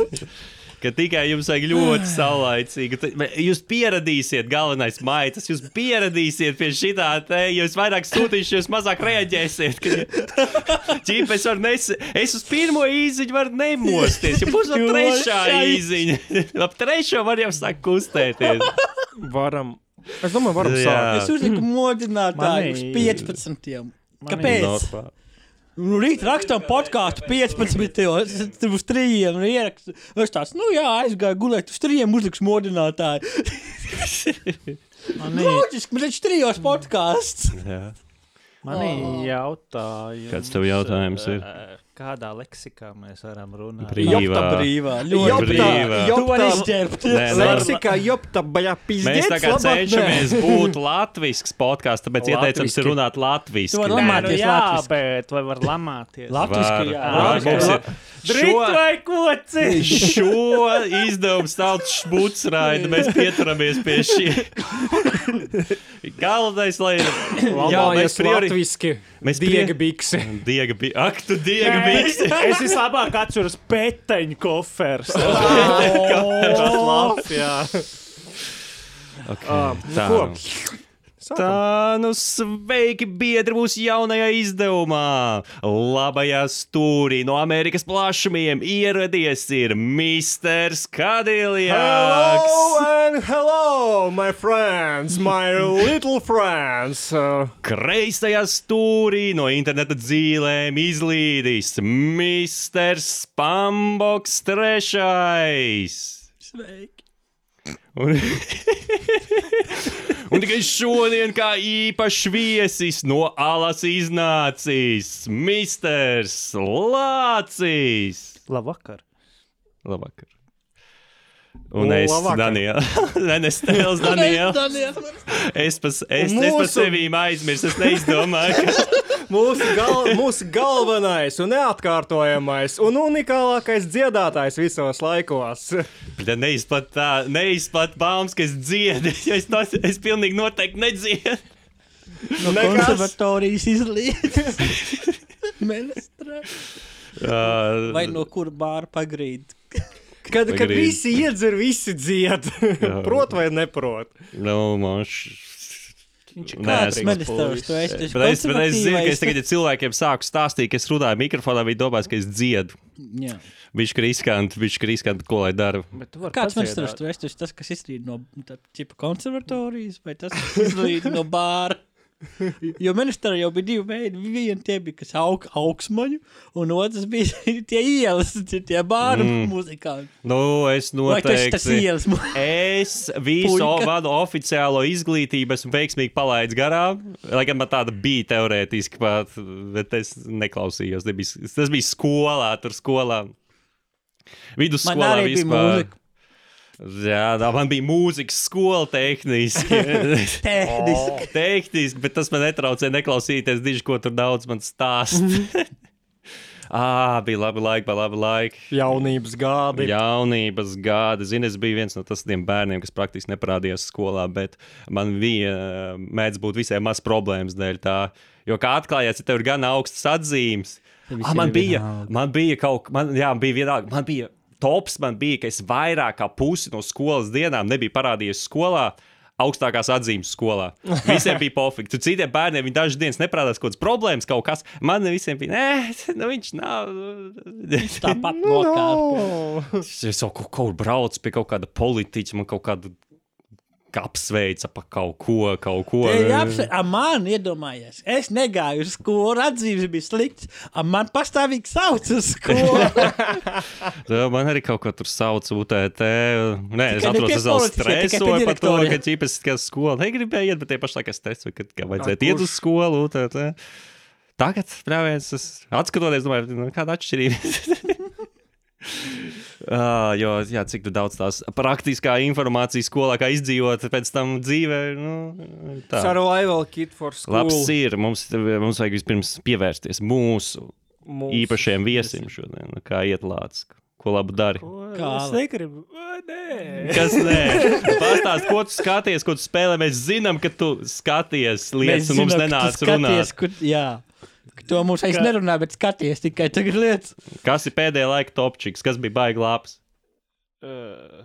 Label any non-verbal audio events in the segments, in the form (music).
(laughs) ka tikai jums vajag ļoti saulaicīgi. Tad Jūs pieradīsiet, galvenais maitas, jūs pieradīsiet pie šitā te, jūs vairāk sūtīsiet, jūs mazāk reaģēsiet. (laughs) Ķīpa, es, varu nes, es uz pirmo īziņu varu nemosties, ja būs vēl trešā īziņa. (laughs) Ap trešo var jau sākt kustēties. Varam. Es domāju, varam sākt. Es uzliku modinātāju uz Manī- 15. Kāpēc? Normāli. Nu, rīt rakstām podkāstu 15. Tur uz trījiem un ierakstu. Es tāds, nu jā, aizgāju gulēt uz trījiem, uzliks modinātāju. (laughs) Man Loģiski, man taču trijos podkāsts. Man ir jautājums. Kāds tev jautājums ir? Kādā leksikā mēs varam runāt? Brīvā. Jopta brīvā. Jopta Ļoti brīvā. Tu vari izģērbt. Nē. Leksikā jopta, baļā, pizdiets. Mēs tā kā cenšamies būt latviešu podkāsts, tāpēc ieteicams Latviski. runāt latviešu. Tu nu lamāties jā, latviski. bet vai var lamāties? Latviski, jā. Var, mums ir Drīt šo, vai koci? šo izdevumu sauc šmucraida. Mēs pieturamies pie šī. (laughs) Galvenais, lai ir. Jā, mēs priori... latviski. Mēs diega biksi. Diega bija. Ak, tu diega biksi. (laughs) Es vislabāk atceros peteņu kofers. (laughs) (laughs) Tas labs, jā. Okay. Nu Tā, nu. Tā, nu sveiki, biedri, mūsu jaunajā izdevumā. Labajā stūrī no Amerikas plašumiem ieradies ir Misters Kadiljāks. Hello and hello, my friends, my little friends. Kreisajā stūrī no interneta dzīvēm izlīdis Misters Pamboks trešais. Sveiki. Un, (laughs) un tikai šodien, kā īpašs viesis no alas iznācis Misters Lācis. Labvakar. Labvakar. (laughs) Un es, Labvakar. Daniels, Nestēls, Daniels. Daniels. Es pa, es, es pa Mūsu- sevi aizmirsu, es neizdomāju, ka (laughs) mūsu, gal, mūsu galvenais un neatkārtojamais un unikālākais dziedātājs visos laikos. (laughs) Tā neizplat tā, neizplat baumas, ka es dziedu. Es, tos, es pilnīgi noteikti nedziedu. No Nekas. konservatorijas izlīdz. Menestra. Uh, Vai no kur bāra pagrīd? Kad, kad visi iedzer, visi dzied. (laughs) Prot vai neprot? nu, man š... Viņš ir Nē, kārtīgs es- Menestrs, tu esi taču Bet es, bet es zinu, ka es tagad ja cilvēkiem sāku stāstīt, ka es runāju mikrofonā, viņi domās, ka es dziedu. Jā. Viņš ir riskanti, viņš ir riskanti, ko lai dara. Bet tu vari Kāds padziedāt. menestrs tu esi? Tas, kas izstrīd no tā, tipa konservatorijas, vai tas, kas izlīd no bāra? (laughs) Jo ministrā jau bija divi veidi. Viena tie bija, kas aug, augsmaņu, un otrs bija (laughs) tie ielas, tie, bāra mm. muzikanti. Nu, es Vai tas noteikti. ielas (laughs) Es visu Puika. manu oficiālo izglītību esmu veiksmīgi palaidis garām. Lai gan man tāda bija teorētiski, pat, bet es neklausījos. Tas bija, tas bija skolā, tur skolā. Vidusskolā arī bija vispār. mūzika. Jā, tā man bija mūzikas skola tehniski. (laughs) Tehniski. tehniski, bet tas man netraucēja neklausīties, diži, ko tur daudz man stāst. (laughs) Ah, bija labi laiki, bija labi laiki. Jaunības gadi. Jaunības gadi. Zini, es biju viens no tiem bērniem, kas praktiski neparādījās skolā, bet man bija mēdz būt visai maz problēmas dēļ tā. Jo kā atklājās, ja tev ir gan augstas atzīmes, ah, man, bija, man bija kaut kas, man, jā, bija vienalga, man bija tops, man bija, ka es vairāk kā pusi no skolas dienām nebiju parādījies skolā. Augstākās atzīmes skolā. Visiem bija pofīgi. Citiem bērniem viņi dažas dienas neprādās kaut kādas problēmas, kaut kas. Man visiem bija, nē, nu, viņš nav. Tāpat (laughs) nokārt. Es jau kaut kur braucu pie kaut kāda politiķa, man kaut kāda apsveica par kaut ko, kaut ko. Te ir jāapsver, a man iedomājies, es negāju uz skolu, atzīmes bija slikts, a man pastāvīgi sauc uz skolu. (laughs) Tā Man arī kaut ko tur sauc, UTT. Nē, es pie es vēl stresoju par to, ka ķipes, ka skola negribēja iet, bet tie pašlaik es teicu, ka, ka vajadzētu iet uz skolu. UTT. Tagad, prāvēs, es atskatoties, domāju, nu, kāda atšķirība. (laughs) Uh, jo, jā, cik daudz tās praktiskā informācijas skolā, kā izdzīvot pēc tam dzīvē. Nu, tā. Survival kit for school. Labs ir. Mums, mums vajag vispirms pievērsties mūsu Mūsu īpašiem viesim šodien. Nu, Kā iet lācis? Ko labu dari? Kā Es negribu. Nē. Kas nē? Pastāst, ko tu skaties, ko tu spēlē. Mēs zinām, ka tu skaties lietas, un mums zinām, ka tu nenāca skaties, runāt. Kur, jā, to mums aiz nerunā, bet skaties tikai tagad lietas. Kas ir pēdējā laika topčiks? Kas bija baigi labs? Uh,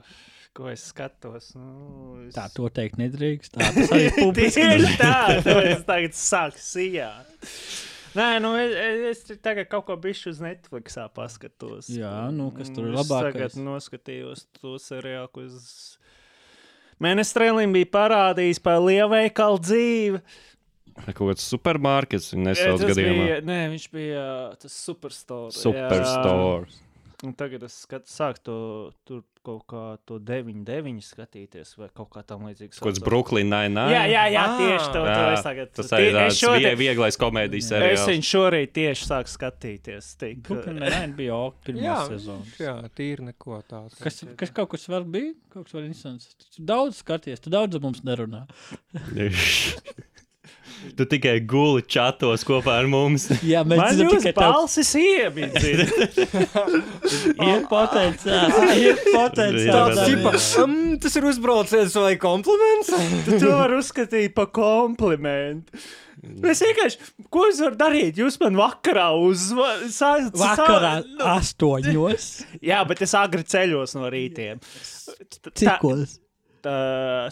ko es skatos? Nu, es... Tā to teikt nedrīkst. Tā (laughs) tas arī ir publiski. Tā, to es tagad sāku sijāt. Nē, nu es, es tagad kaut ko bijuši uz Netflixā paskatos. Jā, nu, kas tur ir Es labākais? Tagad noskatījos to seriālu, ko es. Mēnestrēlim bija parādījis par lielveikalu dzīvi. Kaut kāds supermarkets, nesauc Tas gadījumā. bija, nē, viņš bija uh, tas superstore. Superstore. Jā. Un tagad es skat, sāku to tur kaut kā to 9-9 skatīties, vai kaut kā tam līdzīga. Kaut kāds Brooklyn Nine-Nine. Jā, jā, jā, Ah. tieši to, to es tagad. Tas es tāds šodien- vie- vieglais komēdijas Es seriāls. viņu šorīt tieši sāku skatīties. Tik, Brooklyn Nine bija ok, pirmā Jā, sezona. jā, tīri neko tāds. Kas, kas kaut kas vēl bija? Kaut kas vēl interesants. Tu daudz skaties, tu daudz mums nerunā. (laughs) (laughs) Tu tikai guli čatos kopā ar mums. Jā, mēs Man zinām tā. balsis iebīdzina. Ir potenciāls. Ir (laughs) potenciāls. Čipa, um, tas ir uzbrauciens vai kompliments? Tu to var uzskatīt par komplimentu. Es vienkārši, ko es varu darīt? Jūs man vakarā uzvanāt. Vakarā astoņos. Jā, bet es agri ceļos no rītiem. Cikos? Tā,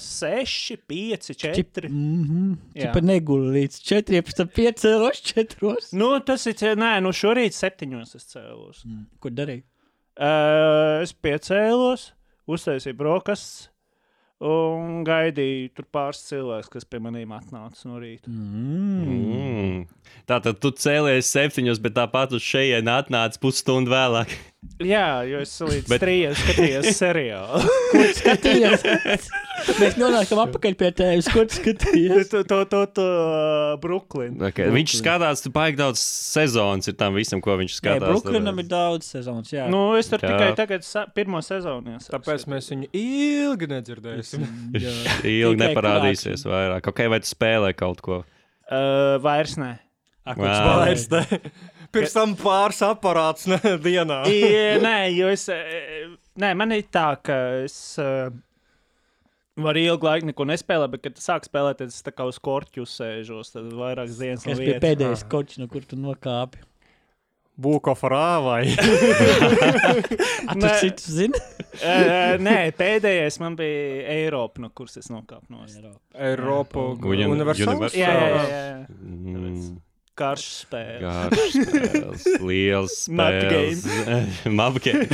seši, pieci, četri. Mhm. Jā. Čipa neguli līdz četriem, pēc tam piecēlos četros. Nu, tas ir, nē, nu šorīt septiņos es cēlos. Ko darīji? Uh, es piecēlos, uztaisīju brokastis un gaidīju tur pāris cilvēkus, kas pie maniem atnāca no rīta. Mm. Tātad tu cēlies septiņos, bet tāpat uz šejienes atnāci pusstundu vēlāk. Jā, jo es līdz Bet- trījiem skatījos seriālu. Ko tu skatījies? (laughs) Mēs nonākam atpakaļ pie tevis. Ko tu skatījies? (laughs) to, to, to, to uh, Brooklyn. Okay. Viņš skatās, tu baigi daudz sezonas ir tam visam, ko viņš Nē, skatās. Brooklynam ir daudz sezonas. Jā, Nu, es tur Jā. tikai tagad sa pirmo sezonu iesaku. Tāpēc mēs viņu ilgi nedzirdēsim. (laughs) jā. (laughs) Ilgi neparādīsies vairāk. Ok, vai tu spēlē kaut ko? Uh, vairs nē. Ak. Vairs ne. Pirms tam pāris aparāts ne, dienā. I, nē, jo es. eh, Nē, man ir tā, ka es. Uh, Var ilgu laiku neko nespēlēt, bet, kad sāk spēlēt, tad es tā kā uz korķu sēžos. Tad vairākas dienas no bija pēdējais kočs, no kur tu nokāpi? Būkofrā vai? (laughs) (laughs) Nē. citu zini? Uh, nē, pēdējais man bija Eiropa, no kuras es nokāpu no stūra. Eiropa Uni- Universāls. Universāls. Jā, jā, jā. jā. Mm. Karš spēle. Garš spēles, (laughs) liels Map spēles. (laughs) Map game.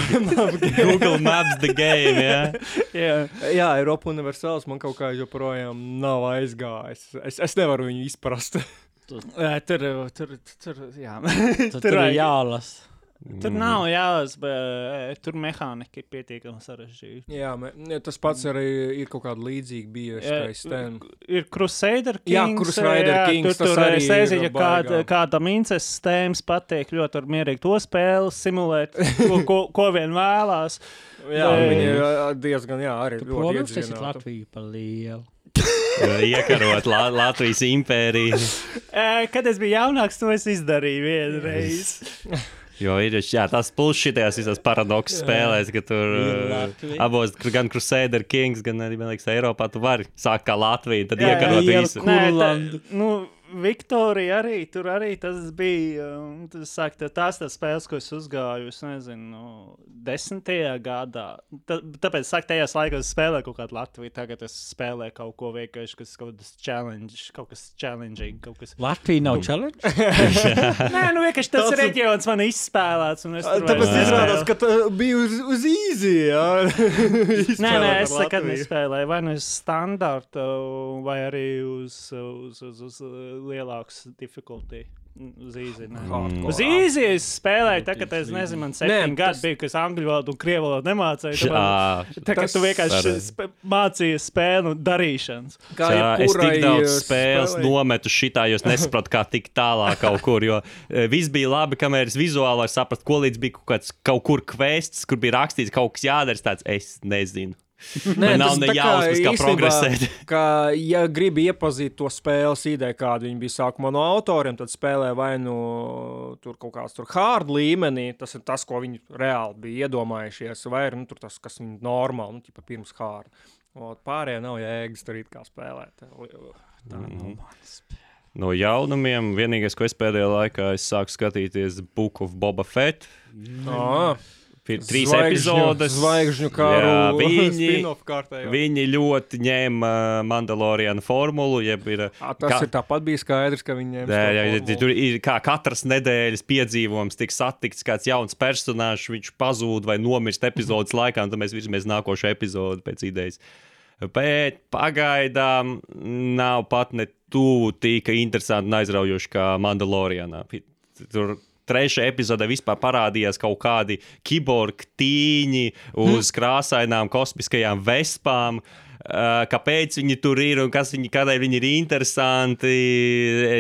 Google Maps the game, jā. (laughs) Jā. Jā, Eiropa Universāls man kaut kā joprojām nav aizgājis. Es, es nevaru viņu izprast. Ē, Tur, tur, tur, jā. Tad tur ir jālasa. Tur nav jālas, bet ē, tur mehānika ir pietiekami sarežģīta. Jā, me, tas pats arī ir kaut kāda līdzīga bijusi. Jā, Ir Crusader Kings. Jā, Crusader jā, Kings, Tur, tas tur arī ir nezinu, kāda, kādam incestas tēmas patīk. Ļoti tur mierīgi to spēli simulēt, ko, ko, ko vien vēlās. (laughs) Jā, Vai- viņi ir diezgan, jā, arī Tu ļoti protams, esi iedzīvināti. Latviju par lielu. Iekarot La Latvijas impēriju. (laughs) Kad es biju jaunāks, to es izdarīju vienreiz. (laughs) Jo ir jā, tas pulss šitajās visās paradoksu spēlēs, ka tur uh, abos, gan Crusader Kings, gan arī, man liekas, Eiropā tu vari sākt kā Latvija, tad iekarot visu. Nē, tā, nu, Viktorija arī tur arī tas bija. um, Tas, tā, tās tās spēles, ko es uzgāju, es nezinu, nu, desmitajā gadā. Tā, tāpēc, sāk, tajās laikos es spēlēju kaut kādu Latviju. Tagad es spēlēju kaut ko vienkārši, kas kaut kas challenge, kaut kas challenging. Kaut kas... Latvija nav challenge. (laughs) Nē, nu vienkārši tas Tas- reģions man izspēlēts. un es tur Tāpēc izrādās, ka tā bija uz, uz īzī. (laughs) Nē, nē, es nekad nespēlēju vai nu uz standarta, vai arī uz, uz, uz, uz lielāku difficulty. Uz īzi. nē. Mm. Uz īzi es spēlēju, tā, kad es nezinu, man septiņi gadi tas- bija, kas angļu valodu un krievu valodu nemācīja. tad man- Tā kā tas tu vienkārši sp mācījies spēli un darīšanas. Kā Jā, es tik daudz uh, spēles spēlei. nometu šitā, jo es nesapratu, kā tikt tālāk kaut kur. Jo eh, viss bija labi, kamēr es vizuāli sapratu, ko līdz bija kaut kāds kaut kur kvests, kur bija rakstīts, kaut kas jādara. Tāds, es nezinu. Nē, nav ne jausmas, kā progresēt. (laughs) Ka, ja gribi iepazīt to spēles ideju, kāda viņa bija sākumā no autoriem, tad spēlē vai nu tur kaut kāds tur hard līmenī, tas ir tas, ko viņi reāli bija iedomājušies, vai arī nu, tur tas, kas viņam normāli, nu, tipa pirms hard. Un pārējie nav jēgas tur it kā spēlēt. Tā Mhm. nav. No jaunumiem, vienīgais, ko es pēdējā laikā es sāku skatīties, Book of Boba Fett. Ā, ir trīs Zvaigžņu- epizodes. Zvaigžņu Jā, kāru (laughs) viņi, spin-off kārtējā. viņi ļoti ņēma Mandalorianu formulu. Jeb ir, Ā, Tas Kā- ir tāpat bija skaidrs, ka viņiem Jā, jā, jā, tur ir kā katras nedēļas piedzīvojums, tiek satikts kāds jauns personāžs, viņš pazūd vai nomirst epizodes laikā, un tad mēs virzamies nākošo epizodi pēc idejas. Bet pagaidām nav pat ne tuvu tik interesanti un aizraujoši kā Mandalorianā. Tur trešajā epizodē vispār parādījās kaut kādi kiborgi tīņi uz krāsainām kosmiskajām vespām. Uh, kāpēc viņi tur ir un kas viņi, kādēļ viņi ir interesanti?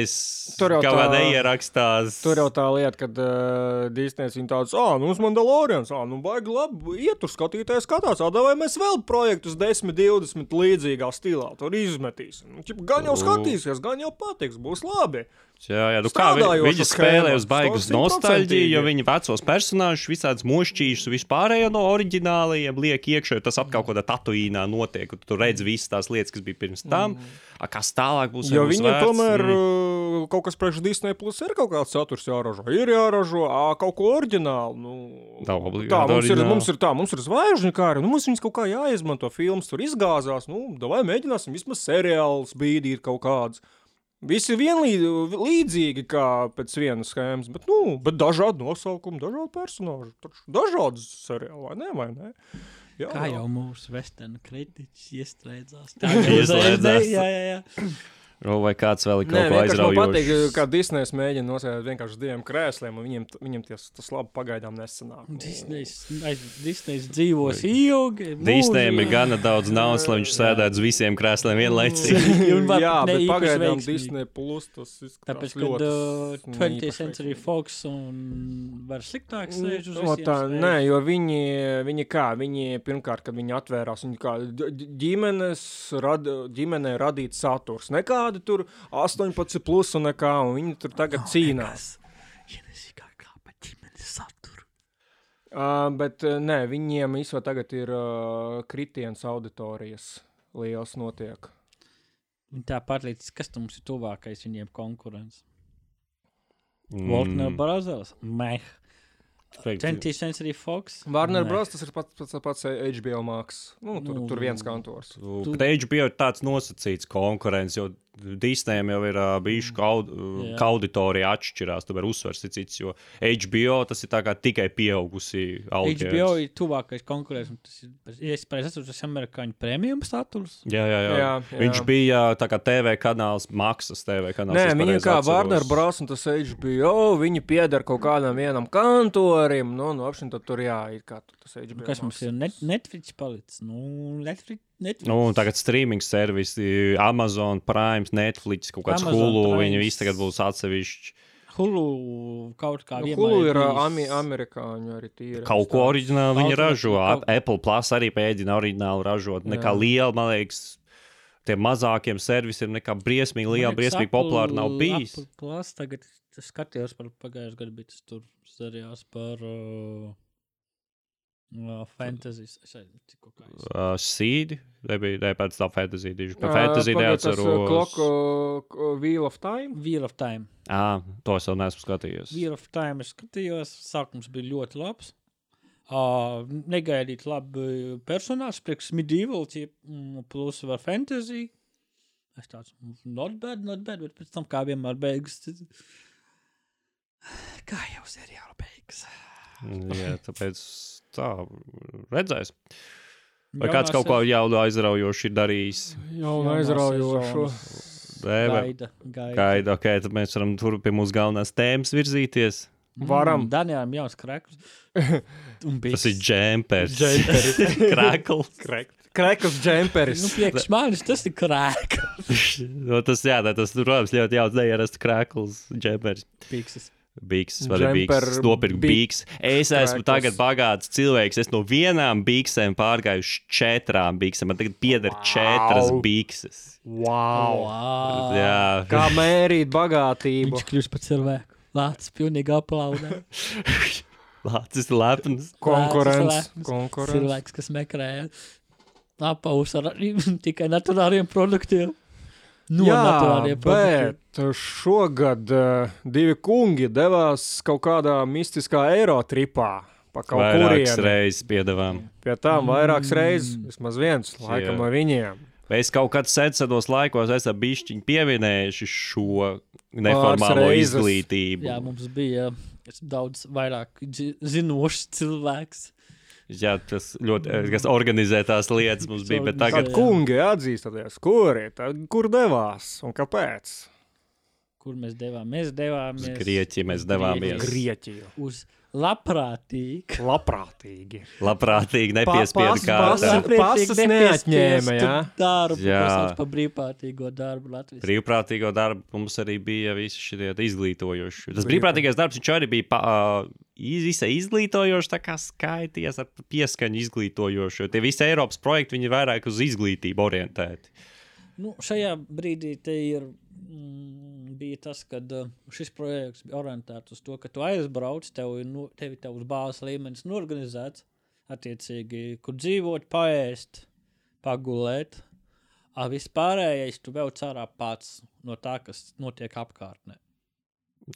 Es Tur jau kaut kā tā- neierakstās. Tur jau tā lieta, ka uh, Disneja viņa tāds, ah, nu, uz Mandalorians, ah, nu, baigi labi, iet tur skatīties, skatās, ah, vai mēs vēl projektus 10, 20 līdzīgā stilā tur izmetīsim. Gan jau skatīsies, gan jau patiks, būs labi. Jā, jā, nu kā vi, viņi spēlē uz baigas 100%. nostalģiju, jo viņi vecos personāžus, visādus mošķīšus, vispārējo no oriģinālajiem liek iekšā, jo tas atkal kaut kādā tatuīnā notiek, un tu redz visas tās lietas, kas bija pirms tam. A, kas tālāk būs? Jo viņiem vērts? tomēr Mm. kaut kas priekš Disneja plus ir kaut kāds saturs jāražo. Ir jāražo ā, kaut ko oriģinālu. Nu, Nav obligāti tā, mums ir, oriģināli. mums ir tā, mums ir zvaigžņu kāri. Nu, mums viņas kaut kā jāizmanto. Filmas tur izgāzās. Nu, vai mēģināsim vismaz seriālus bīdīt kaut kādus. Visi vienlīdzīgi līdzīgi kā pēc vienas schēmas, bet, nu, bet dažādi nosaukumi, dažādi personāļi. Dažādas seriāli, vai ne? Vai ne? Jā, Kā jā. jau mūsu vesternu kritiķis iestrēdzās. (laughs) Ieslēdzās. Jā, jā, jā. O, Vai kāds vēl ir Nē, kaut ko vienkārši man patīk, aizraujošs? kā Disneja mēģina nosēdēt vienkārši uz diviem krēsliem, un viņiem, viņiem ties, tas labi pagaidām nesanāk. Disnejs, aiz- Disnejs dzīvos ilgi. Disneyam ir gana daudz naudas, lai viņš sēdētu uz visiem krēsliem vienlaicīgi. (laughs) Un var Jā, bet pagaidām. Disneja plus tas izskatās Tāpēc, kad uh, s- 20th īpaši Century. Fox un var sliktāk sēž uz No, visiem tā, spēļiem. nē, jo viņi, viņi kā, viņi pirmkārt, kad viņi atvērās, viņi kā ģimenes, rad, ģimenē radīt saturs. Nekādi tur 18 plus un nekā, un viņi tur tagad cīnās. Ģimenes saturu. Uh, bet uh, nē, viņiem īstenībā tagad ir uh, kritiens auditorijas liels notiek. Viņi tā pārliecis, kas tam mums ir tuvākais viņiem konkurence. Mm. Waltner Brothers, Meh, Teikt, 20th Century Fox. Warner. Bros. tas ir pats pats, pats HBO Max. Nu, tur, Nu, nu, tur viens kantors. Tu- Bet HBO ir tāds nosacīts konkurence, jo Disneyam jau ir uh, bijuši kaud, uh, Jā. ka auditorija atšķirās. Tur uzsvers ir cits, jo HBO tas ir tā kā tikai pieaugusi HBO auditorija. ir tuvākais konkurents. un Tas ir, ja es pareizi atceros, tas ir amerikāņu premium status. Jā, jā, jā. Jā, jā. Viņš bija tā kā TV kanāls, maksas TV kanāls. Nē, viņi kā. Warner Bros. un tas HBO, viņi pieder kaut kādam vienam kantorim. Nu, nu apšņi, tad tur jā, ir kā tas HBO. Nu, Kas mums ir Net Netflix palicis? Nu, Netflix. Netflix. Nu, un tagad streaming servisi, Amazon, Prime, Netflix, kaut kāds Amazon Hulu. Prime. Viņi visi tagad būs atsevišķi. Hulu kaut kā Nu, Hulu ir ā, ami, amerikāņu arī tīri. Kaut ko oriģināli viņi ražo. kaut- Ap- Apple Plus arī pēdina oriģināli ražot. Nekā Jā. liela, man liekas, tiem mazākiem servisiem, nekā briesmīgi liela, briesmīgi Apple- populāra nav bijis. Apple Plus tagad skatījos par pagājušajā gadā, tas tur seriāls par uh, uh, es- Uh, Sīdi, nebija ne, pēc tam fantasy. Tieši par fantasy tas, ā, neatceros. Clock, ā, k- Wheel of Time. Wheel of Time. Ā, to es vēl neesmu skatījies. Wheel of Time es skatījos, sākums bija ļoti labs. Uh, negaidīt labi personāžs, priekš medieval, tie, mm, plus var fantasy. Es tāds, not bad, not bad, bet pēc tam kā vienmēr beigas. (sighs) Kā jau seriāla beigas. Jā, tāpēc tā, redzēs. Vai Jaunā kāds kaut ko jaunu aizraujošu ir darījis? Jau sezonas Nē, vai- Gaida, gaida. Gaida, ok, tad mēs varam tur pie mūsu galvenās tēmas virzīties. Varam. Mm, Daniēlam jauns krekls. (laughs) Un Tas ir biks. džempers. Džemperis. (laughs) Krakls. Krekls džemperis. Nu, priekš manis tas ir krēkls. (laughs) no, tas, jā, tas, protams, ļoti jauns neierasts krakls, džempers. Bikses. Bīks, vai ne Džemper bīks? Nopirkt bi- bīks. Es esmu tagad bagāts cilvēks. Es no vienām bīksēm pārgāju uz četrām bīksēm. Man tagad pieder wow. četras bīkses. Wow. Wow. Jā, Kā mērīt bagātību? Viņš kļūst par cilvēku. Lācis pilnīgi aplaudē. (laughs) Lācis ir lepns. Konkurence. Konkurence. Cilvēks, kas meklē apaus ar (laughs) tikai naturāliem produktiem. No Jā, naturāliem produktiem. bet šogad uh, divi kungi devās kaut kādā mistiskā Eirotripā. pa kaut Vairākas kurieni. reizes piedāvājām. Pie tām vairākas reizes, vismaz viens, laikam, no viņiem. Mēs kaut kad senos laikos esam bišķiņi pieminējuši šo neformālo izglītību. Jā, mums bija es daudz vairāk zinošs cilvēks. Jā, tas ļoti, eh, kas organizē tās lietas mums bija, bet tagad Jā. kungi atzīstaties, kuri, tad kur devās un kāpēc? Kur mēs devām? Mēs devāmies uz Grieķiju mēs devāmies. Grieķiju. uz labprātīgu. Labprātīgi. Labprātīgi Pa- nepiespiedu kārtā. pas- pasas neatņēma, jā? Darbu, Jā. Pa brīvprātīgo darbu Latvijas. Brīvprātīgo darbu mums arī bija visi šie izglītojoši. Tas Brīvprāt- brīvprātīgais darbs, viņš arī bija pa, uh, visai izglītojošs, tā kā skaities ar pieskaņu izglītojošu. jo Tie visi Eiropas projekti, viņi ir vairāk uz izglītību orientēti. Nu, šajā brīdī ir, mm, bija tas, ka uh, šis projekts bija orientēts uz to, ka tu aizbrauc, tev ir nu, tev ir tavs bāzes līmenis norganizēts, attiecīgi, kur dzīvot, paēst, pagulēt. Vispārējais tu vēl cārā pats no tā, kas notiek apkārtnē.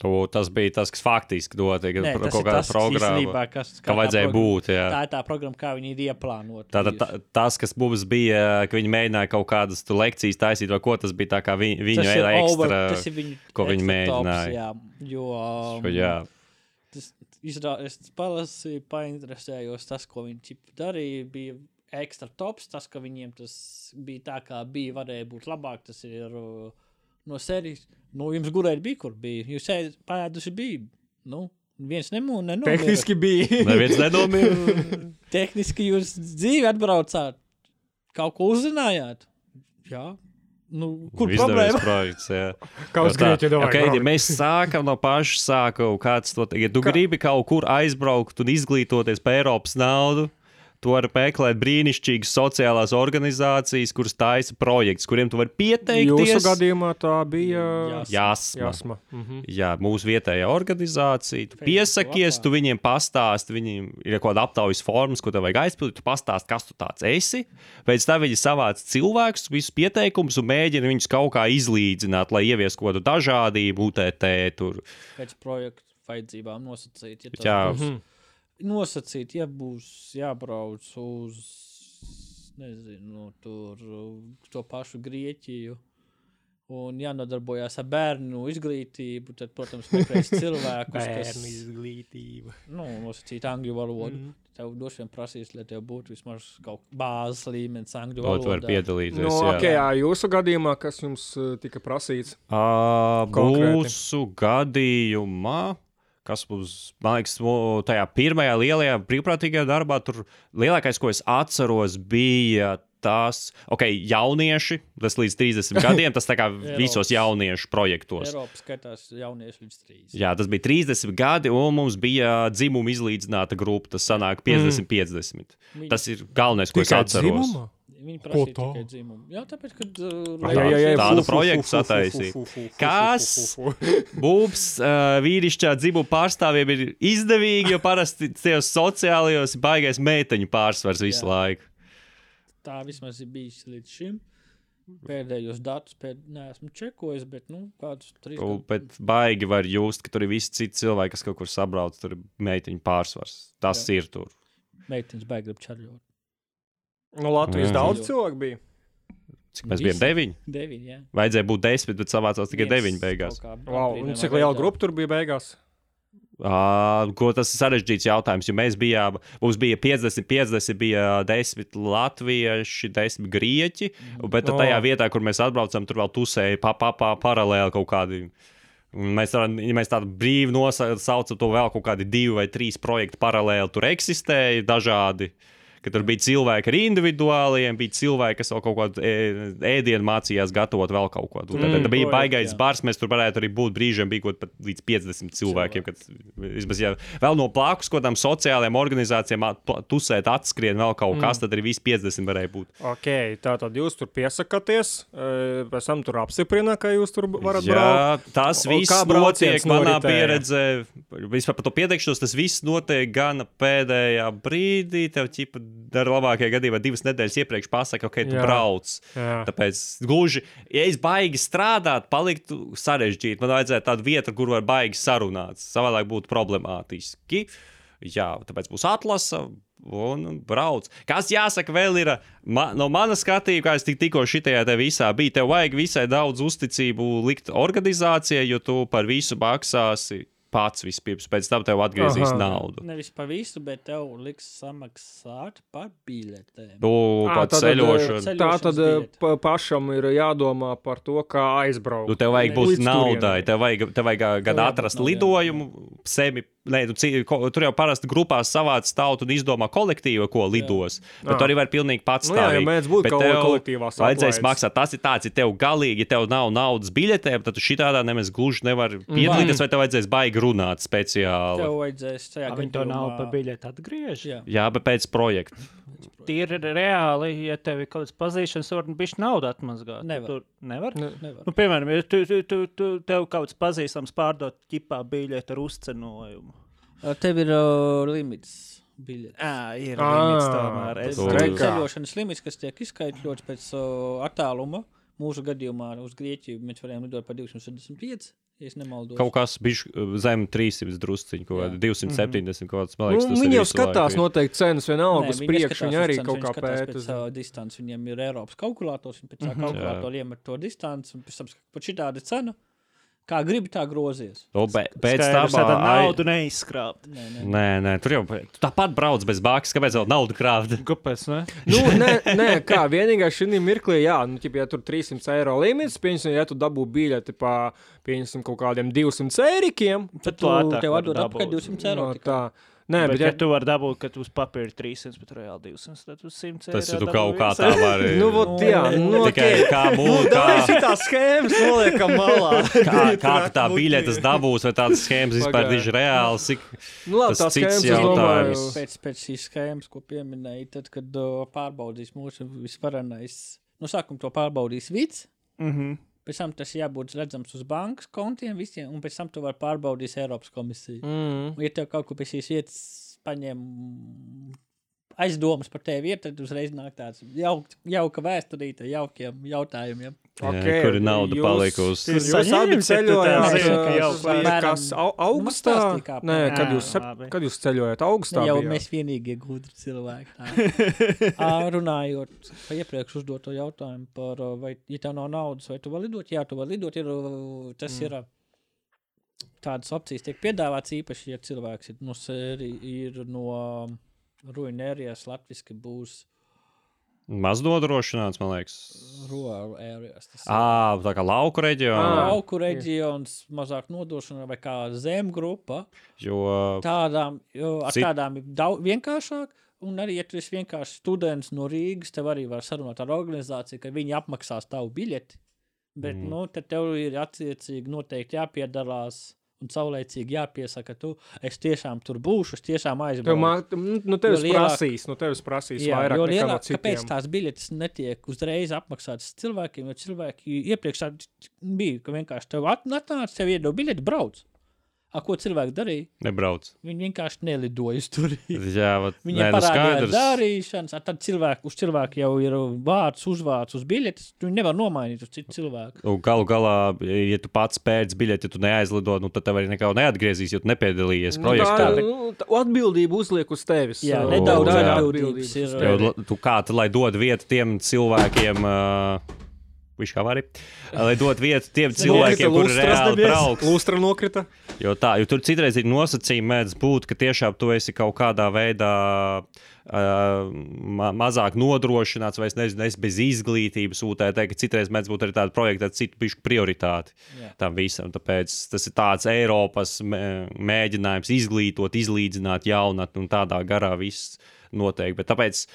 Tu, tas bija tas, kas faktiski notika. Nē, tas kaut kāda programma, kas, ka tā vajadzēja programma- būt. Jā. Tā ir tā programma, kā viņi ir ieplānota. Tātad tā, tas, kas mums bija, ka viņi mēģināja kaut kādas tu lekcijas taisīt, vai ko tas bija, tā kā vi, viņu ir, ekstra. over, viņu ko viņi extra tops, mēģināja. Jā, jo, um, Šo, jā. tas izrā, es palasīju, painteresējos tas, ko viņi darīja, bija ekstra tops, tas, ka viņiem tas bija tā, kā bija, varēja būt labāk, tas ir uh, no serijas, nu, jums gurēt bija, kur bija, jūs ēd, pēduši bija, nu, viens nemū, nenomira. Tehniski bija. Neviens nedomāja. (laughs) Tehniski jūs dzīvi atbraucāt, kaut ko uzzinājāt, jā, nu, kur Izdevies problēma? Projekts, jā. Kā uz Jo tā, Grieķiju domāju. okay, ja mēs sākam no paša sākuma, ja tu Kā- gribi kaut kur aizbraukt un izglītoties par Eiropas naudu. Tu vari meklēt brīnišķīgas sociālās organizācijas, kuras taisa projekts, kuriem tu vari pieteikties. Jūsu gadījumā tā bija Jās- Jāsma. jāsma. Mhm. Jā, mūsu vietējā organizācija. Tu piesakies, tu viņiem pastāsti, viņiem ir kaut kāda aptaujas formas, ko tev vajag aizpildīt. Tu pastāsti, kas tu tāds esi. Pēc tam viņi savāc cilvēkus, visus pieteikumus un mēģina viņus kaut kā izlīdzināt, lai ieviestu kaut kādu dažādību, UTT. Tur. Pēc projekta vajadzībām nosacīt. Ja Jā. būs Mhm. Nosacīt, ja būs jābrauc uz nezinu, tur, uh, to pašu Grieķiju. Un jānodarbojas ar bērnu izglītību, tad, protams, meklēs (laughs) cilvēkus, kas Bērnu izglītība. nu, nosacīt angļu valodu. Mm. Tev droši vien prasīs, lai tev būtu vismaz kaut kāda bāzes līmenis angļu To tu vari valodā. piedalīties. Nu, jā. okay, jā, jūsu gadījumā, kas jums uh, tika prasīts? Konkrēti. Mūsu gadījumā, kas mums, man liekas, tajā pirmajā lielajā brīvprātīgajā darbā, tur lielākais, ko es atceros, bija tas, ok, jaunieši, tas līdz 30 (laughs) gadiem, tas tā kā visos jauniešu projektos. Eiropas skatās jaunieši līdz 30. Jā, tas bija 30 gadi, un mums bija dzimuma izlīdzināta grupa. Tas sanāk 50-50. Viņi- Tas ir galvenais, ko es Tikai atceros. dzimumā? Viņi Ko prasīja tā? tikai dzimumu. Jā, tāpēc, kad uh, ai, ai, fu, tādu projektu fu, Kas? Mums, uh, vīrišķā dzimuma pārstāvjiem, ir izdevīgi, jo parasti tajos sociālajos ir baigais meiteņu pārsvars visu Jā. laiku. tā vismaz ir bijis līdz šim. Pēdējos datus pēd... neesmu čekojis, bet nu, kādus trīs gadus- bet baigi var just, ka tur ir visi citi cilvēki, kas kaut kur sabrauc, tur ir meiteņu pārsvars. Tas Jā. ir tur. meitenes baigi grib čaļot. No Latvijas Jā. daudz cilvēku bija. Cik mēs bijām deviņi? Deviņi, jā. Vajadzēja būt desmit, bet savācās tikai deviņi beigās. Wow, un cik liela grupa tur bija beigās? Uh, ko tas ir sarežģīts jautājums, jo mēs bijām, mums bija 50, 50, bija 10 latvieši, 10 grieķi, bet tad tajā vietā, kur mēs atbraucām, tur vēl tusēja pa, pa, pa, paralēli kaut kādi. Un Mēs, tā, ja mēs tādu brīvi nosaucam to vēl kaut kādi divi vai trīs projekti paralēli tur eksistēja, dažādi. Ka tur bija cilvēki ar individuāliem, bija cilvēki, kas vēl kaut kādu ē- ēdienu mācījās gatavot, vēl kaut ko tādu. Mm, Tad bija baigais jā. bars, mēs tur varētu arī būt brīžiem, bija kaut pat līdz 50 cilvēkiem. Kad, vismaz, ja vēl no plākus kaut kādām sociālajām organizācijām tusēt, atskrien vēl kaut kas, tad arī viss 50 varēja būt. Ok, tā tad jūs tur piesakāties, eh, pēc tam tur apstiprina, ka jūs tur varat braukt. Jā, tas Un viss notiek manā pieredzē. Vispār par to pieteikšanos, tas viss notiek gan pēdējā brīdī. Tev ķipa dara labākajā gadījumā divas nedēļas iepriekš pasaka, ok, tu Jā. brauc. Jā. Tāpēc gluži, ja es baigi strādāt, paliktu sarežģīti. Man vajadzētu tādu vietu, kur var baigi sarunāt. Savādāk būtu problemātiski. Jā, tāpēc būs atlasa un brauc. Kas jāsaka, vēl ir ma no manas skatījuma, kā es tik, tikko šitajā te visā biju. Tev vajag visai daudz uzticību likt organizācijai, jo tu par visu maksāsi pats vispirms, pēc tam tev atgriezīs Aha. naudu. Nevis par visu, bet tev liks samaksāt par biļetēm. Tu Ā, pat tad, ceļošanu. ceļ- Tā tad biļete. pa, pašam ir jādomā par to, kā aizbraukt. Nu, tev vajag būt naudai, tev vajag, tev vajag gan atrast lidojumu, sevi. Nē, tu, tur jau parasti grupās savāc tautu un izdomā kolektīvu, ko lidos. Bet Jā. tu arī vari pilnīgi pats Nu jā, ja mēdz būt kaut kā kolektīvās Vajadzēs atlaides. maksāt. Tas ir tāds, ja tev galīgi, ja tev nav naudas biļetēm, tad tu šitādā nemaz gluži nevari piedalīties, vai tev vajadzēs baigi runāt speciāli. Tev vajadzēs tajā Viņi to nav pa biļeti atgriež. Jā. Jā, bet pēc projekta. Tīri reāli, ja tev ir kaut kāds pazīšanas, var bišķi naudu atmazgāt. Nevar. Tur nevar? Ne. Nevar. Nu, piemēram, ja tu, tu, tu, tu, tev kaut kāds pazīstams pārdot ķipā biļeti ar uzcenojumu. Tev ir uh, limits. Biļetes. Jā, ir limits tomēr. Es ir kā. ceļošanas limits, kas tiek izskaidrots pēc uh, attāluma. Mūsu gadījumā uz Grieķiju mēs varējām lidot par 265, ja es nemaldos. Kaut kas bija zem 300 drusciņu, kaut kāda 270 kaut kāds. Man Nu, liekas, tas ir viņi jau laiku skatās ir. noteikti cenas vienalga uz viņi priekšu. Viņi uz arī cenas, kaut viņi kā pēta. Pēc uh, distances viņiem ir Eiropas kalkulators, un pēc tā kalkulatora iemet to distanci, un pēc tam skat- pat šī tāda cena, kā gribi, tā grozies. Nu, be- Pēc tam Skaidrs, tā ai- naudu neizskrāpt. Nē, nē. Nē, nē, tur jau tu tāpat brauc bez bāzes. Kāpēc vēl naudu krāpt? (laughs) Kāpēc? Ne? Nu, nē, nē, kā vienīgais šī mirklī, jā, nu, ķip, ja tur 300 eiro limits, pieņemsim, ja tu dabū biļeti pa, pieņemsim, kaut kādiem 200 eirikiem. Tad tu tev atdod atpakaļ dabūt. 200 eiro. No. Nē, Bet, bet, ja ja, tu vari dabūt, ka uz papīra ir 300, bet reāli 200, tad uz 100 eiro. Tas ir kaut kā tā vari. nu, vot, jā, nu, Tikai okay. kā Nu, mūžā. tā ir šī schēmas, noliekam malā. (laughs) Kā, kā tā biļetes dabūs, vai tādas schēmas vispār ir reāls? Cik... Nu, labi, Tas tās cits jautājums. Pēc, pēc šīs schēmas, ko pieminēji, tad, kad uh, pārbaudīs mūsu visvarenais, nu, sākumā to pārbaudīs vids, Mhm. Pēc tam tas jābūt redzams uz bankas kontiem visiem, un pēc tam to var pārbaudīt Eiropas komisija. Mm. Ja tev kaut ko pie šīs vietas paņem aizdomas par tevi, ir, tad uzreiz nāk tāds jauk, jauka vēsturīte, jaukiem jautājumiem. Okay, kur ir nauda palikusi? Jūs abi ceļojāt, jau uz- apmēram- kas au- Nu, man augustā? stāstīja, kā Nē, kad Jā, jūs, labi. kad jūs ceļojāt augustā? Ne jau bijāt? mēs vienīgie gudri cilvēki. (laughs) Runājot par iepriekš uzdoto jautājumu par, vai, ja tev nav naudas, vai tu vari lidot, jā, tu vari lidot, ir, tas mm. ir tādas opcijas tiek piedāvāts īpaši, ja cilvēks ir no, sēri, ir no ruinērijas, latviski būs Maz nodrošināts, man liekas. rural areas. Ā, tā kā lauku reģionā. lauku reģions, mazāk nodošana vai kā zemgrupa. Jo Tādām, jo ar Cit- tādām ir daudz vienkāršāk. Un arī, ja tu esi vienkārši students no Rīgas, tev arī var sarunāt ar organizāciju, ka viņi apmaksās tavu biļeti. Bet, mm. nu, tev ir attiecīgi noteikti jāpiedalās un saulēcīgi jāpiesaka, tu, es tiešām tur būšu, es tiešām Tev, aizbraucu. mā, nu, tevis Jo lielāk- prasīs, nu, tevis prasīs Jā, vairāk jo nekā no lielāk, kāpēc citiem. tās biļetes netiek uzreiz apmaksātas cilvēkiem, jo cilvēki iepriekš bija, ka vienkārši tev at- atnāca, tev iedod biļeti, brauc. A, ko cilvēki darīja? nebrauc. Viņi vienkārši nelidoja uz turieni. Jā, vat, nu parādīja skaidrs. darīšanas, a tad cilvēku, uz cilvēku jau ir vārds, uzvārds uz biļetes. Tu viņu nevar nomainīt uz citu cilvēku. Nu, Galu galā, ja tu pats pēc biļeti, ja tu neaizlido, nu, tad tev arī nekā neatgriezīs, jo tu nepiedalījies Nu, projektā. tā, bet- nu, tā atbildība uzliek uz tevis. Jā, Uh, nedaudz tā ir atbildības ir, la- tu kā tu, lai dod vietu tiem cilvēkiem, uh, viņš kā arī, lai dod vietu tiem cilvēkiem, kuriem reāli brauks. Lustra nokrita. Jo, tā, jo tur citreiz ir nosacījumi, mēdz būt, ka tiešām tu esi kaut kādā veidā uh, ma mazāk nodrošināts, vai es nezinu, es bez izglītības sūtēju, ka citreiz mēdz būt arī tāda projekta ar citu pišu prioritāti Jā. tam visam. Tāpēc tas ir tāds Eiropas mē- mēģinājums izglītot, izlīdzināt jaunatni un tādā garā viss notiek. Bet tāpēc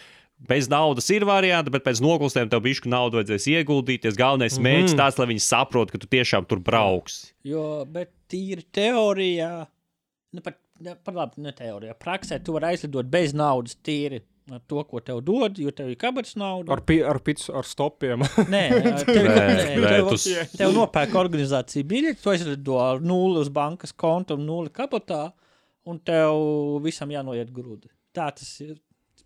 Bez naudas ir varianti, bet pēc noklustiem tev bišku naudu vajadzēs ieguldīties. Galvenais mm -hmm. mērķis tāds, lai viņi saprotu, ka tu tiešām tur brauks. Jo, bet tīri teorijā, nu, pat, ne, pat labi, ne teorijā, praksē tu vari aizlidot bez naudas tīri. ar To, ko tev dod, jo tev ir kabatas nauda. Ar, pi, ar picu, ar stopiem. Nē, (laughs) tev, Nē, nē, tev, tu- tev nopērk organizācija biļeti, tu aizlido ar nulli uz bankas konta un nulli kabatā, un tev visam jānoiet grūdi. Tā tas ir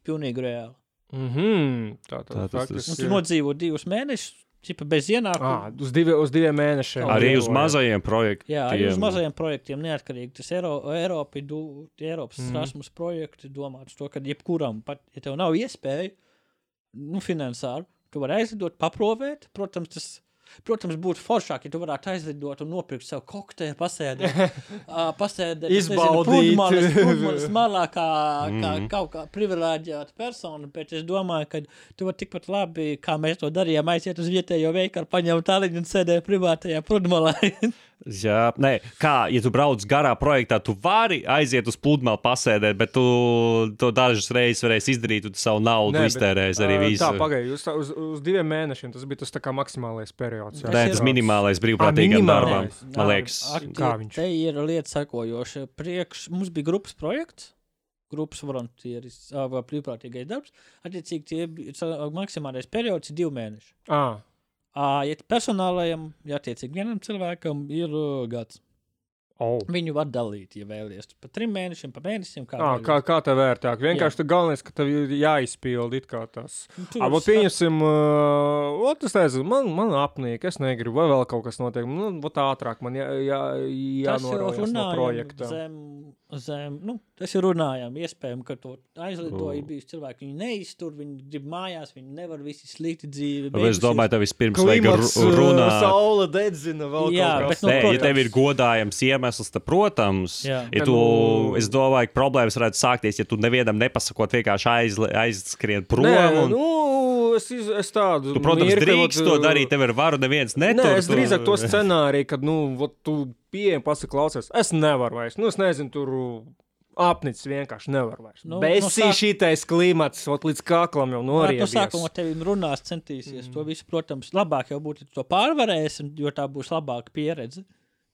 pilnīgi reāli. Mm -hmm. Tā tad tas- faktiski Un tu ir. nodzīvo divus mēnešus, Čipa bez ienākuma. Ah, uz, divi, uz diviem mēnešiem. Arī uz mazajiem projektiem. Jā, arī uz mazajiem projektiem neatkarīgi. Tas Eiro, Eiropa, du, Eiropas mm. Erasmus projekti domāts to, ka jebkuram, pat ja tev nav iespēja, nu, finansāru, tu vari aizlidot, paprovēt. Protams, tas, protams būtu foršāk, ja tu varētu aizlidot un nopirkt sev kokteili, pasēdēt, (laughs) uh, pasēdēt Izbaudīt. pludmales- pludmales (laughs) malā kā, kā Mhm. kaut kā privileģēta persona, bet es domāju, ka tu vari tikpat labi, kā mēs to darījām, aiziet uz vietējo veikalu, paņemt tāliņu un sēdēt privātajā pludmalē. (laughs) Jā, nē, kā, ja tu brauc garā projektā, tu vari aiziet uz pludmali pasēdēt, bet tu to dažas reizes varēsi izdarīt, tu savu naudu Nē, bet, iztērēsi arī ā, visu. Tā, pagaidi, uz, uz, uz diviem mēnešiem tas bija tas maksimālais periods. jā. Nē, tas minimālais brīvprātīgam darbam, man liekas. Kā viņš? Te ir lieta sekojoša. Priekš mums bija grupas projekts. Grupas volontieris brīvprātīgais darbs. Attiecīgi, tie ca- maksimālais periods ir divi mēneši. Ah, Ā, Ja personālajam, ja attiecīgi vienam cilvēkam ir uh, gads, oh. viņu var dalīt, ja vēlaties. Pa trim mēnešiem, pa mēnesim. Kā, Ah, vēlies. kā, kā tev vērtāk? Vienkārši tas galvenais, ka tev ir jāizpild it kā tas. Nu, vot pieņemsim, uh, ot, es nezinu, man, man apnīk, es negribu, vai vēl kaut kas notiek. Nu, ātrāk man jā, jā, Tas jau jānoraujas no projekta. Zem, zem, nu, tas ir runājam. Iespējams, ka to aizlidoja O. bijis cilvēki. Viņi neiztur, viņi grib mājās, viņi nevar visi slikti dzīvi. Bet Es domāju, tev vispirms vajag uh, runāt. saule dedzina vēl Jā, kaut bet kas. nu, Nē, ja protams. tev ir godājams iemesls, tad, protams, Jā. ja Ja tu, nu- es domāju, ka problēmas varētu sākties, ja tu nevienam nepasakot, vienkārši aizli- aizskrien prom. Nē, un, nu, es, iz, es tādu. tu, protams, mirkli, drīkst vot, to darīt, tev ir varu, neviens netur. Nē, es drīzāk to scenāriju, kad, nu, vot, tu pieejami pasaki, klausies, es nevaru vairs. Nu, es nezinu, tur apnicis vienkārši nevar vairs. Nu, Besī no sāk- šitais klimats, vot līdz kaklam jau Jā, no noriebies. sākuma tev runās, centīsies mm. to visu. Protams, labāk jau būtu, to pārvarēsi, un- jo tā būs labāka pieredze.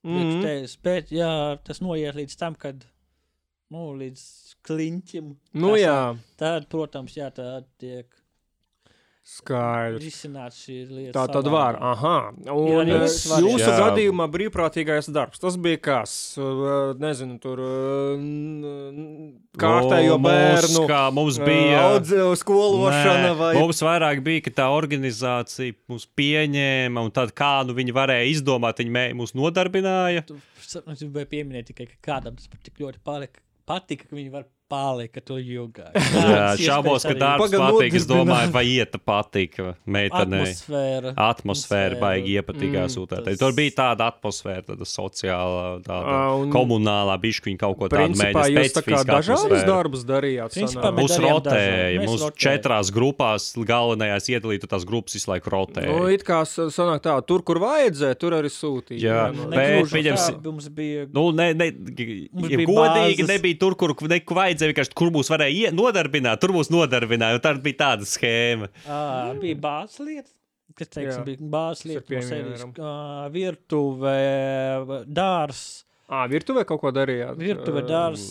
Mm. -hmm. tevis, bet, ja tas noiet līdz tam, kad nu, līdz kliņķim, Nu, tas- jā, tad, protams, jā, tā tiek skaidrs. risināts šī lieta. Tā tad var. Aha. Un eh, jūsu Jā. gadījumā brīvprātīgais darbs. Tas bija kas? Eh, Nezinu, tur eh, kārtējo Nu, bērnu. Mums, kā, mums eh, bija audze- skološana Nē, vai Mums vairāk bija, ka tā organizācija mūs pieņēma, un tad kā nu viņi varēja izdomāt, viņi mē- mūs nodarbināja. Tu Es gribēju pieminēt tikai, ka kādam tas tik ļoti palika, patika, ka viņi var palikt to ilgāk. (laughs) Jā, šaubos, ka darbs patīk. Es domāju, vai ieta patika meitenei. atmosfēra. Atmosfēra baigi iepatīk Mm, sūtēt. tas- Tur bija tāda atmosfēra, tāda sociāla, tāda un- komunālā, bišķiņa kaut ko tādu mēģināja jūs tā kā atmosfēru. darbus darījāt. Principā darījām rotēja, mums rotējam. četrās grupās galvenajās iedalītu tās grupas visu laiku rotēja. Nu, it kā sanāk tā, tur, kur vajadzēja, tur arī sūtīja. Jā, nu, bet pieņemsim- Mums bija Nu, ne, ne, Mums ja bija godīgi nebija tur, kur neko vajadzēja. Vienkārši kur mūs varēja nodarbināt, tur mūs nodarbināja. un Tā bija tāda schēma. Ā, bija bāzes lietas. Kas teiksim, Jā. bija bāzes lietas, no kā virtuve, dārs, Ā, virtuvē kaut ko darījāt? virtuve, Ā, dārs.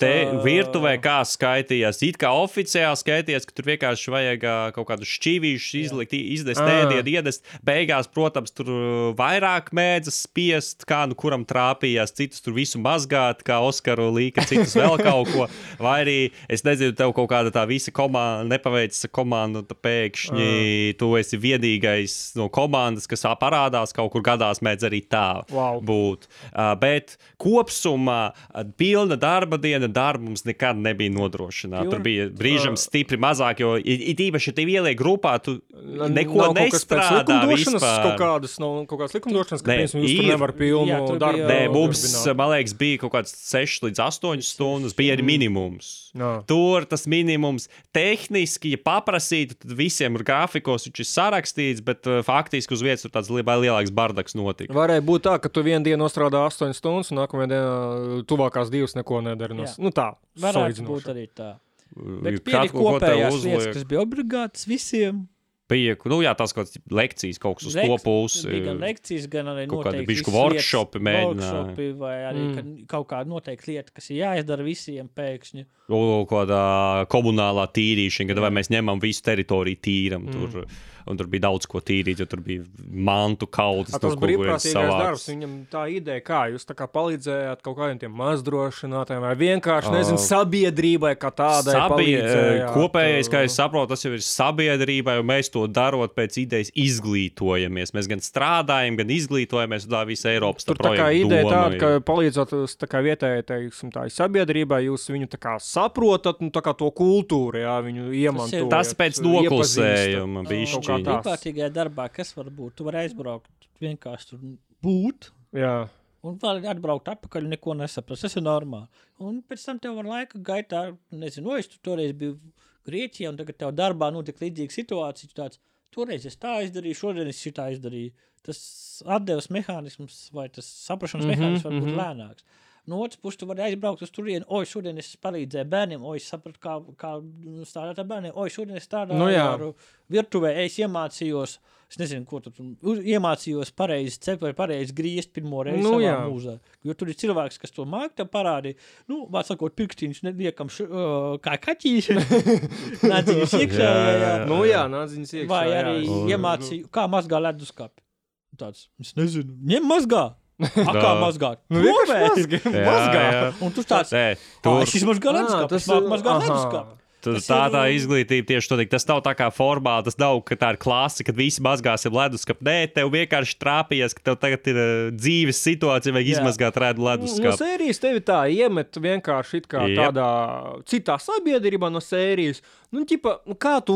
Te ā, virtuvē kā skaitījās. It kā oficiāli skaitījās, ka tur vienkārši vajag ā, kaut kādus šķīvīšus izlikt, izdest Ā. ēdienu, iedest. Beigās, protams, tur ā, vairāk mēdzas spiest, kā nu kuram trāpījās. Citus tur visu mazgāt, kā Oskaru līka, citus vēl kaut ko. (laughs) Vai arī, es nezinu, tev kaut kāda tā visa komanda nepaveicis komandu, tad pēkšņi tu esi vienīgais no komandas, kas parādās kaut kur gadās, mēdz arī tā Wow. būt. Uh, bet kopumā uh, pilna darba diena darba mums nekad nebija nodrošināta. Tur bija brīžiem stipri mazāk, jo it īpaši, ja tev ieliek grupā, tu neko nav kaut nestrādā likumdošanas, vispār. Kaut kādas, nav kaut kādas likumdošanas, ka piemēram, jūs tur nevar pilnu Jā, tur darbu. bija- Nē, mums, man liekas, bija kaut kāds 6 līdz 8 stundas, bija arī minimums. Jā. Tur tas minimums tehniski, ja paprasītu, tad visiem ir grafikos, viņš ir sarakstīts, bet uh, faktiski uz vietas tur tāds lielāks bardaks notika. Varēja būt tā, ka tu vienu dienu strādā 8 stundas, un nākamajā dienā tuvākās divas neko nedari. No, Jā. nu tā, Varētu būt arī tā. Uh, Bet Kaut bija ko, kopējās lietas, uzliek. kas bija obligātas visiem. Bija, nu jā, tās kaut kādas lekcijas, kaut kas uz to Lek- pusi. Bija gan lekcijas, gan arī kaut visas lietas, workshopi mēģināja. workshopi Vai arī Mm. mm. kaut kāda noteikta lieta, kas ir jāizdara visiem pēkšņi. kaut kādā komunālā tīrīšana, kad vai mēs ņemam visu teritoriju tīram. Mm. Tur, un tur bija daudz ko tīrīt, jo tur bija mantu kaudzes. Tas brīvprātīgais darbs, viņam tā ideja, kā jūs tā kā palīdzējāt kaut kādiem tiem mazdrošinātājiem vai vienkārši, nezinu, sabiedrībai kā tādai. Sabie, kopējais, kā uh, es saprotu, tas jau ir sabiedrībai, un mēs to darot pēc idejas izglītojamies. Mēs gan strādājam, gan izglītojamies, un tā visa Eiropas Tur tā kā ideja tāda, ka palīdzot uz tā kā vietējai, teiksim, tā sabiedrībai, jūs viņu tā kā saprotat, nu tā kā to kultūru, jā, viņu iemantojat. Tas pēc noklusējuma bija Kaut kā šķiņa. tā. Brīvprātīgajā darbā, kas var būt? Tu vari aizbraukt, vienkārši tur būt. Jā. Un vēl atbraukt atpakaļ, neko nesaprast. Tas ir normāli. Un pēc tam tev var laika gaitā, nezinu, es tur toreiz biju Grieķijā, un tagad tev darbā notika līdzīga situācija. tu Tāds, toreiz es tā izdarīju, šodien es šitā izdarīju. Tas atdeves mehānisms vai tas saprašanas mm -hmm, mehānisms var būt mm -hmm. lēnāks. No otras puses, tu vari aizbraukt uz turieni, oi, šodien es palīdzēju bērniem, oi, es sapratu, kā, kā strādāt ar bērniem, oi, šodien es strādāju Nu jā. ar virtuvē, es iemācījos, es nezinu, ko tu tur iemācījos pareizi cept vai pareizi griezt pirmo reizi Nu savā jā. mūzā. Jo tur ir cilvēks, kas to māca, tev parādīja, nu, vārds sakot, pirkstiņš neliekam š, uh, kā kaķis, nācīs iekšā, Jā, jā. Nu jā, nāciņas iekšā. vai arī iemācīju, kā mazgā leduskapi. Tāds, es nezinu, ņem mazgā. (laughs) A, kā mazgāt? Nu, mazgā. mazgā. Un tu tāds, tur tur, es izmazgāju Ā, leduskapi, tas ir ir- tur tā, ir- tā izglītība tieši tā, tas nav tā kā formāli, tas nav, ka tā ir klase, kad visi mazgāsim leduskapu. Nē, tev vienkārši trāpījies, ka tev tagad ir uh, dzīves situācija, vajag Jā. izmazgāt rēdu No leduskapu. sērijas tevi tā iemet vienkārši kā Jep. tādā citā sabiedrībā no sērijas. Nu, ķipa, nu, kā, tu,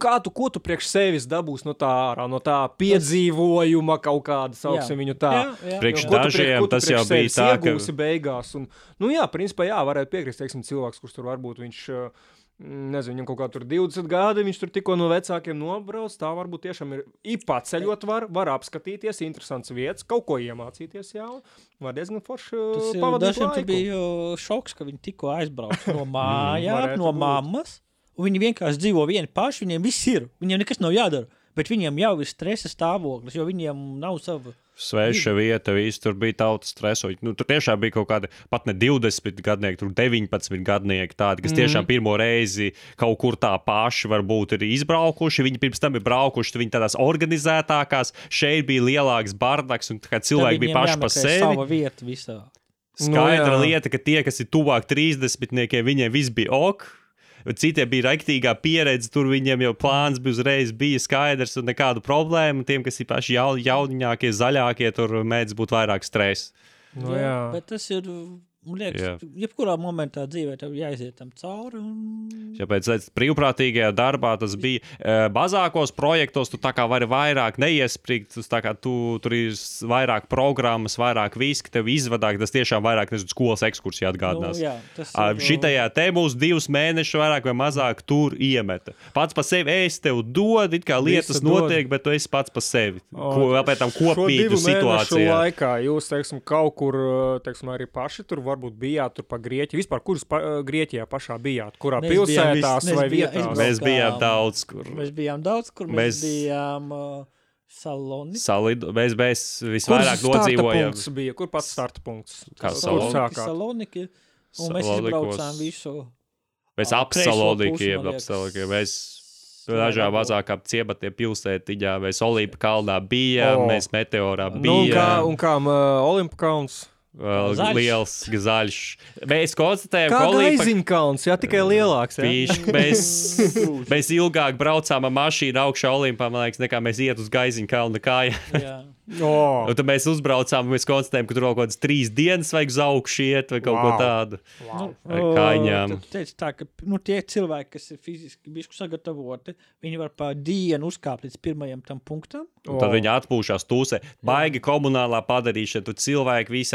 kā tu, ko tu priekš sevis dabūsi no tā ārā, no tā piedzīvojuma kaut kāda, sauksim viņu tā. Jā, jā. Priekš Jo, dažiem tu tas jau priekš bija sevis tā, ka- iegūsi beigās. Un, nu, jā, principā, jā, varētu piekrist, teiksim, cilvēks, kurš tur varbūt viņš. uh, Nezinu, viņam kaut kā tur 20 gadi, viņš tur tikko no vecākiem nobrauc. Tā varbūt tiešām ir īpa ceļot, var, var apskatīties, interesants vietas, kaut ko iemācīties jau. Var diezgan forši Tas ir pavadīt dažiem laiku. bija šoks, ka viņi tikko aizbrauca no (laughs) mājām, varētu no būt. mammas. Viņi vienkārši dzīvo vieni paši, viņiem viss ir. Viņiem nekas nav jādara. Bet viņiem jau ir stresa stāvoklis, jo viņiem nav sava. Sveša vieta, viss tur bija tautas stresoņi. Nu, tur tiešām bija kaut kādi pat ne 20 gadnieki, tur 19 gadnieki, tādi, kas tiešām pirmo reizi kaut kur tā paši varbūt ir izbraukuši. Viņi pirms tam ir braukuši, viņi tādās organizētākās, šeit bija lielāks bardaks un tā cilvēki bija paši par sevi. Sava vieta visā. Skaidra Nu, jā. lieta, ka tie, kas ir tuvāk 30, viņiem viss bija ok. Citiem bija rakstīgā pieredze, tur viņiem jau plāns bija uzreiz bija skaidrs un nekādu problēmu. Tiem, kas ir paši jau, jauniņākie, zaļākie, tur mēdz būt vairāk stresa. Nu, jā. Bet tas ir, man liekas, Jā. jebkurā momentā dzīvē tev jāiziet tam cauri. Un... Tāpēc redz, brīvprātīgajā darbā tas bija e, mazākos projektos. Tu vari vairāk neiesprāgt, tu, tur ir vairāk programmas, vairāk viski, tev izvadāk. Tas tiešām vairāk nezinu, skolas ekskursija atgādinās. Nu, jā, tas ir, Šitajā te mūs divus mēnešus vairāk vai mazāk tur iemeta. Pats par sevi es tev dodu, it kā lietas dod. notiek, bet tu esi pats par sevi. Ko vēl pēc tam kopīgu situāciju. laikā jūs, teiksim, kaut kur, teiksim, arī paši tur varbūt bijāt, tur pa Grieķiju. Vispār, kurus pa, Grieķijā pašā bijāt? Kurā Mēs bijām pilsētās mēs vai bijām vietās? izbraukt. Mēs bijām daudz kur. Mēs bijām daudz, kur mēs, Mēs- bijām uh, Salonī. Salidu, mēs, Kur visvairāk punkts bija? Kur pats starta punkts? Kā Saloniki? Saloniki. Un mēs Salonikos. izbraucām visu. Mēs ap salonikiem, ap salonikiem. Mēs dažā vajag mazāk ap ciematiem pilsētiņā, mēs Olīpa kalnā bijām, O. mēs meteorā Nu, un kā, bijām. un kā uh, Olimpikauns? Vēl Zaļš. liels, zaļš. Mēs konstatējam, ka Olīpa Gaiziņkalns, jā, tikai lielāks. Jā? Pīšk, (laughs) mēs, mēs ilgāk braucām ar mašīnu augšā Olimpā, man liekas, nekā mēs iet uz Gaiziņu kalnu kājā. Jā. O, Un tad mēs uzbraucām, mēs konstatējām, ka tur vēl kaut kādas trīs dienas vajag uz augšu iet vai kaut wow. ko tādu. wow. Kājām. Tad teica tā, ka nu, tie cilvēki, kas ir fiziski bijuši sagatavoti, viņi var pa dienu uzkāpt līdz pirmajam tam punktam. Un tad viņi atpūšas tūsē. Baigi komunālā padarīšana. Tur cilvēki visi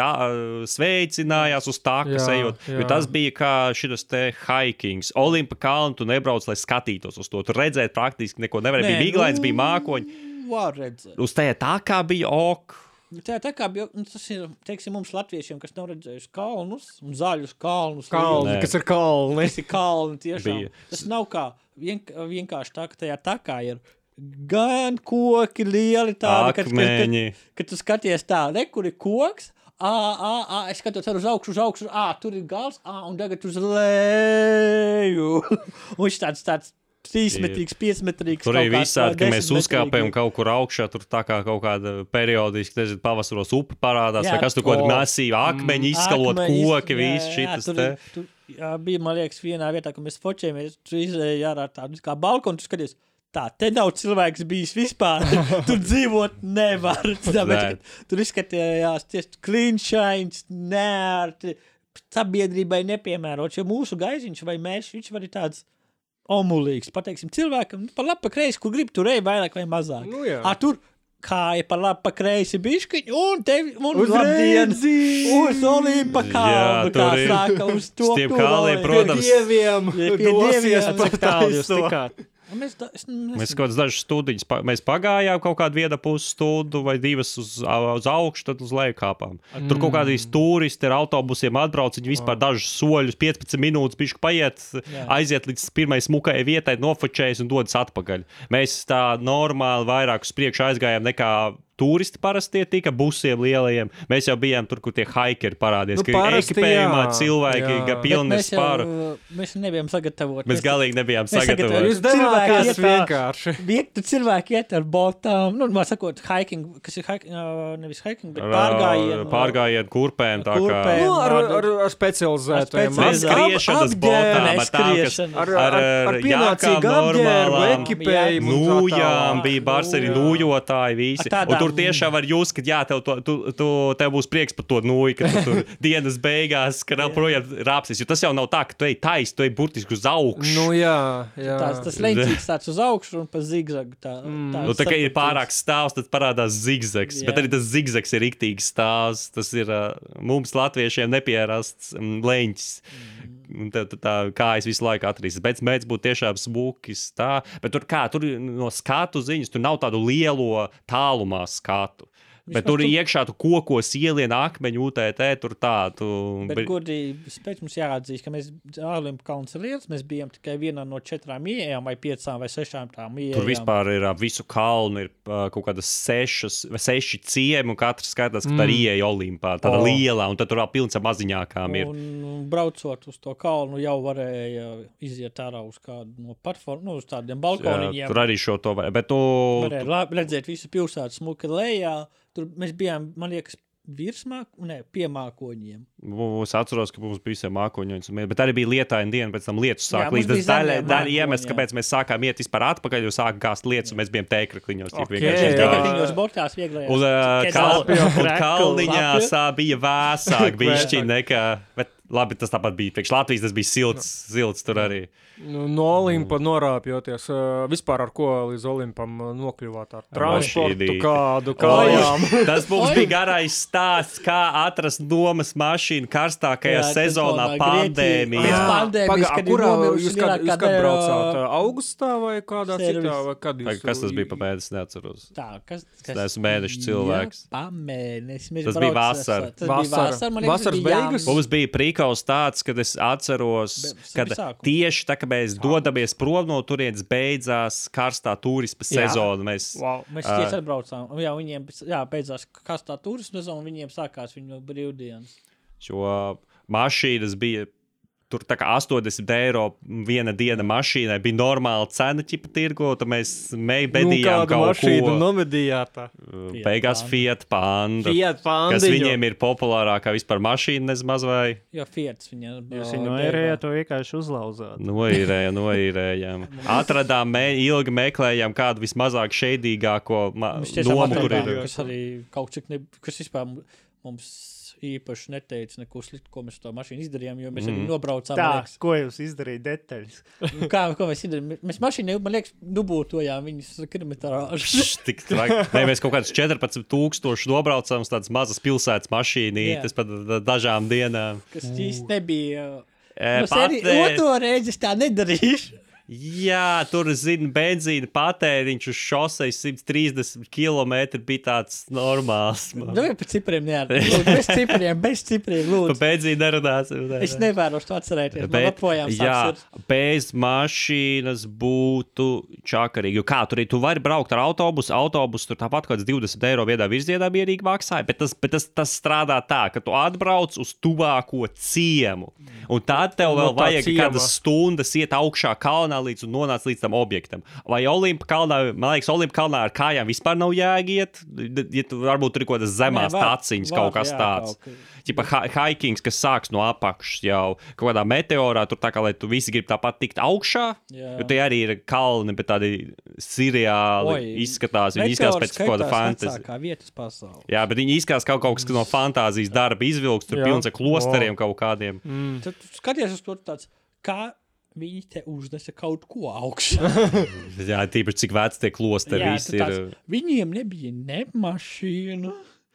sveicinājās uz takas, Jā, ejot. jā. Tas bija kā šis te hikings. Olimpa kalnu tu nebrauc, lai skatītos uz to. Tur redzēt praktiski neko nevarēja. Bija miglains, bija mākoņi. Var redzēt. Uz tajā tā kā bija ok. Tā, tā kā bija, nu, tas ir, teiksim, mums latviešiem, kas nav redzējuši kalnus un zaļus kalnus. Kalni, kas ir kalni. Tas ir kalni tiešām. Bija. Tas nav kā vienk vienkārši tā, ka tajā takā ir gan koki lieli tādi, kad, kad, kad, kad tu skaties tā, re, kur ir koks, ā, ā, ā, es skatos ar uz augšu, uz augšu, ā, tur ir gals, ā, un tagad uz leju. (laughs) un viņš tāds, tāds trīsmetrīgs, piecmetrīgs. Tur kāds, visādi, ka mēs uzkāpjam kaut kur augšā, tur tā kā kaut kāda periodiski, nezinu, pavasaros upe parādās, Jā, vai kas tur kaut kāda masīva akmeņi, izskalot Akmeņi, koki, viss tur te. ir- tur, jā, bija, man liekas, vienā vietā, kad mēs fočējamies, tur izēja ārā tādu kā balkonu, tu skaties. Tā, te nav cilvēks bijis vispār. (laughs) Tur dzīvot nevar. (laughs) Tāpēc, tur izskatījās tieši klinšains, nērti, sabiedrībai nepiemērots. Jo mūsu gaiziņš vai mēs, viņš var ir tāds omulīgs. Pateiksim, cilvēkam nu, pa labi, pa kreisi, kur grib tur ej vairāk vai mazāk. Nu, jā. A, tur kāja pa labi, pa kreisi bišķiņu, un tevi, un Uz labdien, redzi! uz Olimpa kalnu, kā tur ir. saka, uz to. Tiem kalniem, protams. Pie dieviem, pie dosies dieviem, pa Cik tālu jūs tikāt? Un Mēs, da, es, Mēs kaut kādas dažas stundas pa, mēs pagājām, kaut kādu vienu pusstundu vai divas uz, uz augšu, tad uz leju kāpām. Mm. Tur kaut kādi turisti ar autobusiem atbrauc, viņi vispār dažus soļus, 15 minūtes, bišķi paiet, Jā. aiziet līdz pirmai smukajai vietai, nofočējas un dodas atpakaļ. Mēs tā normāli vairāk uz priekšu aizgājām nekā turisti parasti tika busiem lielajiem. Mēs jau bijām tur, kur tie hikeri parādījās. Nu, ka parasti ekipējumā jā, cilvēki, jā. pilni mēs, spāru. mēs nebijām sagatavoti. Mēs galīgi nebijām Mēs sagatavoti. Jūs Cilvēki iet vienkārši. Viegli cilvēki iet ar botām, nu, man sakot, hiking, kas ir hiking, nevis hiking, bet pārgājienu. Pārgājienu kurpēm. tā kā-. Nu, ar, ar- ar, ar specializētajiem. Ar Mēs skriešanas botām, ar tām, kas ar, ar, ar, ar jākām normālām. ekipējumu. Nūjām bija bars arī nūjotāji visi. Un tur tiešām var jūs, ka jā, tev, to, tu, tu, tev būs prieks par to nūju, ka tu tur (laughs) dienas beigās, ka nav projām rāpsis. Jo tas jau nav tā, ka tu ej taisni, tu ej burtiski uz augšu. Nu, jā, jā. Tās, tas leņķis tāds uz augšu un pa zigzagu. Tā, tā, Nu, tā kā ir pārāk stāvs, tad parādās zigzags. Jā. Bet arī tas zigzags ir rīktīgs stāvs. Tas ir mums, latviešiem, nepierasts um, leņķis. Un Tā, tā, tā kā es visu laiku atrīstu. Bet mēģinājums būtu tiešām smūgs. Tā. Bet tur, kā, tur no skatu ziņas, tur nav tādu lielo tālumā skatu. Bet Vismaz tur tu- iekšā tu kokos ielien akmeņu, UTT, tur tā. Tu, Bet, bet- godīgi, pēc mums jāatzīst, ka mēs Olimpas kalns ir liels. Mēs bijām tikai vienā no četrām ieejām, vai piecām, vai sešām tām ieejām. Tur vispār ir ap visu kalnu, ir kaut kādas sešas, vai seši ciemi, un katrs skatās, ka tā ir ieeja Olimpā. Tāda oh. liela, un tad tur vēl pilns ar maziņākām ir. Un braucot uz to kalnu, jau varēja iziet ārā uz kādu no platformām, nu, uz tādiem Jā, balkoniņiem. tur arī šo to. Bet tu, Varēja labi redzēt visu pilsētu smuki lejā. Tur mēs bijām, man liekas, virsmā, ne, pie mākoņiem. es atceros, ka mums bija visiem mākoņi, bet arī bija lietaina diena, pēc tam lietus Jā, sāk mums līdz tas bija daļa, iemesls, kāpēc mēs sākām iet vispār atpakaļ, jo sāka gāzt lietus, un mēs bijām tēkrakliņos. tik Ok. vienkārši. Viņos botās vieglajās. Un, uh, Tikai kal, zelta. un kalniņā sā bija vēsāk, bišķi nekā, bet labi, tas tāpat bija priekš Latvijas, tas bija silts, silts tur arī. Nu, no Olimpa norāpjoties, uh, vispār ar ko līdz Olimpam nokļuvāt? Ar transportu, kādu kājām. Tas (laughs) mums bija garais stāsts, kā atrast domas mašīnu karstākajā Jā, sezonā, no pandēmijā. Pagā, kurā jūs, kad, jūs kad braucāt? Augustā vai kādā servis. citā? Vai kad jūs, Kas tas bija pa mēnesi, neatceros. Tā, kas, kas neesmu mēneša cilvēks. Jā, pamēnesis. Mēs Tas bija vasara. Tas bija Vasara. Vasaras beigas? Mums bija prīkaus tāds, kad es atceros, ka tieši tā, kad mēs dodamies prom no turienes, beidzās karstā turisma sezona. Mēs, Wow. Mēs Ā. tieši atbraucām. Jā, viņiem jā, beidzās kastā turisma sezona, un viņiem sākās viņu brīvdienas. šo mašīnas bija. Tur tā kā 80 eiro viena diena mašīnai bija normāla cena, ķipa tirgo. Tad mēs mēģinājām kādu kaut mašīnu ko. nomedījāt? Fiat Beigās. Fiat Panda. Fiat Panda. Kas viņiem ir populārākā vispār mašīna, nezmaz vai Jo Fiats viņiem Jūs viņu noērējāt, to vienkārši uzlauzāt. noīrējām, noīrējām. (laughs) Atradām, mē, ilgi meklējām kādu vismazāk šeidīgāko nomu, kur ir. kas arī kaut cik, ne, kas vispār mu- mums īpaši neteica neko sliktu, ko mēs ar to mašīnu izdarījām, jo mēs arī Mhm. nobraucām. Tā, liekas, ko jūs izdarījāt detaļas? nu, kā, ko mēs izdarījām? Mēs mašīnu, man liekas, dubultojām viņas kilometrāžu. Šš, Tik traki. (laughs) Nē, mēs kaut kādus 14,000 nobraucām uz tādas mazas pilsētas mašīnītes pat da- dažām dienām. kas īsti nebija. Nu, seri, pat, otro reizi es tā nedarīšu. Jā, tur zina, benzīna patēriņš uz šoseis 130 km bija tāds normāls. Nu, jau par cipriem neatceros. (laughs) Bez cipriem, bez cipriem, Par lūdzu. benzīnu nerunāsim. ne, Es ne. nevaru to atcerēties. Man Bet, joprojām jā, sāks ir- bez mašīnas būtu čakarīgi. Jo kā tur ir? Tu vari braukt ar autobusu. Autobusu tur tāpat kaut kāds 20 eiro vienā virzienā mierīgi maksāja. Bet, tas, bet tas, tas strādā tā, ka tu atbrauc uz tuvāko ciemu. Un tad tev No vēl tā vajag ciema. kādas stundas iet augšā kalnā līdz un nonāc līdz tam objektam. Vai Olimpa kalnā, man liekas, Olimpa kalnā ar kājām vispār nav jāiet. Ja tu varbūt tur ir kaut kādas zemās var, kaut kas jā, tāds. Čipa hikings, kas sāks no apakšas jau kaut kādā meteorā, tur tā kā lai tu visi grib tāpat tikt augšā. Jā. Jo tie arī ir kalni, bet tādi seriāli Oi, izskatās. Viņi izskatās pēc kaut kāda fantāzijas. Jā, bet viņi izskatās kaut, kaut kas no fantāzijas darba izvilks, tur pilns ar klosteriem kaut kādiem. Tad tu skaties uz to tāds, kā viņi te uznesa kaut ko augšā. (laughs) Jā, tīpaši cik veci tie klosteri visi ir. tāds, viņiem nebija ne mašīna.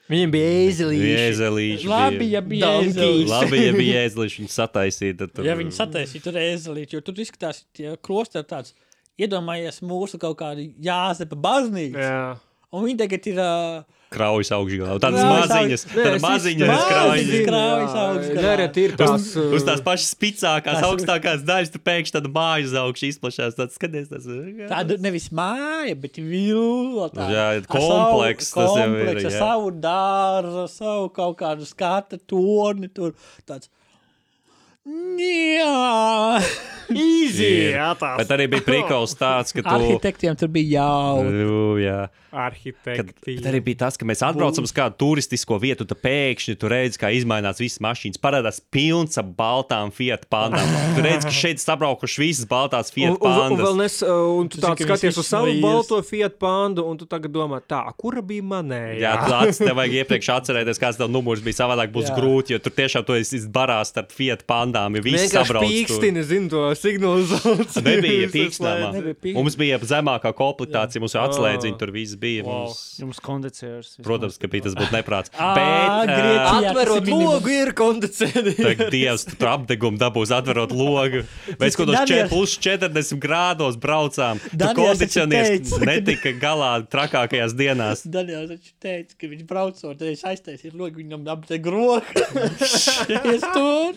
Viņiem bija ēzelīši. Labi, ja bija ēzelis. Labi, ja bija ēzelīši, viņi sataisīja. Tad, tur- Ja viņi sataisīja tur ēzelīti, jo tur izskatās, tie klosteri tāds, iedomājies mūsu kaut kādu jāzepa baznīcu. Jā. Un viņi tagad ir uh, Kraujas augšgalā. Tādas maziņas, tādas maziņas kraujas. Augšgalā. Tās. uh, Uz tās pašas spēcīgākās, Tas- augstākās daļas, tur pēkšņi tāda māja uz augšu izplatās. Tad skaties, tas ir. tāda nevis māja, bet vila. tā- Jā, kompleks savu- tas jau ir, kompleks jā. savu dārzu, savu kaut kādu skata torni. Tur tāds. Jā, Easy! Jā, tās. Bet arī bija prikals tāds, ka tu. arhitektiem tur bija. Nu, jā. Kad, Arhitekti. bet arī bija tas, ka mēs atbraucam uz kādu turistisko vietu, tad pēkšņi tur redz, kā izmainās visas mašīnas. Parādās pilns ar baltām Fiat pandām. Tur redz, ka šeit sabraukuši visas baltās Un, Fiat un, un, vēl pandas. nes, uh, un tu tāds ka skaties uz savu balto Fiat pandu, un tu tagad domā, tā, kura bija manējā? Jā, ats- tev vajag iepriekš atcerēties, kāds tev numurs bija. Savādāk būs Jā. grūti, jo tur tiešām tu esi barās starp Fiat pandām. Ja viss tur. pīkstini, zinu to signalizāciju. (laughs) Nebija pīkstāmā. Mums bija zemākā komplektācija, mums atslēdziņi tur viss bija. Wow. Mums, Jums kondiciers. protams, ka bija tas būtu neprāts. (laughs) Bet, Atverot ir logu, ir kondicionēts. (laughs) Tagad Dievs tur apdegumu dabūs, atverot logu. Mēs kaut kādos Daniels- 4, plus 40 grādos braucām. Tur kondicionieris netika galā trakākajās dienās. Daniels taču teica, ka viņš braucot, tad es aiztaisīju logu, viņam apte groku. es tur.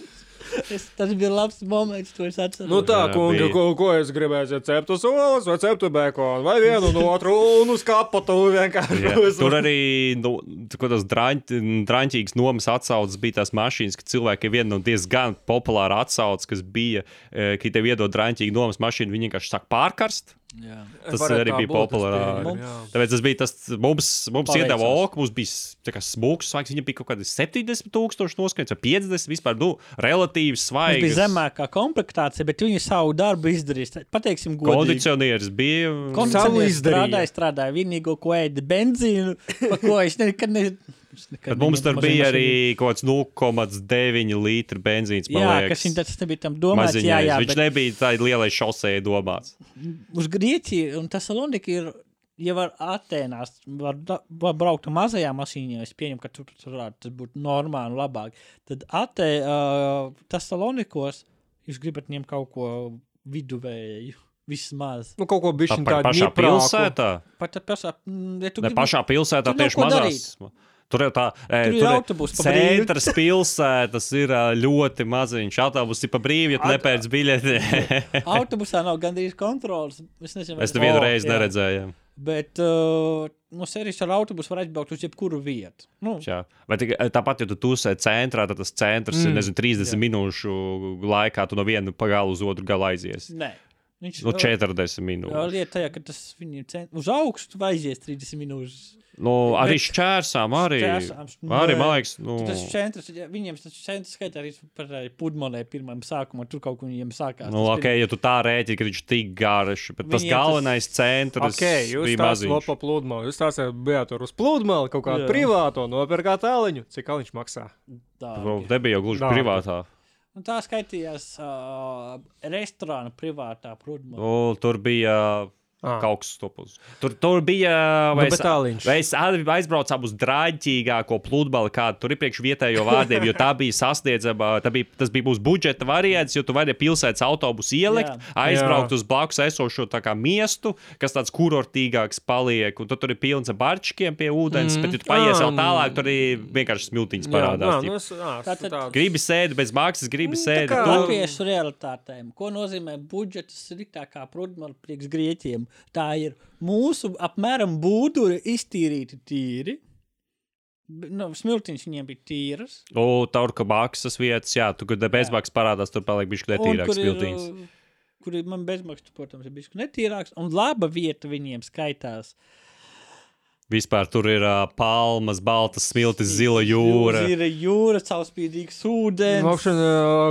(laughs) Es, tas bija labs moments, to es atceros. Nu tā, kungi, ko, ko es gribēju? Ceptu solis vai ceptu bekonu, vai vienu no otru, un uz kapatu vienkārši. Jā, tur arī nu, tur tas drāmīgs nomas atsauces bija tās mašīnas, ka cilvēki ir viena no diezgan populāra atsauces, kas bija, eh, ka tev iedod drāmīgu nomas mašīnu, viņi vienkārši sāk pārkarst. Jā. Tas arī tā bija jā. Tāpēc tas bija tas, mums, mums iedeva oku, mums bija tā kā smūgs svaigs, viņam bija kaut kādi 70 tūkstoši noskaņots, vai 50 vispār, nu, relatīvi Tas svaigs. bija zemākā komplektācija, bet viņi savu darbu izdarīja. Pateiksim, godīgi. Kondicionieris bija. Savu Kondicionieris strādāja, strādāja. Vienīgo, ko ēda benzīnu, pa ko es nekad ne. Mums tur bija arī kaut kāds 0,9 litru benzīns. Jā, liekas. kas viņa tas nebija tam domāts. Jā, Maziņais. jā, Viņš bet nebija tādā lielai šosei domāts. uz Grieķiju un Thessaloniki ir. Ja var Atēnās, var, var braukt ar mazajām mašīnām, es pieņemu, ka tur, tur varētu tas būtu normāli un labāk. Tad Atē, uh, Thessalonikos jūs gribat ņemt kaut ko viduvēju, vismaz. Nu, kaut ko Tā bišķiņ pa- tādu pašā ņiprāku. pilsētā. Pat tā pašā, mm, ja tu Ne gribi- pašā pilsētā tieši mazās. Tur jau tā, e, Tur tur brīvu. centrs (laughs) pilsētas ir ā, ļoti maziņš. Autobusi ir pa brīvi, ja nepērc biļeti. (laughs) Autobusā nav gandrīz kontrols. Es nezinu, es to vienu reizi neredzēju. Bet uh, no serijas ar autobusu var aizbraukt uz jebkuru vietu. Nu, Jā. Vai tik- tāpat, ja tu tusē centrā, tad tas centrs mm. ir nezinu, 30 Jā. minūšu laikā, tu no viena pagāla uz otru galu aizies. nē. Viņš No uh, 40 Jā, minūtes. lieta tajā, ka tas viņiem cent... uz augstu tu aizies 30 minūtes. Nu, arī Bet- šķērsām, arī. Šķērsāms, Arī, nē. man liekas, nu, Nu, tas centrs, viņiem tas centrs skaitā arī par uh, pudmonē pirmajam sākumam, tur kaut kur viņiem sākās. nu, tas ok, ja tu tā rēķini, ka viņš tik garš, bet tas Viņiem tas- galvenais centrs Ok, jūs bija maziņš. slopā pludmali. Jūs tādā bijāt tur uz pludmali, kaut kādu Jā. privāto, nopirkāt tāliņu. Cik viņš maksā? dārgi. Te bija jau gluži privātā. Un tā skaitījās uh, restorāna privātā. Nu, tur bija Ah. Kaut kas stopus. Tur, tur bija. Nu, Vai bet es, tāliņš. vai es aizbraucu uz drāģīgāko pludmali, kādu tur iepriekš vietējo vārdiem, jo tā bija sasniedzama. Tā bija, tas bija mūsu budžeta variants, jo tu vari pilsētas autobusu ielikt, Jā. aizbraukt Jā. uz blakus esošo tā kā miestu, kas tāds kurortīgāks paliek. Un tad tur ir pilns ar barčkiem pie ūdens, mm. bet, ja tu paies vēl tālāk, tur arī vienkārši smiltiņas parādās. Jā, nu ķip. es, ā, Tātad- Gribi sēdi bez maksas, gribi Nu, tā sēdi. kā- tur. Latviešu realitātēm. Ko nozīmē budžets sliktākā pludmale priekš grieķiem? Tā ir mūsu apmēram būduri iztīrīti tīri. Nu, smiltiņš viņiem bija tīras. O, tur, ka maksas vietas, jā, tu, kad bezmaksas parādās, tur paliek bišķi netīrāks uh, Kur ir man bezmaksas, protams, ir bijis netīrāks. Un laba vieta viņiem skaitās. Vispār tur ir uh, palmas, baltas smiltis, zila jūra. Ir jūra, caurspīdīgs ūdens. Mokšana,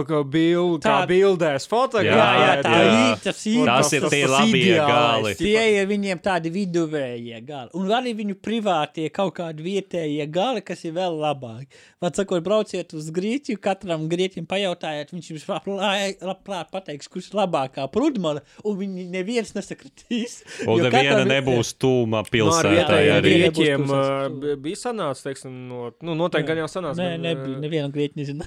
kā, bild, kā Tā- bildēs, fotografēt. Jā, jā, tā jā. ir tas Tas ir tie labie gali. Tie ir viņiem tādi viduvējie gali. Un arī viņu privātie kaut kādi vietējie gali, kas ir vēl labāki. Var sakot, brauciet uz Grieķiju, katram grieķim pajautājiet, viņš jums labprāt pateiks, kurš ir labākā prudmale, un viņi neviens nesakritīs. Un jo neviena katram- nebūs tūma No, ar pilsētā. Viena grieķiem bija sanācis, teiksim, no, nu, noteikti gan jau sanācis. Nē, gan, nebija. ā, Nevienu grieķi nezinu.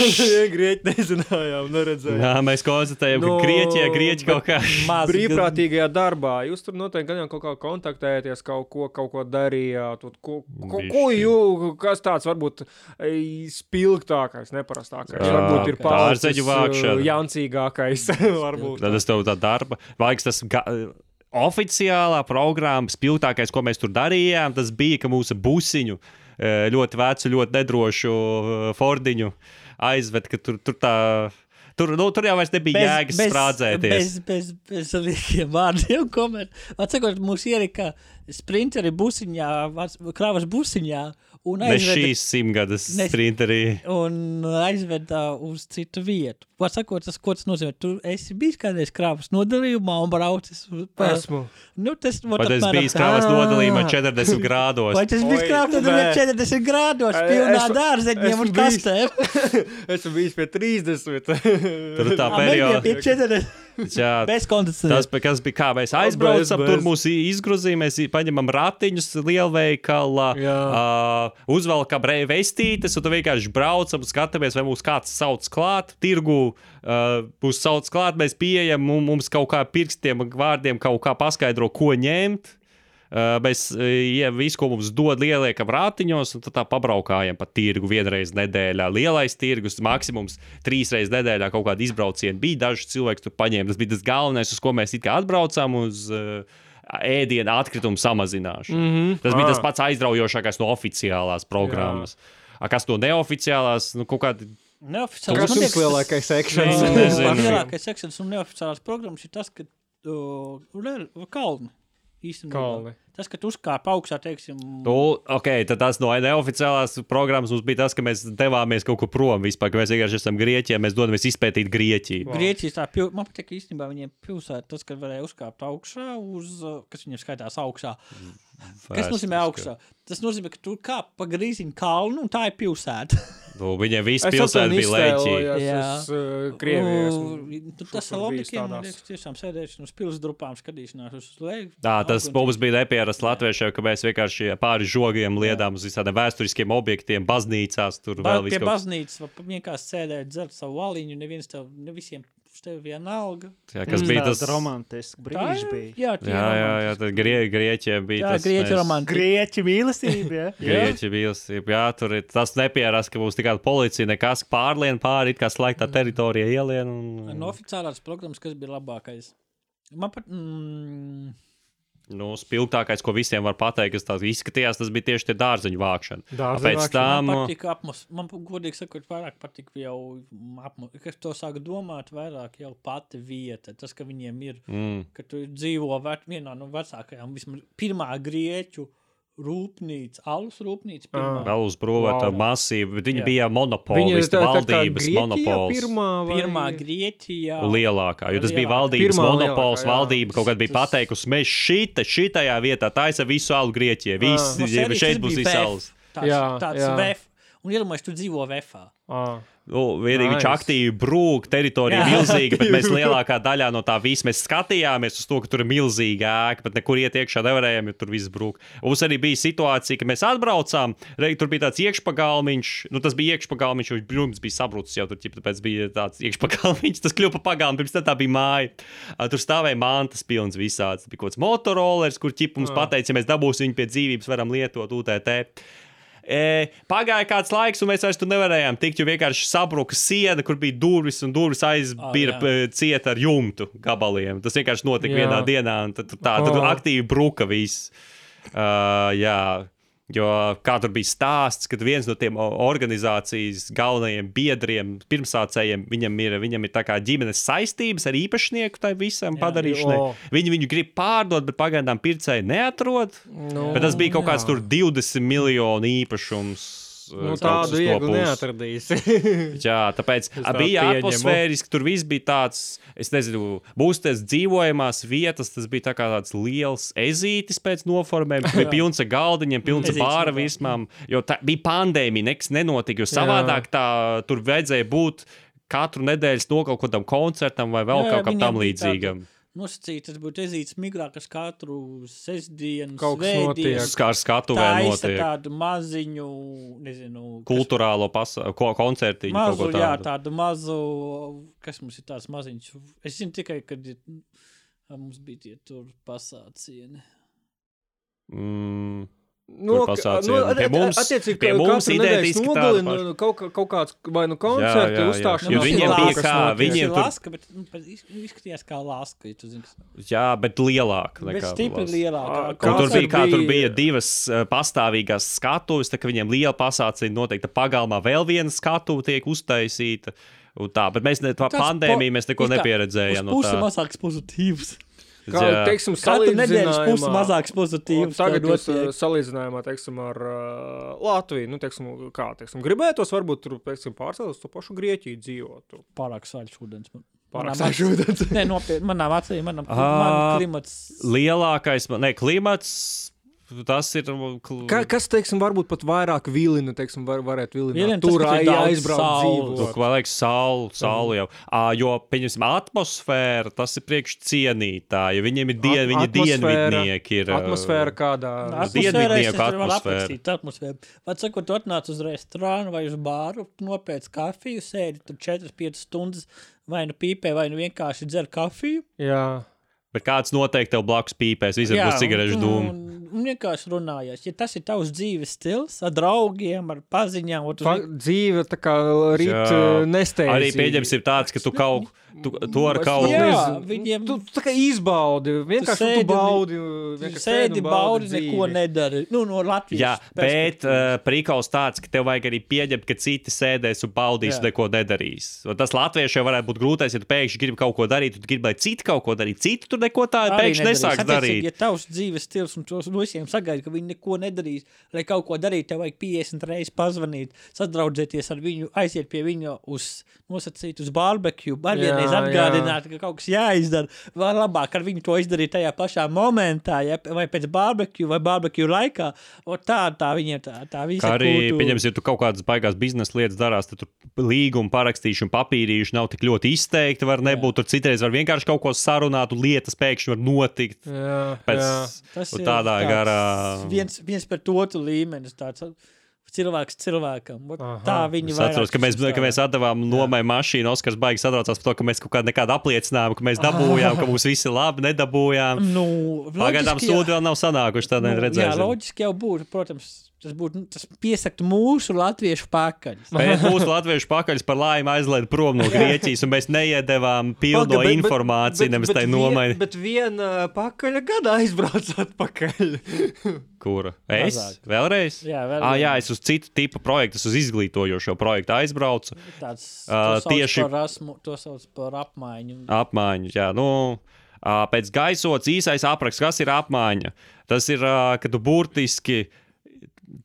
(laughs) Grieķi nezinājām, neredzējām. Jā, mēs konstatējam, ka Grieķijā grieķi kaut kā. Maz Brīvprātīgajā darbā jūs tur noteikti gan jau kaut kā kontaktējaties, kaut ko, kaut ko darījāt. Ko, ko, ko jū, kas tāds varbūt spilgtākais, neparastākais? Jā, varbūt ir ā, jancīgākais. (laughs) varbūt. Tad es tev tā darba. Vajag tas. Ga... Oficiālā programma, spilgtākais, ko mēs tur darījām, tas bija, ka mūsu busiņu, eh, ļoti vecu, ļoti nedrošu eh, Fordiņu aizved, ka tur, tur tā. Tur, nu, tur jau nebija jēgas sprādzēties. Bez, bez, bez liekiem vārdiem komentēt. Atsakot, mūs ielika sprinteri busiņā, kravas busiņā un Ne aizveda, šīs simtgades Ne- sprinterī. un aizveda uz citu vietu. Atsakot, tas, ko tas nozīmē, tu esi bijis kādreiz kravas nodalījumā un braucis. Pa, Esmu. nu, tas, vot Vai tas apmēram bija tā. krāvas nodalījumā Ā. 40 grādos? Vai tas bija tad nē. bija 40 grādos, Es- pilnā es- dārzeņiem esmu un bijis- kastēm. (laughs) Esmu bijis pie 30. Tur tā periodā. Pie 40 Jā, bez Tas, kondicionēta. bija- kas bija, kā mēs aizbraucam, tur mūs izgrūzīja, mēs paņemam ratiņus lielveikalā, Jā. uh, uzvelkam bre- vestītes, un tad vienkārši braucam, skatāmies, vai mūs kāds sauc klāt, tirgu, uh, mūs sauc klāt, mēs pieejam, mu- mums kaut kā pirkstiem vārdiem kaut kā paskaidro, ko ņemt. Uh, mēs uh, ja, visu, ko mums dod, ieliekam rātiņos, un tad tā pabraukājam pa tirgu vienreiz nedēļā. Lielais tirgus, maksimums trīs reizes nedēļā kaut kāda izbrauciena bija. Daži cilvēki tur paņēma. Tas bija tas galvenais, uz ko mēs it kā atbraucām. Uz, uh, Ēdienu atkritumu samazināšanu. Mm. -hmm. Tas bija Ah. tas pats aizraujošākais no oficiālās programmas. A, kas no neoficiālās, nu, kaut kāda Kas man jums liekas, lielākais tas- sekšanas? Nu. Lielākais sekšanas un neoficiālās programmas ir tas, ka uh, kalni īstenībā. Tas, ka tu uzkāp augšā, teiksim, Nu, ok, tad tas no neoficiālās programmas mums bija tas, ka mēs devāmies kaut kur prom vispār, ka mēs vienkārši esam Grieķijā, mēs dodamies izpētīt Grieķiju. Grieķijas tā pil... man patīk īstenībā viņiem pilsēta, tas, ka varēja uzkāpt augšā, uz, kas viņiem skaitās augšā. Kas nozīmē augšā? Tas nozīmē, ka tu kāp pa grīziņu kalnu un tā ir pilsēta. Nu, viņiem viss Es pilsēta bija iztēlojos Jā. uz uh, Krieviju. esmu Nu, tu- šur Tas tur ir labi, liekas, tiešām sēdēšana uz pilsētas drupām skatīšanās uz leju. Tā, tas mums bija nepierasts latviešiem, ka mēs vienkārši pāri žogiem liedām uz visādiem vēsturiskiem objektiem, baznīcās, tur Ba vēl pie viss. kaut- baznīcas vienkārši sēdēt, dzert savu valiņu, neviens tev, ne visiem uz tevi vienalga. Jā, kas bija tas? romantisks brīdis jā, Jā, jā, jā, romantiski. tad grie, grieķiem bija Jā, tas. grieķi mēs- romantiski. Grieķu mīlestība. Ja? (laughs) Grieķi bija. Jā, tur ir tas nepierast, ka mums tikai policija nekas pārlien pāri, it kā slēgtā teritorija ielien. Un, No oficiālās programmas, kas bija labākais? Man pat. Mm, nu, spilgtākais, ko visiem var pateikt, kas tāds izskatījās, tas bija tieši tie dārzeņu vākšana. Dārzeņu vākšana. tam. man patīk apmos. Man, godīgi sakot, vairāk patīk jau apmos. Kad to sāku domāt, vairāk jau pati vieta. Tas, ka viņiem ir, Mm. ka tu dzīvo vienā no vecākajām, vismaz pirmā grieķu rūpnīca, alus rūpnīca. Pirmā. Vēl uzbūvēta Wow. masīva, bet viņi Jā. bija Viņa ir monopolisti, tā, tā valdības Grieķijā monopols. pirmā, vai... Pirmā Grieķijā. Lielākā, jo tas bija Lielākā. valdības Pirmā monopols. lielākā. Valdība kaut kad bija Tas- pateikusi, mēs šita, šitajā vietā taisa visu alu Grieķijai. Viss, No sērijas šeit būs bija VF. alus. Tāds, Jā, tāds jā. vef. Un iedomājieties, tu dzīvo vefā. Ah. Nu, vienīgi viņš Nice. aktīvi brūk, teritorija ir milzīga, bet mēs (laughs) lielākā daļā no tā visa mēs skatījāmies uz to, ka tur ir milzīga ēka, bet nekur iet iekšā nevarējām, jo tur viss brūk. Un Mums arī bija situācija, ka mēs atbraucām, re, tur bija tāds iekšpagalmiņš, nu tas bija iekšpagalmiņš, jo brūks bija sabrucis jau tur, tāpēc bija tāds iekšpagalmiņš, tas kļuva par pagalmu, pirms tā bija māja. Tur stāvēja mantas pilns visāds, bija kaut kāds motorolers, kur ķip mums pateica, ja mēs dabūsim viņu pie dzīvības, varam lietot UTT. E, pagāja kāds laiks, un mēs vairs tur nevarējām tikt, jo vienkārši sabruka siena, kur bija durvis, un durvis aizbīra Oh, jā. oh, cieta ar jumtu gabaliem. Tas vienkārši notika Jā. vienā dienā, un tad, tā tad Oh. aktīvi bruka viss. Uh, jā. Jo kā tur bija stāsts, kad viens no tiem organizācijas galvenajiem biedriem, pirmsācējiem, viņam ir, viņam ir tā kā ģimenes saistības ar īpašnieku tai visam Jā, padarīšanai. o. Viņi viņu grib pārdot, bet pagaidām pircēji neatrod. Nu, Bet tas bija kaut kāds jā. tur 20 miljonu īpašums. Nu, tādu viegli pusi. neatradīs. (laughs) Jā, tāpēc tā bija pieņemu. atmosfēriski, tur viss bija tāds, es nezinu, būs tas dzīvojamās vietas, tas bija tā kā tāds liels ezītis pēc noformējuma, (laughs) tur bija pilns ar galdiņiem, pilns ar bāra vismām, jo tā bija pandēmija, nekas nenotika, jo savādāk tā tur vajadzēja būt katru nedēļas no kaut kādam koncertam vai vēl Jā, kaut kam tam līdzīgam. Nosacīt, tas būtu ezīts migrā, kas katru sestdienu, Kaut kas notiek. svētdienu Kā ar skatu vai taisa notiek. tādu maziņu, nezinu, kas- Kultūrālo pasa- ko, koncertiņu. Mazu, ko jā, tādu. tādu mazu, kas mums ir tāds maziņš. Es zinu tikai, kad ir- mums bija tie tur pasācieni. Mm. No, no, Pie mums- attiecīgi, pie ka mums identiski paša. nu, kaut, kā- kaut kāds vai nu koncerti, jā, jā. uzstāšanās. Jo Nu, viņiem bija kā- viņiem tur- laska, bet nu, iz- izskatījās kā laska, ja tu zini. Jā, bet lielāk. Bet nekā stipri Latvijas. lielākā. Ā, Un Kāds tur bija, kā, tur bija- divas pastāvīgās skatuves, tā kā viņiem liela pasāciņa noteikti pagalmā vēl viena skatuve tiek uztaisīta. Un tā, bet mēs ne, tā pandēmija mēs neko kā nepieredzējām. No Pusi tā. mazāks pozitīvs. Kā, Jā. teiksim, Katru nedēļas pusi mazāks pozitīvs. Tagad jūs uh, salīdzinājumā teiksim, ar uh, Latviju, nu, teiksim, kā teiksim, gribētos varbūt tur teiksim, pārcelt uz to pašu Grieķiju dzīvot. tur. pārāk saļš ūdens. man- Pārāk. (laughs) Nē, nopietni, manām acīm, manam, man klimats. Lielākais, man- ne, klimats, tas ir. Kl... Ka, kas, teiksim, varbūt pat vairāk vilina, teiksim, var, varētu vilināt. Vilina tas, tur tur ai- daudz aizbraukt saules. Nu, kā liekas, saule, saule jau. À, jo, pieņemsim, atmosfēra, tas ir priekšcienītāji. Viņiem ir diena, viņi ir Atmosfēra- dienvidnieki. Ir, Atmosfēra kādā. Dienvidnieku atmosfēra. atmosfēra. Vai sakot, tu atnāc uz restorānu vai uz bāru, nopēc kafiju, sēdi tur 4-5 stundas, vai nu pīpē, vai nu vienkārši dzer kafiju. Jā. Bet kāds noteikti tev blakus pīpēs, visur būs cigarešu dūmu. un- vienkārši runājās. Ja tas ir tavs dzīves stils, ar draugiem, ar paziņām, un tu Fa dzīve tā kā rīt Jā. nesteidz. Arī pieņemsim tāds, ka tu kaut tu, to ar pat Jā, nezinu. viņiem- Tu, tu tā kā izbaudi, vienkārši tu, sēdi tu baudi. Vienkārši sēdi, baudi, dzīvi. neko nedari. Nu, no Latvijas. Jā, bet uh, prikals tāds, ka tev vajag arī pieņemt, ka citi sēdēs un baudīs, Jā. neko nedarīs. Un tas latviešiem varētu būt grūtais, ja tu pēkšņi gribi kaut ko darīt, tu gribi, lai citi kaut ko darītu. Citi tur neko tādu pēkšņi nedarīs. nesāks Attiecīgi, darīt. Ja tavs dzīves stils un tos no visiem sagaida, ka viņi neko nedarīs, lai kaut ko darītu, tev vajag 50 reizes pazvanīt, sadraudzēties ar viņu, aiziet pie viņa uz nosacīt uz barbecue, var Jā, vienreiz atgādināt, ka kaut kas jāizdara. Vai labāk ar viņu to izdarīt tajā pašā momentā, ja, vai pēc barbecue, vai barbecue laikā. O tā, tā viņiem tā, tā visa Kā arī, kultūra. pieņemsim, ja tu kaut kādas baigās biznesa lietas darās, tad tur līguma parakstīšana, papīrīša nav tik ļoti izteikti. Var nebūt, tur citreiz var vienkārši kaut ko sarunāt, un lietas pēkšņi var notikt. Jā, Pēc jā. Tas ir tādā garā. Viens, viens pret otru līmenis. Tāds, cilvēks cilvēkam. Aha. Tā viņi Es atceros, ka mēs, ka mēs atdevām nomai mašīnu. Oskars baigi satraucās par to, ka mēs kaut kādu nekādu apliecinājumu, ka mēs dabūjām, ka mums viss ir labi, nedabūjām. Nu, Pagaidām jā. sūdi vēl nav sanākuši, tad Nu, jā, redzēsim. loģiski jau būtu, protams, tas būtu, tas piesakt mūsu latviešu pakaļ. Bet mūsu latviešu pakaļs par laimi aizlaida prom no (laughs) Grieķijas, un mēs neiedavām pilno Paga, bet- bet- informāciju, nemaz tai vien- nomai. Bet viena pakaļa gada aizbrauc atpakaļ. (laughs) Kura? Es? Mazāk. Vēlreiz? Jā, vēl Ah, jā, es uz citu tipu projektu, uz izglītojošo projektu aizbraucu. Tāds, sauc tieši- par, rasmu, to sauc par apmaiņu. Apmaiņu, jā, nu. ā, Pēc gaisots īsais apraksts, kas ir apmaiņa? Tas ir, ā, ka tu burtiski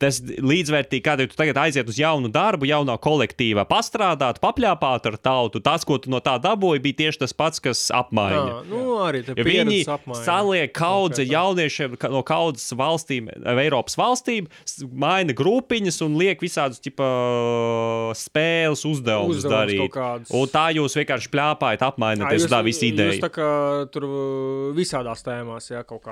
tas līdzvērtīgi, kad tu tagad aiziet uz jaunu darbu, jaunā kolektīvā, pastrādāt, papļāpāt ar tautu. Tas, ko tu no tā dabūji, bija tieši tas pats, kas apmaiņa. Jā, nu, arī Ja viņi apmaiņa. saliek kaudzi jauniešiem no kaudzes valstīm, Eiropas valstīm, maina grupiņas un liek visādus tipa, spēles uzdevumus Uzdevumus darīt. Un tā jūs vienkārši plāpājat, Ā, apmaināties uz tā visu ideju. tā kā tur uh, visādās tēmās, jā, kaut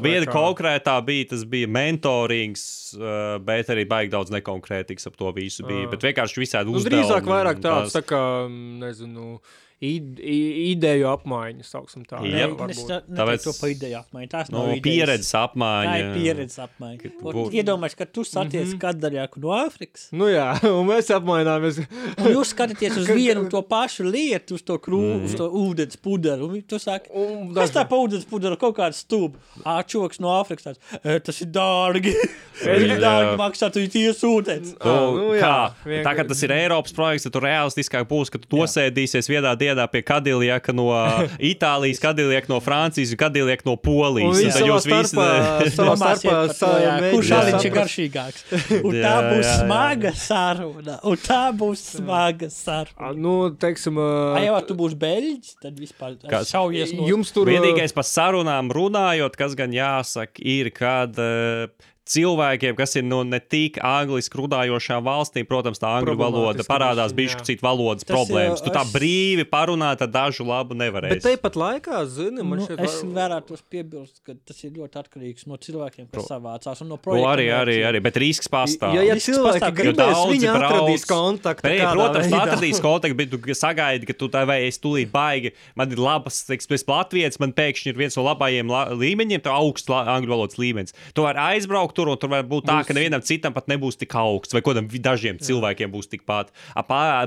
vai Viena kā- konkrētā bija, tas bija mentorings, uh, bet arī baigi daudz nekonkrētīgs ap to visu bija. Ā. Bet vienkārši visādi Nu, uzdevumi. drīzāk vairāk tāds, tās- tā kā, mm, nezinu, i- ideju apmaiņa, sauksim tā. Jā, varbūt. es tā- Tāpēc- to pa ideju apmaiņu. Tās no, nav idejas. pieredzes Tā apmaiņa. ir pieredzes apmaiņa. Tu būtu- Iedomājieties, ka tu saties mm -hmm. kadaļāku no Āfrikas. Nu jā, (laughs) un mēs apmaināmies. Un jūs skatāties uz vienu un to pašu lietu, uz to krūmu, mm. uz to ūdens pudeli. Un tu saki, Un kas tā pa ūdens pudeli kaut kāds stūbi? Ā, čoks no Āfrikas tāds, "E, tas ir dārgi. (laughs) Tas ir dārgi maksāt, tu ties ūdens. Tu, Ā, nu jā, kā, tā kā tas ir Eiropas projekts, tad tur realistiskāk būs, ka tu to sēdīsies vienā dienā pie Kadiljaka no (laughs) Itālijas, Kadiljaka no Francijas un Kadiljaka no Polijas. Un tad jūs visi. mēģina Kurš aliņš ir garšīgāks? (laughs) Un tā būs jā, jā. smaga saruna. Un tā būs smaga saruna. Nu, teiksim, ā, Ai, jau tu būsi beļģis, tad vispār šaujies no jums tur Vienīgais par sarunām runājot, kas gan jāsaka, ir, kad uh, cilvēkiem, kas ir no ne tik angliski runājošām valstīm, protams, tā angļu valoda parādās bišķi citu valodas Tas problēmas. Tu tā es- brīvi parunāt ar dažu labu nevarēsi. Bet tepat laikā, zini, man Nu, šeit es vēlētos piebilst, ka tas ir ļoti atkarīgs no cilvēkiem, kas savācās un no Nu, projekta. arī, arī, arī, bet risks pastāv. Ja, ja Risks cilvēki pastāv, ka gribēs, viņi atradīs kontaktu. Pēc, protams, tu veidā. atradīsi kontaktu, bet tu sagaidi, ka tu tā vai es tūlīt baigi. Man ir labas, teiksim, es Latvijas, man pēkšņi ir viens no labajiem la līmeņiem, tā augsts la angļu valodas līmenis. Tu vari aizbraukt tur, un tur var būt tā, ka nevienam citam pat nebūs tik augsts, vai kādam dažiem cilvēkiem būs tikpat.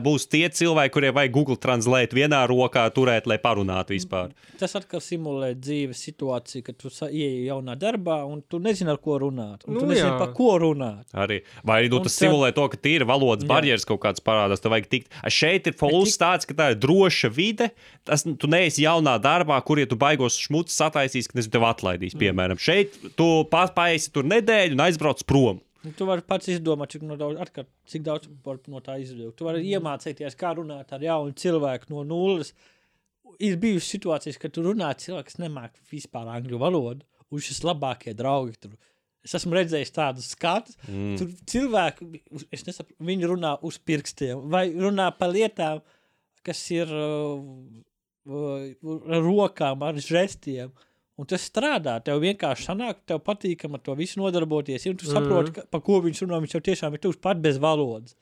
Būs tie cilvēki, kuriem vajag Google Translate vienā rokā turēt, lai parunātu vispār. Tas atkal simulē dzīves situāciju, kad tu sa- ieej jaunā darbā un tu nezini, ar ko runāt. Un Nu, tu nezini, jā. par ko runāt. Arī. Vai arī nu, tas tad- simulē to, ka tīra valodas Jā. barjeras kaut kādas parādās, tad vajag tikt. A šeit ir fons tāds, ka tā ir droša vide. Tas, tu neesi jaunā darbā, kur ja tu baigos šmucis sataisīs, ka nezinu, tev atlaidīs. Mm. Piemēram, šeit tu pa- paesi tur nedēļu un aizbrauc prom. Un Tu vari pats izdomāt, cik, no daudz, atkal, cik daudz no tā izvilkt. Tu vari iemācīties, kā runāt ar jaunu cilvēku no nulles. Ir bijušas situācijas, kad tu runā ar cilvēku, kas nemāķi vispār angļu valodu, un šis labākie draugi tur. Es esmu redzējis tādus skatus, mm. tur cilvēki, uz- es nesaprotu, viņi runā uz pirkstiem vai runā par lietām, kas ir uh, uh, ar rokām, ar žestiem. Un tas strādā. Tev vienkārši sanāk, tev patīkam ar to visu nodarboties. Un tu saproti, mm. pa ko viņš runā. Viņš jau tiešām ir tūs pat bez valodas.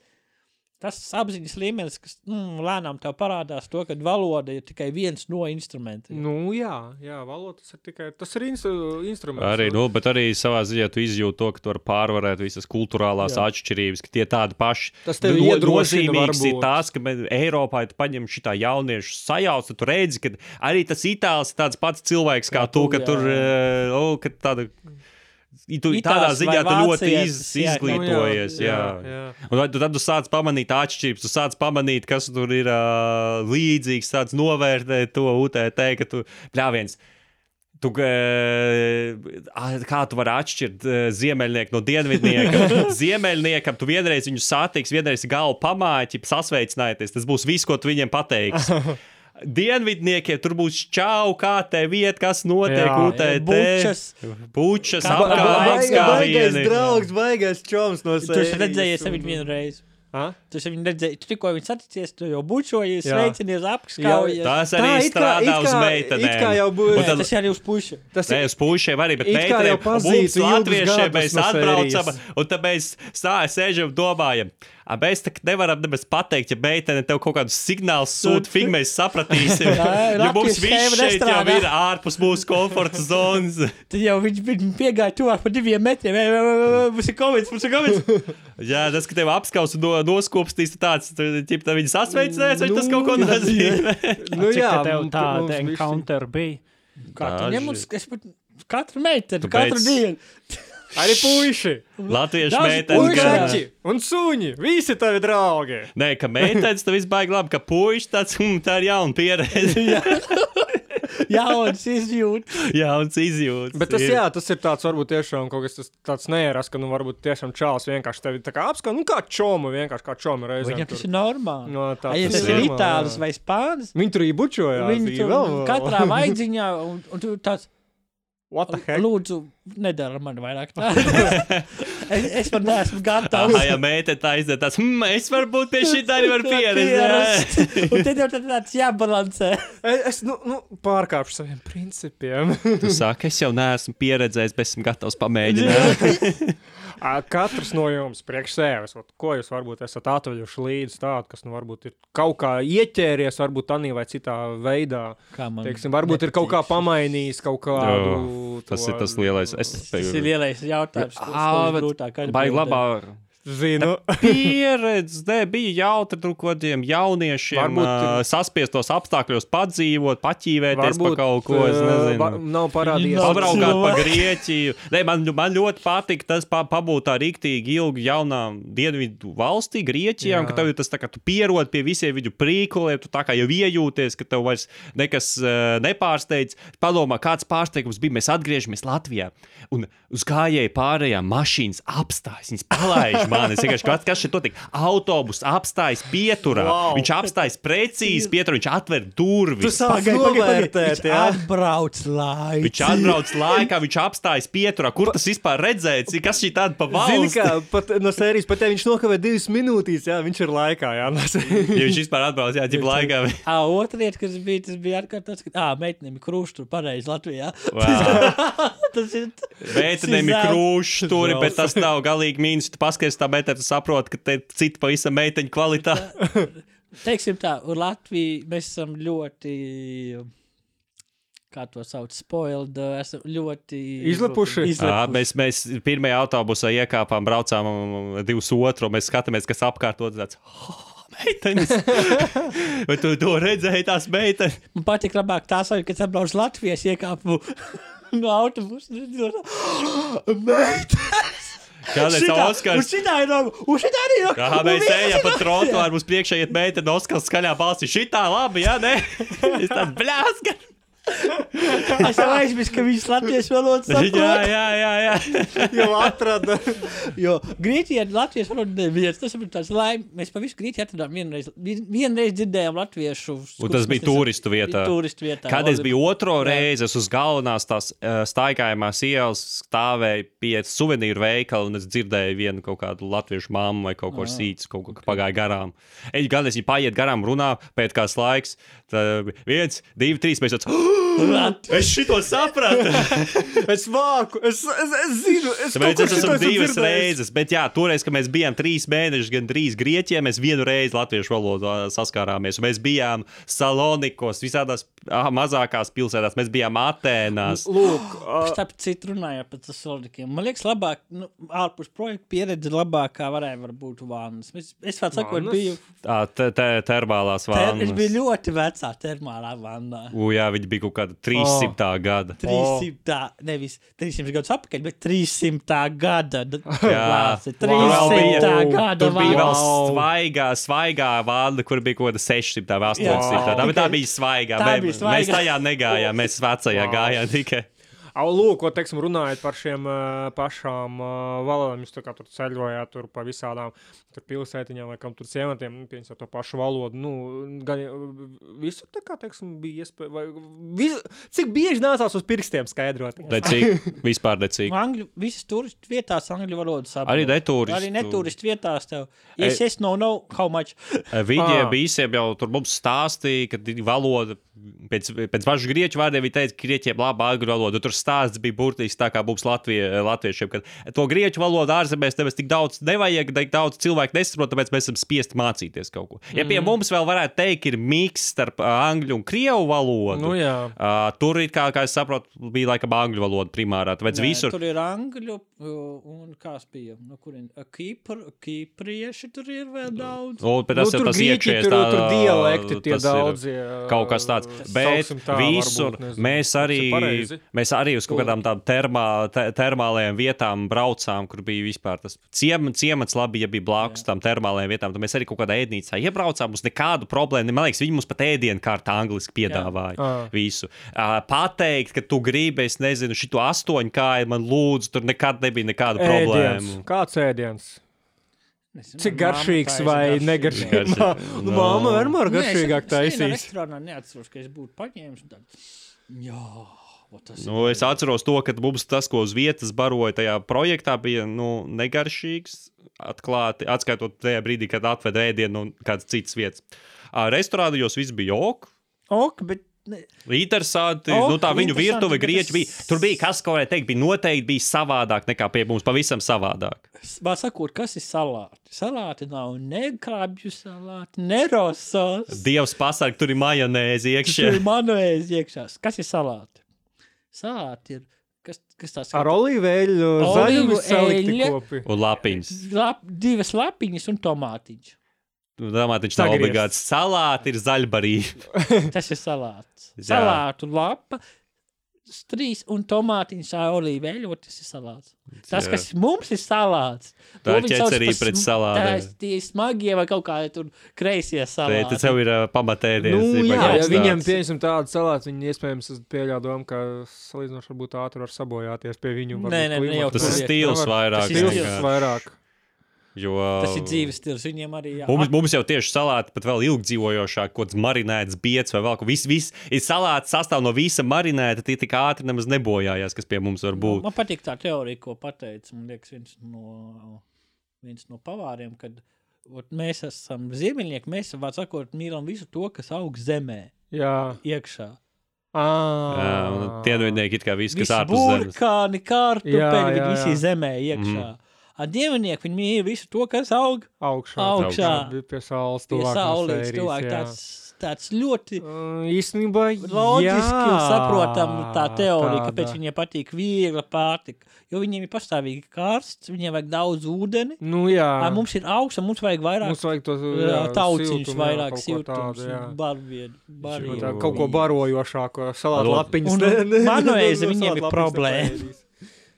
Tas apziņas līmenis, kas mm, lēnām tev parādās, to, ka valoda ir tikai viens no instrumentiem. Nu, jā, jā, valoda tas ir tikai tas ir instru, instruments. Arī, nu. nu, bet arī savā ziņā tu izjūti to, ka tu vari pārvarēt visas kultūrālās Jā. atšķirības, ka tie tādi paši. Tas tevi No- iedrošina nozīmīgs ir tas, ka me- Eiropā, tu paņem šitā jauniešu sajauc, tad tu redzi, ka arī tas itālis ir tāds pats cilvēks kā, Kā tu, ka jā. tur, eh, o, ka tāda. Tu, Itālis tādā ziņā tu ļoti iz, ka- izglītojies. Nu, Jā, jā, jā. jā. Un tu tad tu sāc pamanīt atšķirības, tu sāc pamanīt, kas tur ir uh, līdzīgs, sāc novērtēt to UTT, ka tu pļāviens. Tu, kā tu vari atšķirt ziemeļnieku no dienvidnieka? (laughs) Ziemeļniekam tu vienreiz viņu satiksi, vienreiz galvu pamāķi, sasveicināties. Tas būs viss, ko tu viņiem pateiksi. (laughs) Dienvidniekiem tur būs čau, kā te vieta, kas notiek. UTT. Bučas. Kā- ba- apgājas, kā Baigais draugs, baigais čoms no Tu sevis. esi redzējies viņu vienu reizi. Ha? Tu esi viņu redzējis, tu tikko viņu saticies, tu jau bučojies, sveicinies, apskaujies. Tas Tā, arī it kā- strādā it uz kā- meitenēm. it kā jau Nē, tad- Tas arī uz pušu. Tas Nē, ir uz pušiem arī, bet It kā jau meitenēm, ilgus latviešiem mēs atbraucam, un tad mēs sēžam domājam. A, mēs tā nevaram nemaz pateikt, ja meitene tev kaut kādus signālus sūta, fig mēs sapratīsim. (laughs) Jā, Jo mums viss šeit jau nestrādā. ir ārpus mūsu komforta zonas. (laughs) Tad jau viņš, piegāja tuvāk par diviem metriem. Ej, Mums ir covid, mums ir covid. (laughs) Jā, tas, ka tev apskaus un no, noskopstīs, tāds, ķip, tā viņi sasveicinās, vai tas Nu, kaut ko nozīmē. Nu, Cik jā, tā tev tāda encounter bija? Kā tu Daži. ņem uz es pat katru meiteni, katru dienu. Arī puiši, Latviešu meitenes. puiši gan- un suņi. Visi tavi draugi. Nē, ka meitenes tev vispār labi, ka puiši tāds, (laughs) hm, tā ir jauna pieredze. (laughs) Jauns izjūta. Jauns izjūts. Bet tas, ir. jā, tas ir tāds, varbūt tiešām kaut kas tāds neieras, ka, nu, varbūt tiešām čāls vienkārši tevi tā kā apskata, nu, kā čomu, vienkārši kā čomu reizē. Viņam tas ir normāli. No, tā, A, ja tas tas ir itālis vai spānis, Viņi tur ībučojās. viņi tur vēl- katrā vaidziņā, un, un tu tāds? Lūdzu, nedara man vairāk tā. (laughs) es, es pat neesmu gatavs. Aha, ja meitene tā izdara, tas hmm, es varbūt pie šī (laughs) tā arī varu pieredzēt. Un tad jau tad tāds jābalansē. (laughs) Es, es nu, nu, pārkāpšu saviem principiem. Tu saki, es jau neesmu pieredzējis, bet esmu gatavs pamēģināt. Katrs no jums priekš sevis, ot, ko jūs varbūt esat atveļuši līdzi tādu, kas nu, varbūt ir kaut kā ieķēries, varbūt tādā vai citā veidā. Kā Teiksim, varbūt ir kaut kā pamainījis kaut kādu. Tas ir to- tas lielais. Es Tas ir lielais jautājums. kas Ā, mums bet grūtāk Baigi atbildēt. Zinu. pieredze, ne, bija jautri tur kaut kādiem jauniešiem, Varbūt uh, saspiestos apstākļos padzīvot, paķīvēties par kaut ko. Es nezinu. va- Nav parādījies. Pabraukāt pa. Grieķiju. Ne, man, man ļoti patīk tas pa, pabūt tā rīktīgi ilgi jaunā dienvidu valstī, Grieķijā, un Jā. ka tev tas tā kā tu pierod pie visiem viņu prīkoliem, tu tā kā jau iejūties, ka tev vairs nekas uh, nepārsteidz. Padomā, kāds pārsteigums bija. Mēs atgriežamies Latvijā un uz gājēju pārējām mašīnas apstājas. Viņas palaiž mani. Es vienkārši kaut kas šeit notiek. Autobus apstājas pieturā. Wow. Viņš apstājas precīzi pieturā. Viņš atver durvis. Pagaid, pagaid. novērtēt, jā. atbrauc laiku. Viņš atbrauc laikā, viņš apstājas pieturā. Kur tas vispār redzēts? Kas šī tāda pa Zini, valsti? kā pat no sērijas, pat ja viņš nokavē divas minūtes, jā, viņš ir laikā. Jā. (laughs) Ja viņš vispār atbrauc, jā, ģip laikā. (laughs) Ā, otra lieta, kas bija, tas bija atkārtots, ka, ā, meitenēm ir krūšs pareizi Latvijā. Wow. (laughs) tas ir. Meitenēm ir krūšs tur, bet tas nav galīgi mīnus. Tu paskaties tā meitene, tu saproti, ka te ir cita pavisam meiteņa kvalitāte. (laughs) Teiksim tā, Latvija mēs esam ļoti. Kā to sauc, spoiled, esam ļoti Izlepuši? Izlepuši. mēs, mēs pirmajā autobusā iekāpām, braucām divus otru, mēs skatāmies, kas apkārtot. Tāds, oh, meitenes! (laughs) Vai tu to redzēji, tās meitenes? Man patīk labāk tā sajūta, kad atbrauc Latvijas iekāpu (laughs) no autobusa. Meitas! Kādēļ Oskars? Un šitā ir no, un šitā arī no. Kā mēs ejam pa trotuāru, mums priekšā iet meitene, Oskars skaļā balsī. Šitā labi, jā, nē? (laughs) Es tāds bļāska. Es jau aizmirsu, ka viņš latviešu valodu Jā, saprot. jā, jā, jā. jau atrada. Jo Grieķijā latviešu valoda neviens. Tas ir tāds laime. Mēs pa visu Grieķiju atradām vienreiz. vien- Vienreiz dzirdējām latviešu. Un tas bija turistu vietā. Turistu vietā. Kādreiz bija otro Jā. reizi, es uz galvenās tās uh, staigājumās ielas stāvēju pie suvenīru veikala, un es dzirdēju vienu kaut kādu latviešu māmu vai kaut ko sīcu, kaut ko pagāja garām. Eļ, gan es viņu paiet garām, runā, pēc kāds laiks, tad viens, divi, trīs, mēs tāds, (gasps) es šito sapratu. (laughs) Es māku, es, es, es zinu, es Tāpēc kaut es kur esmu šito esmu divas dzirdējis. reizes, bet jā, toreiz, kad mēs bijām trīs mēnešus, gan trīs Grieķijā, mēs vienu reizi latviešu valodā saskārāmies. Mēs bijām Salonikos, visādās ah, mazākās pilsētās, mēs bijām Atēnās. Lūk, ā, Starp citu, runājot par Thessalonikiem. Man liekas, labāk, nu, ārpus projekta pieredze labākā varēja var būt vānas. Es, es vēl sakot, biju, Tā te, te, termālās ter, es vānas. biju ļoti vecā termālā vannā. U, jā, viņi bija kaut kāda 300. Oh. gada. 300, nevis 300 gadus atpakaļ, bet 300 gada. (laughs) Jā. Tur vēl 300 bija- gada. Tur bija vēl svaigā, svaigā vāna, kur bija kaut kāda 600 vai 800. Tā, bet tā bija svaigā. Tā Mē, bija Mēs svaigā. tajā negājām, mēs vecajā gājām tikai. Au, lūk, ko teiksim, runājot par šiem uh, pašām uh, valodām, jūs tā tur ceļojāt tur pa visādām tur pilsētiņām vai kam tur ciematiem, nu, pieņemot to pašu valodu. Nu, gan visur tā kā, teiksim, bija iespēja, vai vis, cik bieži nācās uz pirkstiem skaidrot? Decīgi, vispār decīgi. Angļu, visas turistu vietās angļu valodu saprot. Arī neturistu. Arī neturistu vietās tev. Yes, es no know how much. Viņiem Ah. visiem jau tur mums stāstīja, ka ir valoda, pēc, pēc pašu grieķu vārdiem viņi teica, ka grieķiem laba angļu valoda. Tur stāsts bija burtiski tā kā mums Latvie, latviešiem, ka to grieķu valodu ārzemēs nemaz tik daudz nevajag, tik daudz cilvēku nesaprot, tāpēc mēs esam spiesti mācīties kaut ko. Ja pie mums vēl varētu teikt, ir miks starp angļu un krievu valodu, Nu, jā. ā, tur ir kā, kā es saprotu, bija laikam angļu valoda primārā. Tāpēc Nē, visur. Tur ir angļu, uh, un kas bija? No kurien? Uh, Kīpr, kīprieši tur ir vēl daudz. Un, bet tas nu, ir tur tas iekšējais, tur, tā- tur dialekti tie daudzie. Kaut kas tāds, bet tā, visur varbūt, mēs arī, mēs arī uz kaut kādām tādām termā, te, termālajām vietām braucām, kur bija vispār tas ciem, ciemats, labi, ja bija blakus tam termālajām vietām. Tad mēs arī kaut kādā ēdnīcā iebraucām. Mums nekādu problēmu. Man liekas, viņi mums pat ēdienu kārtā angliski piedāvāja Jā. Visu. Uh, pateikt, ka tu gribi, es nezinu, šito astoņu kāju man lūdzu, tur nekad nebija nekādu Ēdiens. problēmu. Kāds ēdiens? Nezinu, Cik garšīgs mamma vai negaršīgs? Mā- (laughs) No. Māma vienmēr Nē, es- garšīgāk es taisīs. restorānā neatceros, ka es būtu paņēmis. un tad, Jā, Nu, es atceros to, ka mums tas, ko uz vietas baroja tajā projektā, bija nu, negaršīgs. Atklāti, atskaitot tajā brīdī, kad atveda ēdienu no kādas citas vietas. Restorānos viss bija ok. Ok, bet Interesanti. Ok, nu, tā viņu virtuve grieķi bija. Tur bija kas, ko varētu teikt, bija noteikti bija savādāk nekā pie mums. Pavisam savādāk. man sakot, kas ir salāti? Salāti nav ne krāpju salāti, ne rosas. Dievs pasarg, tur ir majonēzi Tur iekšā. ir manuēs iekšā. Kas ir salāti? Salāti ir. Kas, kas tās Ar olīveļu zaļumu salikti eļļa. kopi. Un lapiņas. Lap, divas lapiņas un tomātiņš. Domāju, viņš nav obligāts. Salāti ir zaļbarīgi. Tas ir salāts. (laughs) Salātu lapa, trīs un tomātiņš ar olīveļu. Tas ir salāts. Tas, Jā. kas mums ir salāts, Tā to ir ķecerī par pret ir Tie smagie vai kaut kādi tur kreisie salāti. tev ir uh, pamatēdiens. Nu, jā, kaut ja tāds. pieņemsim tādu salātu, viņi iespējams es pieļauju domu, ka salīdzinoši varbūt ātri var sabojāties pie viņu. Nē, nē, ne jau Tas ir stils Nevar- vairāk. Tas ir Stils vairāk. Jo, Tas ir dzīves stils. Viņiem arī jā. Mums, mums jau tieši salāti pat vēl ilgdzīvojošāk, kaut kāds marinēts biets vai vēl kaut kas. Viss, viss ir salāts sastāv no visa marinēta, tie tik ātri nemaz nebojājās, kas pie mums var būt. Man patīk tā teorija, ko pateica liekas, viens, no, viens no pavāriem, kad ot, mēs esam ziemeļnieki. Mēs sakot, mīlam visu to, kas aug zemē, Jā. iekšā. Jā, un tie dodieki ir kā viss, kas Visi ārpus zemes. burkāni, Jā, kārtupeļi, jā, viņi visi jā. zemē iekšā. Mm. Ar dievnieku viņi mīl visu to, kas aug augšā. Augšā. Bija Pie saules pie tuvāk no saules. sērijas, Tuvāk, tāds, tāds ļoti Uh, Īstenībā loģiski un saprotama tā teorija, kāpēc viņiem patīk viegla pārtika. Jo viņiem ir pastāvīgi karsts, viņiem vajag daudz ūdeni. Nu jā. Mums ir augsts, un mums vajag vairāk Mums vajag to jā, tauciņus, siltumu, jā, vairāk siltums, barviedu. Kaut ko barojošāko, salātu lapiņas. Un manuēzi (laughs) no viņiem ir problēma.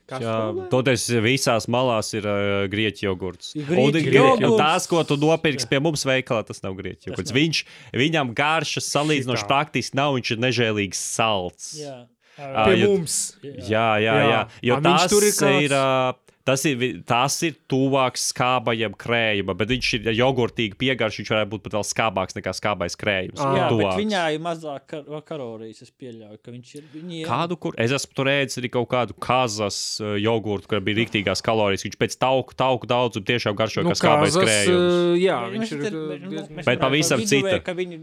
Kas Jā, toties visās malās ir uh, grieķu jogurts. Grieķu un tās, ko tu nopirksi pie mums veikalā, tas nav grieķu jogurts. Viņš, viņam garšas salīdzinoši praktiski nav, viņš ir nežēlīgs salds. Jā. Pie jo- mums. Jā, jā, jā. Jā. Jo A, viņš tas tur ir kāds- ir, ā, tas ir, tas ir tuvāks skābajam krējumam, bet viņš ir jogurtīgi piegaršs. Viņš varētu būt pat vēl skābāks nekā skābais krējums. Ā. Jā, bet viņā ir mazāk kar kalorijas. Es pieļauju, ka viņš ir. Viņi ir Kādu, kur es esmu tur ēdis arī kaut kādu kazas uh, jogurtu, kur bija rīktīgās kalorijas. Viņš pēc tauku, tauku daudzuma tiešām garšo Nu, kā skābais kāzas, krējums. uh, Jā, viņš ir uh, mēs- diezgan- mēs Bet pavisam cita. Ka viņi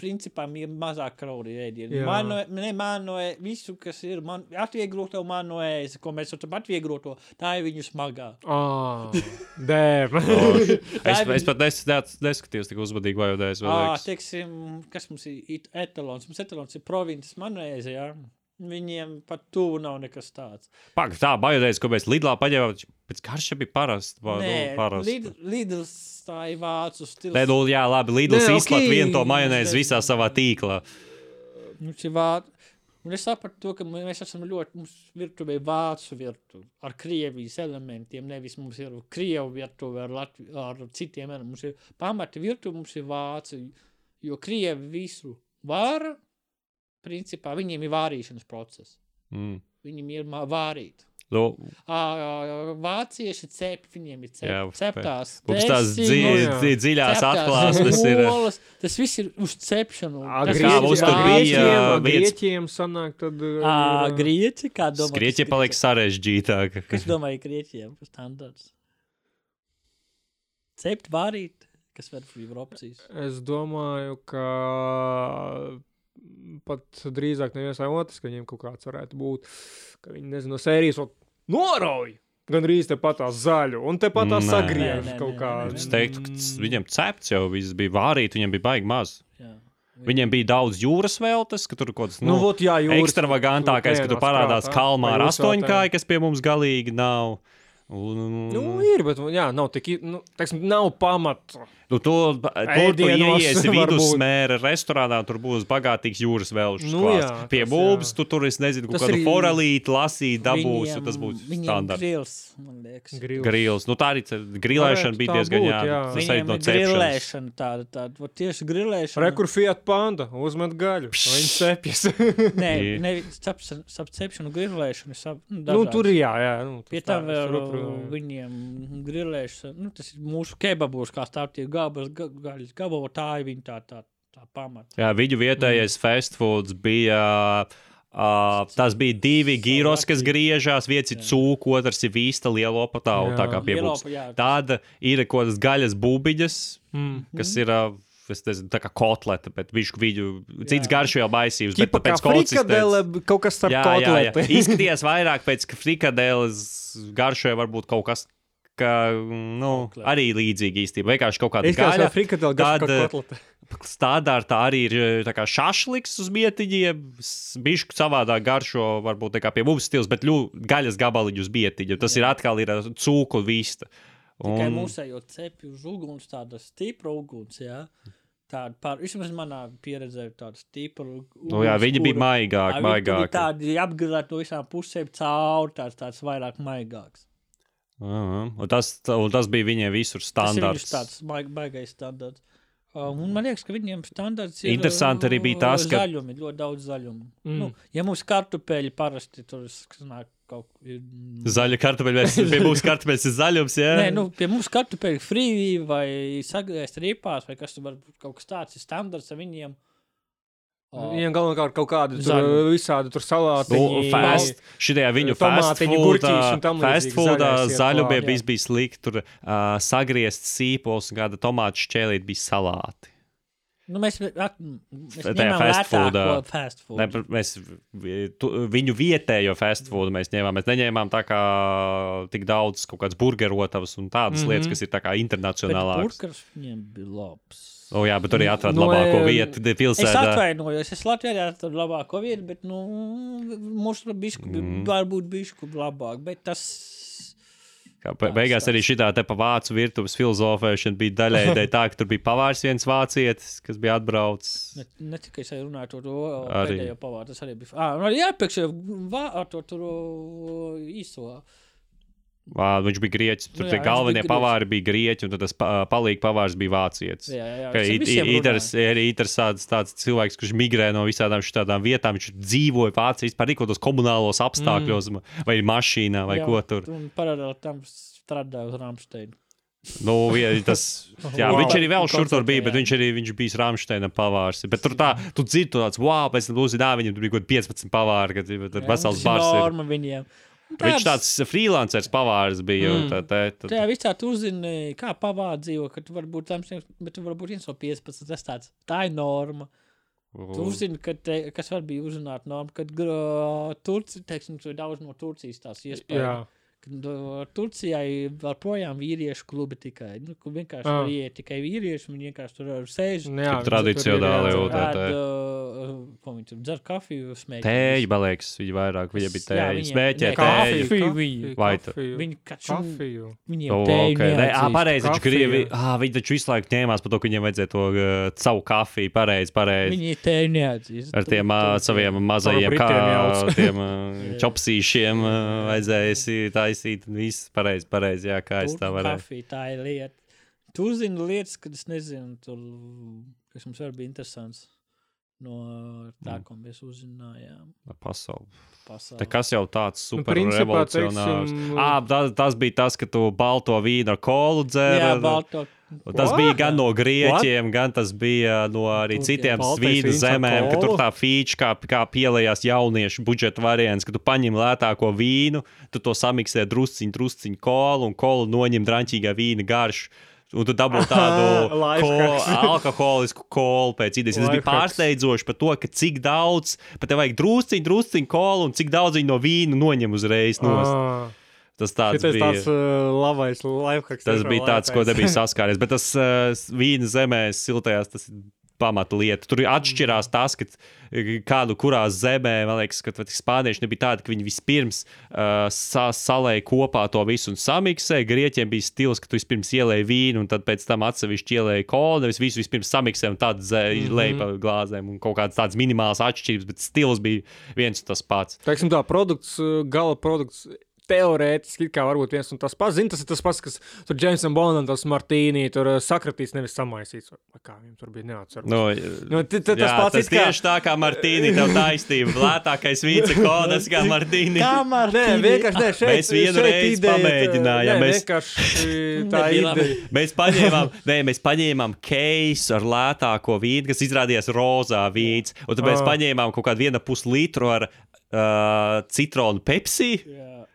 principā ir mazāk kaloriju ēdienu. Jā. Man, ne, man no visu, kas ir man, atviegloto, man no ēza, ko mēs esam atviegloto, tā ir viņu smagā. (laughs) Ā, Dēm. Es, es pat nes, nes, neskatījos tik uzmanīgi, Ā, vēl teiksim, kas mums ir etalons? Mums etalons ir provinces manuēze, jā. Viņiem pat tuvu nav nekas tāds. Pak, tā, baidoties, ko mēs Lidlā paņēmām. Pēc karša bija Nē, Nu, parasta. Lid, Lidls tā ir vācu stils. Nē, nu, jā, labi. Lidls Nē, izplat ok. vienu to majonēzi visā savā tīklā. Vācu. Un es sapratu, to, ka mēs esam ļoti, mums virtuvē ir vācu virtuve ar krievijas elementiem. Nevis mums ir krievu virtuve ar, Latvi, ar citiem elementiem. Mums ir pamata virtuve, mums ir vācu. Jo krievi visu vāra, principā viņiem ir vārīšanas process. Mm. Viņiem ir vārīt. Nu, Ā, Vācieši cep, viņiem ir cep, Jā, ceptās. mums tās dzi, dzi, dziļās ceptās atklāsmes ir. olas. Tas viss ir uz cepšanu. Tas Grieķi- ir mums tur bija, Grieķiem, sanāk tad... uh, Ā, Grieķi, kā domā? Grieķija paliek sarežģītāka. Kas domāja grieķiem? Standarts. Cept, vārīt, kas var būt opcijas. Es domāju, ka pat drīzāk neviens vai otrs, ka viņiem kaut kāds varētu būt, ka viņi nezinu, no sērijas norauj. Gan arī tepat tā zaļu, un tepat tā sagriež kaut nē, kā. nē, Es teiktu, ka viņam cepts jau viss bija vārīt, viņam bija baigi maz. Jā. Viņiem bija daudz jūras veltes, ka tur kaut kas Nu, nu, vot, jā, jūras- ekstravagantākais, ka tur parādās prātā. kalmāra Vai jūras astoņkāja, kas pie mums galīgi nav. Un, Nu, ir, bet jā, nav tik, nu, teiksim, nav pamata. Nu, tu, tur tu ieiesi (laughs) vidusmēra restorānā, tur būs bagātīgs jūras vēlšs. Nu jā, Pie jā. tu tur, es nezinu, Tas kādu arī- forelīti lasīt, dabūsi, Viņiem- un tas būs viņiem standarts. Grils, man liekas. Grils. Grils. Nu, tā arī grilēšana bija tā diezgan būt, jā. jā. Viņiem no ir grilēšana tāda, tāda, vot tieši grilēšana. Re, kur Fiat panda uzmet gaļu. Viņa sepjas. Nē, ne, starp, starp cepšanu un grilēšanu. Sap, nu, nu, tur jā, jā. Nu, Pie tā, vēl viņiem grilēšana, nu, tas ir mūsu kebabos, kā stāv tie gabas, ga, gaļas gabalo, tā ir viņa tā, tā, tā pamata. Jā, viņu vietējais mm. fast foods bija. Uh, tas bija divi gyros, kas griežās. Viens ir cūku, otrs ir vīsta lielo patālu. Tā kā pie mums. Lielopa, jā. Tāda ir kaut kādas gaļas bubiņas, Mm. kas ir. Uh, Es nezinu, tā kā kotlete, bet viņš viņu cits garš jau maisījis. Tipa kā frikadele, kaut kas starp jā, jā, jā. kotleti. Izskatījās vairāk pēc frikadeles garšoja varbūt kaut kas. Ka, nu, Kotlete. arī līdzīgi īstenībā. Vienkārši kaut kāda gaļa. tad, kā eh, kotlete. Standartā arī ir eh, šašliks uz bietiņiem. Bišku savādāk garšo, varbūt pie mums stils, bet ļu, gaļas gabaliņu uz bietiņu. Tas ir atkal ir eh, cūku un vista. Tikai Un- mūsējo cepju uz uguns, tāda stipra uguns, jā. Tāda pār, vismaz manā pieredzē, tāda stipra. Nu, jā, viņi bija maigāki, maigāki. Tādi apgrilēti no visām pusēm cauri, tāds, tāds vairāk maigāks. Aha, Un tas, un tas bija viņiem visur Tas ir standarts. tāds maig, baigais standarts. Um, un man liekas, ka viņiem standarts ir Interesanti arī bija tas, ka- zaļumi, ļoti daudz zaļumu. Mm. Nu, ja mums kartupeļi parasti tur sanāk kaut ir. mm, Zaļa kartupeļa, mēs pie (laughs) mums kartupeļs ir zaļums, jā. Nē, nu, pie mums kartupeļi frīvī vai sagriezt ripās, vai kas tur var būt kaut kas tāds, ir standarts ar viņiem. O, Viņiem galvenokārt kaut kādi tur Zaļumi. visādi tur salāti. Nu, fast, šitajā viņu fast tomātiņi, food, gurķīši un tam fast līdzīgi food zaļais iet zaļumiem klāt, viss bija slikti. Tur uh, sagriezt sīpols un kāda tomātu šķēlīt bija salāti. Nu, mēs at, mēs Tajā ņemam fast foodā. lētāko fast food. Ne, bet mēs tu, viņu vietējo fast food mēs ņēmām. Mēs neņēmām tā kā tik daudz kaut kādas burgerotavas un tādas mm. -hmm. lietas, kas ir tā kā Bet internacionālākas. burgers viņiem bija labs. O, jā, bet tur arī atrada Nu, labāko em, vietu Es pilsētā. atvainojos, es Latvijā atradu labāko vietu, bet nu, mūsu bišku Mm. mm. varbūt bišku labāk, bet tas. Kā be- Beigās arī šī tā pa vācu virtuves filozofēšana bija daļai (laughs) dēļ tā, ka tur bija pavārs viens vācietis, kas bija atbraucis. Ne, ne tikai es runāju par to Arī. pēdējo pavāru, tas arī bija. Ah, un arī jāpiekš ar to tur o, īso. Vā, viņš bija grieķis. Tur Jā, tie galvenie bija pavāri bija grieķi, un tas pa- palīgi pavārs bija vācietis. Jā, jā, jā. It- visiem it- Itars runāju. ir interesants tāds cilvēks, kurš migrē no visām šādām vietām. Viņš dzīvoja Vācijā vispār kādos komunālos apstākļos, mm. vai mašīnā, vai Jā, ko tur. Paralēli tam strādāju uz Rāmsteinu. Nu, tas, (laughs) jā, Wow. viņš arī vēl šur tur bija, bet jā. viņš arī viņš bija Rāmsteina pavārs. Bet tur tā, tu dzirdi, tu tāds, wow, pēc tam uzzināji, viņam tur bija kaut kādi 15 pavāri, kad Jā, vesels ir bars. ir. Norma viņiem. Un Viņš tāds freelancers pavārs bija. Mm. Tā, tā, tā, Tajā visā tu uzzini, kā pavāra dzīvo, ka tu vari būt tam, bet tu vari būt viens no 15. Tas tāds, tā ir norma. Tu uzzini, ka te, kas var bija uzzināt norma, kad uh, Turcija, teiksim, tur ir daudz no Turcijas tās Jā. iespējas. Kad, Turcijai joprojām vīriešu klubi tikai. Nu, kur vienkārši Ah. var iet tikai vīrieši, viņi vienkārši tur sēž. Nu, jā, tradicionāli viņi jau tur ir, jā, tā. Ēd, uh, ko viņi tur dzer kafiju, smēķi. Tēju, man liekas, viņa vairāk, viņa bija viņiem- Smēķē viņi- Vai tu- Viņi kaču, kafiju. viņiem. Nē, ā, pareizi, viņš Kafiju. gribēja. Ah, viņi taču visu laiku ņēmās par to, ka viņiem vajadzēja to uh, savu kafiju. Pareizi, pareizi. Viņi tēju neatzīst. Ar tiem saviem mazajiem kā, tiem (laughs) čopsīšiem vajadzēja esi- taisīt. un Viss pareizi, pareizi, jā, kā es tā Turku varēju. kafija, tā ir lieta. Tu zini lietas, kad es nezinu, tur, kas mums var bija interesants no tā, Mm. ko mēs uzzinājām. Pasauli. Pasaulē. Te kas jau tāds Nu, super principā, revolucionārs. teiksim, Ah, tas, tas bija tas, ka tu balto vīnu ar kolu Jā, dzēri. balto. Un Tas What? bija gan no grieķiem, gan tas bija no arī Turkiem. citiem ar zemēm, ka tur tā feature, kā, kā pielējās jauniešu budžeta variants, ka tu paņem lētāko vīnu, tu to samiksē drusciņu, drusciņu kolu un kolu noņem drāmķīgā vīna garšu. Un tu dabūji tādu (laughs) ko, Lifehacks. alkoholisku kolu pēc idejas. Tas bija pārsteidzoši par to, ka cik daudz, pat tev vajag drusciņu, drusciņu kolu un cik daudz viņi no vīna noņem uzreiz. Nost. Ah, Tas tāds Šitais bija. tāds uh, labais lifehacks. Tas bija tāds, ko nebija (laughs) saskāries. Bet tas uh, vīna zemē, siltajās, tas ir pamata lieta. Tur atšķirās tas, ka kādu kurā zemē, man liekas, ka spāņieši nebija tādi, ka viņi vispirms uh, sa salēja kopā to visu un samiksēja. Grieķiem bija stils, ka tu vispirms ielēji vīnu, un tad pēc tam atsevišķi ielēji kolu, nevis visu vispirms samiksēja un tad mm -hmm. lēja pa glāzēm un kaut kādas tādas minimālas atšķirības, bet stils bija viens un tas pats. Teiksim tā, produkts, uh, gala produkts teorētiski kā varbūt viens un tas pats. Zini, tas ir tas pats, kas tur Jamesam Bondam, tas Martīnī, tur uh, sakratīs, nevis samaisīts. Vai kā viņam tur bija neatcerams. Nu, Nu, t- t- tas jā, pats tas it kā- tieši tā kā Martīni, tev taisnība. Lētākais vicekodas kā (laughs) Martīni. Kamēr Nē, vienkārši nē, šeit, Mēs vienu reizi ideja, pamēģinājām, Nē, mēs- vienkārši (laughs) tā ideja. Mēs paņēmām, nē, mēs paņēmām keisu ar lētāko vīnu, kas izrādījās rozā vīns. Un tad mēs Ah. paņēmām kaut kādu vienu puslitru ar uh, citronu Pepsi.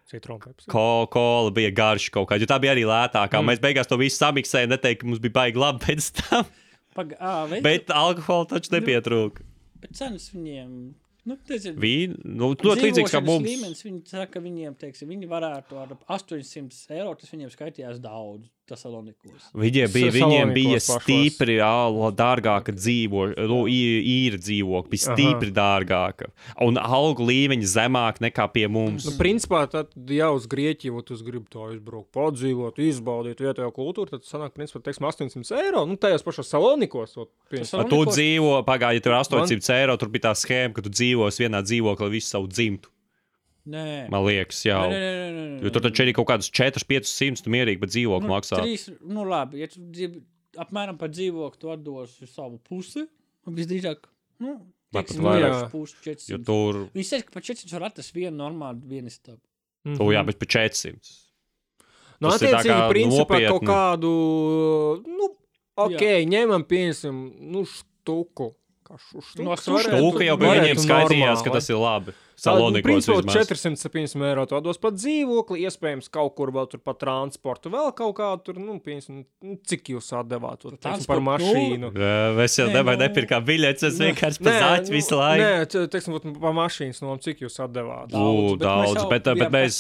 Citronu. Ko, kola bija garš kaut kāda, tā bija arī lētākā. Mm. Mēs beigās to visu samiksējām, neteikt, ka mums bija baigi labi pēc tam. Pag, ā, veids, Bet alkohola taču nepietrūka. bet cenas viņiem. Nu, ir Vīna, nu, ļoti līdzīgs kā mums. Līmenis, viņi saka, ka viņiem, teiksim, viņi varētu ar 800 eiro, tas viņiem skaitījās daudz, tas Salonikos. Viņiem bija, viņiem bija stipri āla, dārgāka dzīvo, nu, īra dzīvokļa, bija Aha. stipri dārgāka. Un algu līmeņi zemāk nekā pie mums. Nu, principā, tad, ja uz Grieķiju uz gribu to izbraukt, padzīvot, izbaudīt vietējo kultūru, tad sanāk, principā, teiksim, 800 eiro. Nu, tajos pašos Salonikos. A, Tu dzīvo, pagājušajā gadā, tur 800 Man... eiro. Tur bija tā schēma, ka tu dzīvosi vienā dzīvoklī visu savu dzimtu. Nē, Man liekas, jau. nē, nē, nē, nē, nē. Jo tur taču ir kaut kādas 4-500 tu mierīgi, bet dzīvokli nu, maksā. Trīs, nu, labi, ja tu dzīvo, apmēram par dzīvokli tu atdosi savu pusi, un visdrīzāk, nu, teiksim, pat vairāk. pusi, Jo 400. tur, Viņi saka, ka par 400 var atrast vienu normālu vienistabu. Mhm. tu, jā, bet pa 400. Nu, Tas attiecīgi, kā principā, nopietni. kaut kādu, nu, ok, Jā. ņemam, pieņemsim, nu, štuku. Kā štuks No varētu- Tūka jau varētu viņiem normāli. ka tas ir labi. Nu, Salonikos principā, vismaz. 470 eiro tu dos par dzīvokli, iespējams, kaut kur vēl tur par transportu, vēl kaut kādu tur, nu, piemēram, nu, cik jūs atdevāt to, teiksim, par transportu, mašīnu. Es jau nevaru nu- nepirkt biļetes, es vienkārši pa zaķu visu laiku. Nē, te- teiksim, par mašīnas nomu, cik jūs atdevāt. Ū, daudz, bet- bet mēs-.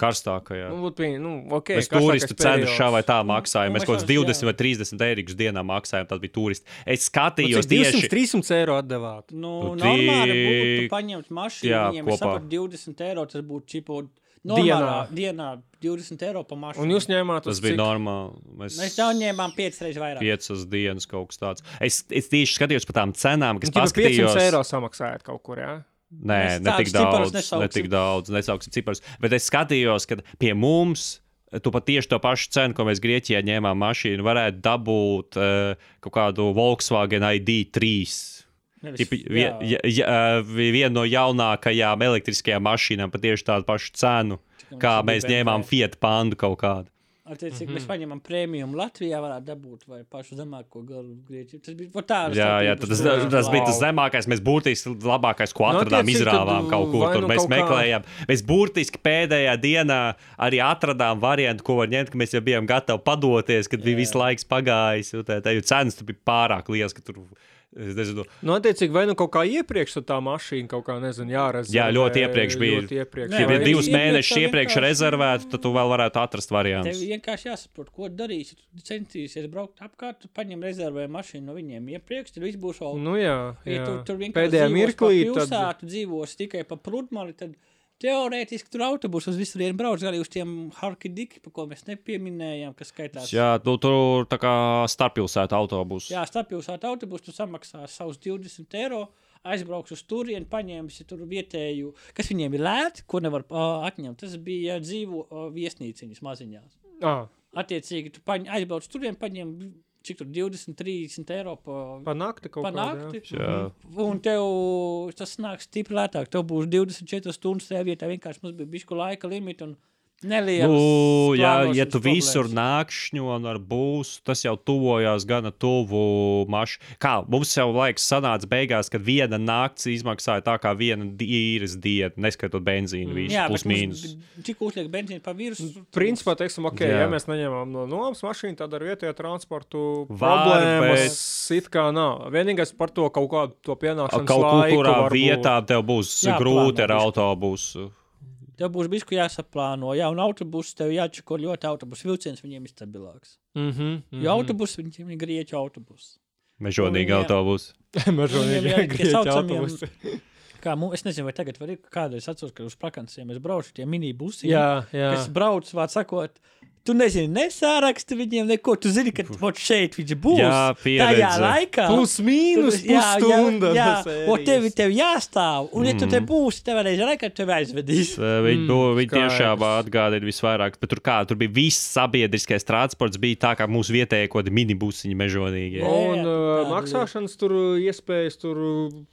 Karstākajā. Nu, nu, okay, Mēs turistu cenu šā vai tā maksājām. Un Mēs kaut kāds jau- 20 jā. vai 30 eiro dienā maksājām. Tas bija turisti. Es Nu, skatījos cik 200, tieši 300 eiro atdevāt. Nu, Nu, normāli būtu paņemt mašīnu, mašīnu. Jā, viņiem kopā. ir 20 eiro, tas būtu čipot. Normālā, dienā. dienā 20 eiro par mašīnu. Un jūs ņēmāt to? Tas bija cik? normāli. Mēs, mēs jau ņēmām 5 reizes vairāk. 5 dienas kaut kas tāds. Es, es tieši skatījos par tām cenām, kas bija. Jūs paskatījos... 500 eiro samaksājāt kaut kur. Jā? Nē, mēs ne tik, daudz, nesauksim. ne tik daudz, nesauksim ciparus. Bet es skatījos, ka pie mums tu pat tieši to pašu cenu, ko mēs Grieķijā ņēmām mašīnu, varētu dabūt uh, kaut kādu Volkswagen ID 3 Tip, vien, jā, jā, viena no jaunākajām elektriskajām mašīnām pat tieši tādu pašu cenu, Cikam, kā mēs ņēmām Fiat Pandu kaut kādu. Attiecīgi, cik mm -hmm. mēs paņemam prēmiju Latvijā, varētu dabūt vai pašu zemāko galu grieķu. Tas bija tāds. Jā, jā tas, tas, tas bija tas zemākais. Mēs būtiski labākais, ko atradām, no, izrāvām tad, kaut kur. Tur mēs meklējām. Kā... Mēs būtiski pēdējā dienā arī atradām variantu, ko var ņemt, ka mēs jau bijām gatavi padoties, kad jā. bija viss laiks pagājis. Tā jau cenas bija pārāk liels, ka tur bija Es nezinu, Nu, attiecīgi, vai nu kaut kā iepriekš tā mašīna kaut kā, nezinu, jārezervē. Jā, ļoti iepriekš bija. Ļoti iepriekš. Nē, ja bija divus iepriekš mēnešus tā iepriekš rezervētu, tad tu vēl varētu atrast Tev variantus. vienkārši jāsaprot, ko darīsi. Tu centīsies braukt apkārt, tu paņem rezervē mašīnu no viņiem iepriekš, tad viss būs ok. Nu, jā, Ja jā. tu tur vienkārši Pēdējā mirklī tad... pilsētu, dzīvos tikai pa pludmali, tad teorētiski tur autobusu uz visu dienu brauc arī uz tiem harkidiki, pa ko mēs nepieminējām, kas skaitās. Jā, tu tur tā kā starppilsētu autobusu. Jā, starppilsētu autobusu tu samaksās savus 20 eiro, aizbrauks uz turieni, paņēmis tur vietēju, kas viņiem ir lēti, ko nevar uh, atņemt. Tas bija dzīvo uh, viesnīciņas maziņās. Ah, Attiecīgi, tu paņ, aizbrauc uz turieni, paņem cik tur 20, 30 eiro pa, pa nakti kaut pa kādā, nakti. Jā. Un tev tas nāks stipri lētāk. Tev būs 24 stundas tajā vietā. Vienkārši mums bija bišku laika limits un nelielas. Nu, jā, ja tu visur problēmas. nākšņo un ar būs, tas jau tuvojās gana tuvu mašīnai. Kā mums jau laiks sanāca beigās, kad viena nakts izmaksāja tā kā viena īres diena, neskaitot benzīnu, visu Jā, plus bet mīnus. Cik uzliek benzīnu pa virsmu? Principā, teiksim, ok, Jā. ja mēs neņemam no nomas mašīnu, tad ar vietējo transportu problēmas it kā nav. Vienīgais par to kaut kādu to pienākšanas Kaut kur, laiku kurā varbūt. vietā tev būs Jāplāno grūti ar bišķi. autobusu. Tev būs bijis jāsaplāno. Jā, un autobusu tev jāčeko ļoti autobusu vilciens viņiem ir stabilāks. Mhm, Jo autobusu viņiem ir grieķu autobusu. Mežonīgi autobusu. (laughs) Tie grieķu autobusi. (laughs) Kā, mu- es nezinu, vai tagad var ir kādreiz atceros, ka uz prakansiem es braucu tie minibusi. Jā, jā. Es braucu, vārds sakot, tu nezini, nesāraksti viņiem neko. Tu zini, ka vot šeit viņš būs. Jā, Tajā pieredze. laikā. Plus mīnus jā, pusstunda. Jā, no jā. (laughs) un tev, tev jāstāv. Un, ja tu te būsi, tev varēs redzēt, ka tev aizvedīs. Viņi, mm, viņi tiešām atgādina visvairāk, bet tur, kā, tur bija viss sabiedriskais transports, bija tā kā mūsu vietējie kaut kādi minibusiņi mežonīgi. Jā. Un uh, tāda maksāšanas tur iespējas tur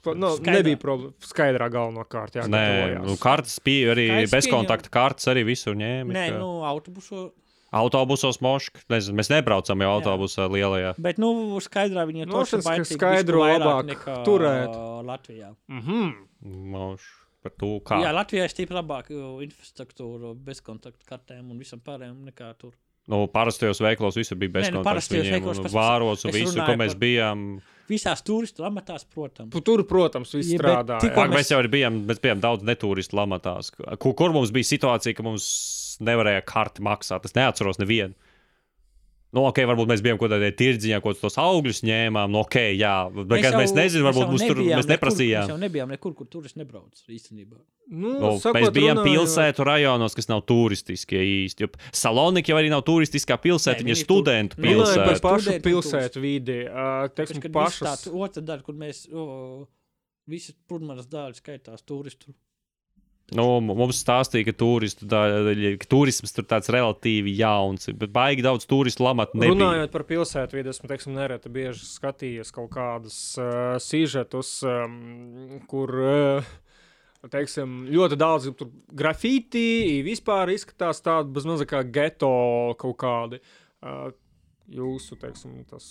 pa- nu, Skaidrā. nebija problēma. Skaidrā galvenokārt. Jā, Nē, nu, kartes bija arī bezkontakta kartes, arī visur ņēma. Nē, nu, autobusu. Autobusos mošk, nezinu, mēs nebraucam jau autobusā lielajā. Bet, nu, skaidrā viņi ir skaidru bišķi vairāk labāk nekā turēt. Latvijā. Mhm. Moš, par to, kā. Jā, Latvijā ir stipri labāka infrastruktūra, bezkontaktu kartēm un visam pārējiem nekā tur. Nu, parastajos veiklos visur bija nu, bezkontakts. parastajos viņiem, veikalos un pats- Vāros un runāju kur mēs par- bijām. Visās turistu amatās, protams. Tur, protams, viss Ja, bet strādā. tikko mēs- mēs jau bijām, mēs bijām daudz neturistu lamatās, kur, kur mums bija situācija, ka mums nevarēja karti maksāt. Es neatceros nevienu. Nu, ok, varbūt mēs bijām kaut kādā tirdziņā, kaut kādus augļus ņēmām. Nu, ok, jā, bet mēs, mēs nezinām, varbūt jau mums tur mēs nekur- neprasījām. Mēs jau nebijām nekur, kur turisti nebrauc īstenībā. Nu, Nu, sakot, mēs bijām runājot- pilsētu rajonos, kas nav turistiskie īsti. jo Salonika jau arī nav turistiskā pilsēta, viņa ir studentu Runājot Runājot pilsēta. par pašu pilsētu vidi, teiksim, pašas. tā otra daļa, kur mēs o, visas pludmales daļas skaitās turistu. Nu, mums stāstīja, ka, turistu, daļa, ka turisms tur tāds relatīvi jauns, bet baigi daudz turistu lamatu nebija. Runājot par pilsētu vidi, esmu teiksim, nereti bieži skatījies kaut kādus uh, sižetus, um, kur uh, teiksim, ļoti daudz grafiti vispār izskatās tādi bezmaz kā geto kaut kādi. Uh, Jūsu, teiksim, tas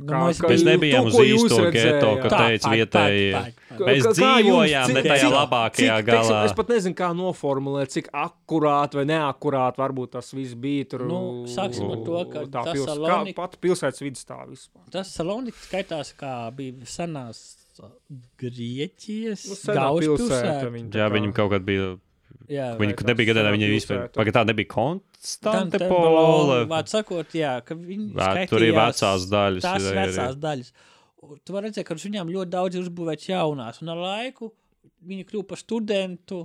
Nu, mēs Mēs nebijām uz īsto geto, ka teica vietējie. Mēs Kā- kā dzīvojām ne tajā cik- labākajā cik, galā. Teiksim, es pat nezinu, kā noformulēt, cik akurāti vai neakurāti varbūt tas viss bija. Tur, Nu, sāksim ar to, ka tā tas pils, Salonika- kā pat pilsētas vidas tā vispār. Tas Salonika skaitās kā bija senās Grieķijas Nu, pilsēta. galvaspilsēta. viņa tā Jā, kā- viņam kaut kad bija. Jā, Viņa nebija senā viņa vispār. Pagaid, tā nebija konstante Konstantinopole, pola. Vārds sakot, jā, ka viņi Vē, tur ir vecās daļas, Tās ir ir vecās daļas. Un Tu vari redzēt, ka uz viņām ļoti daudz ir uzbūvēts jaunās, un ar laiku viņi kļuva par studentu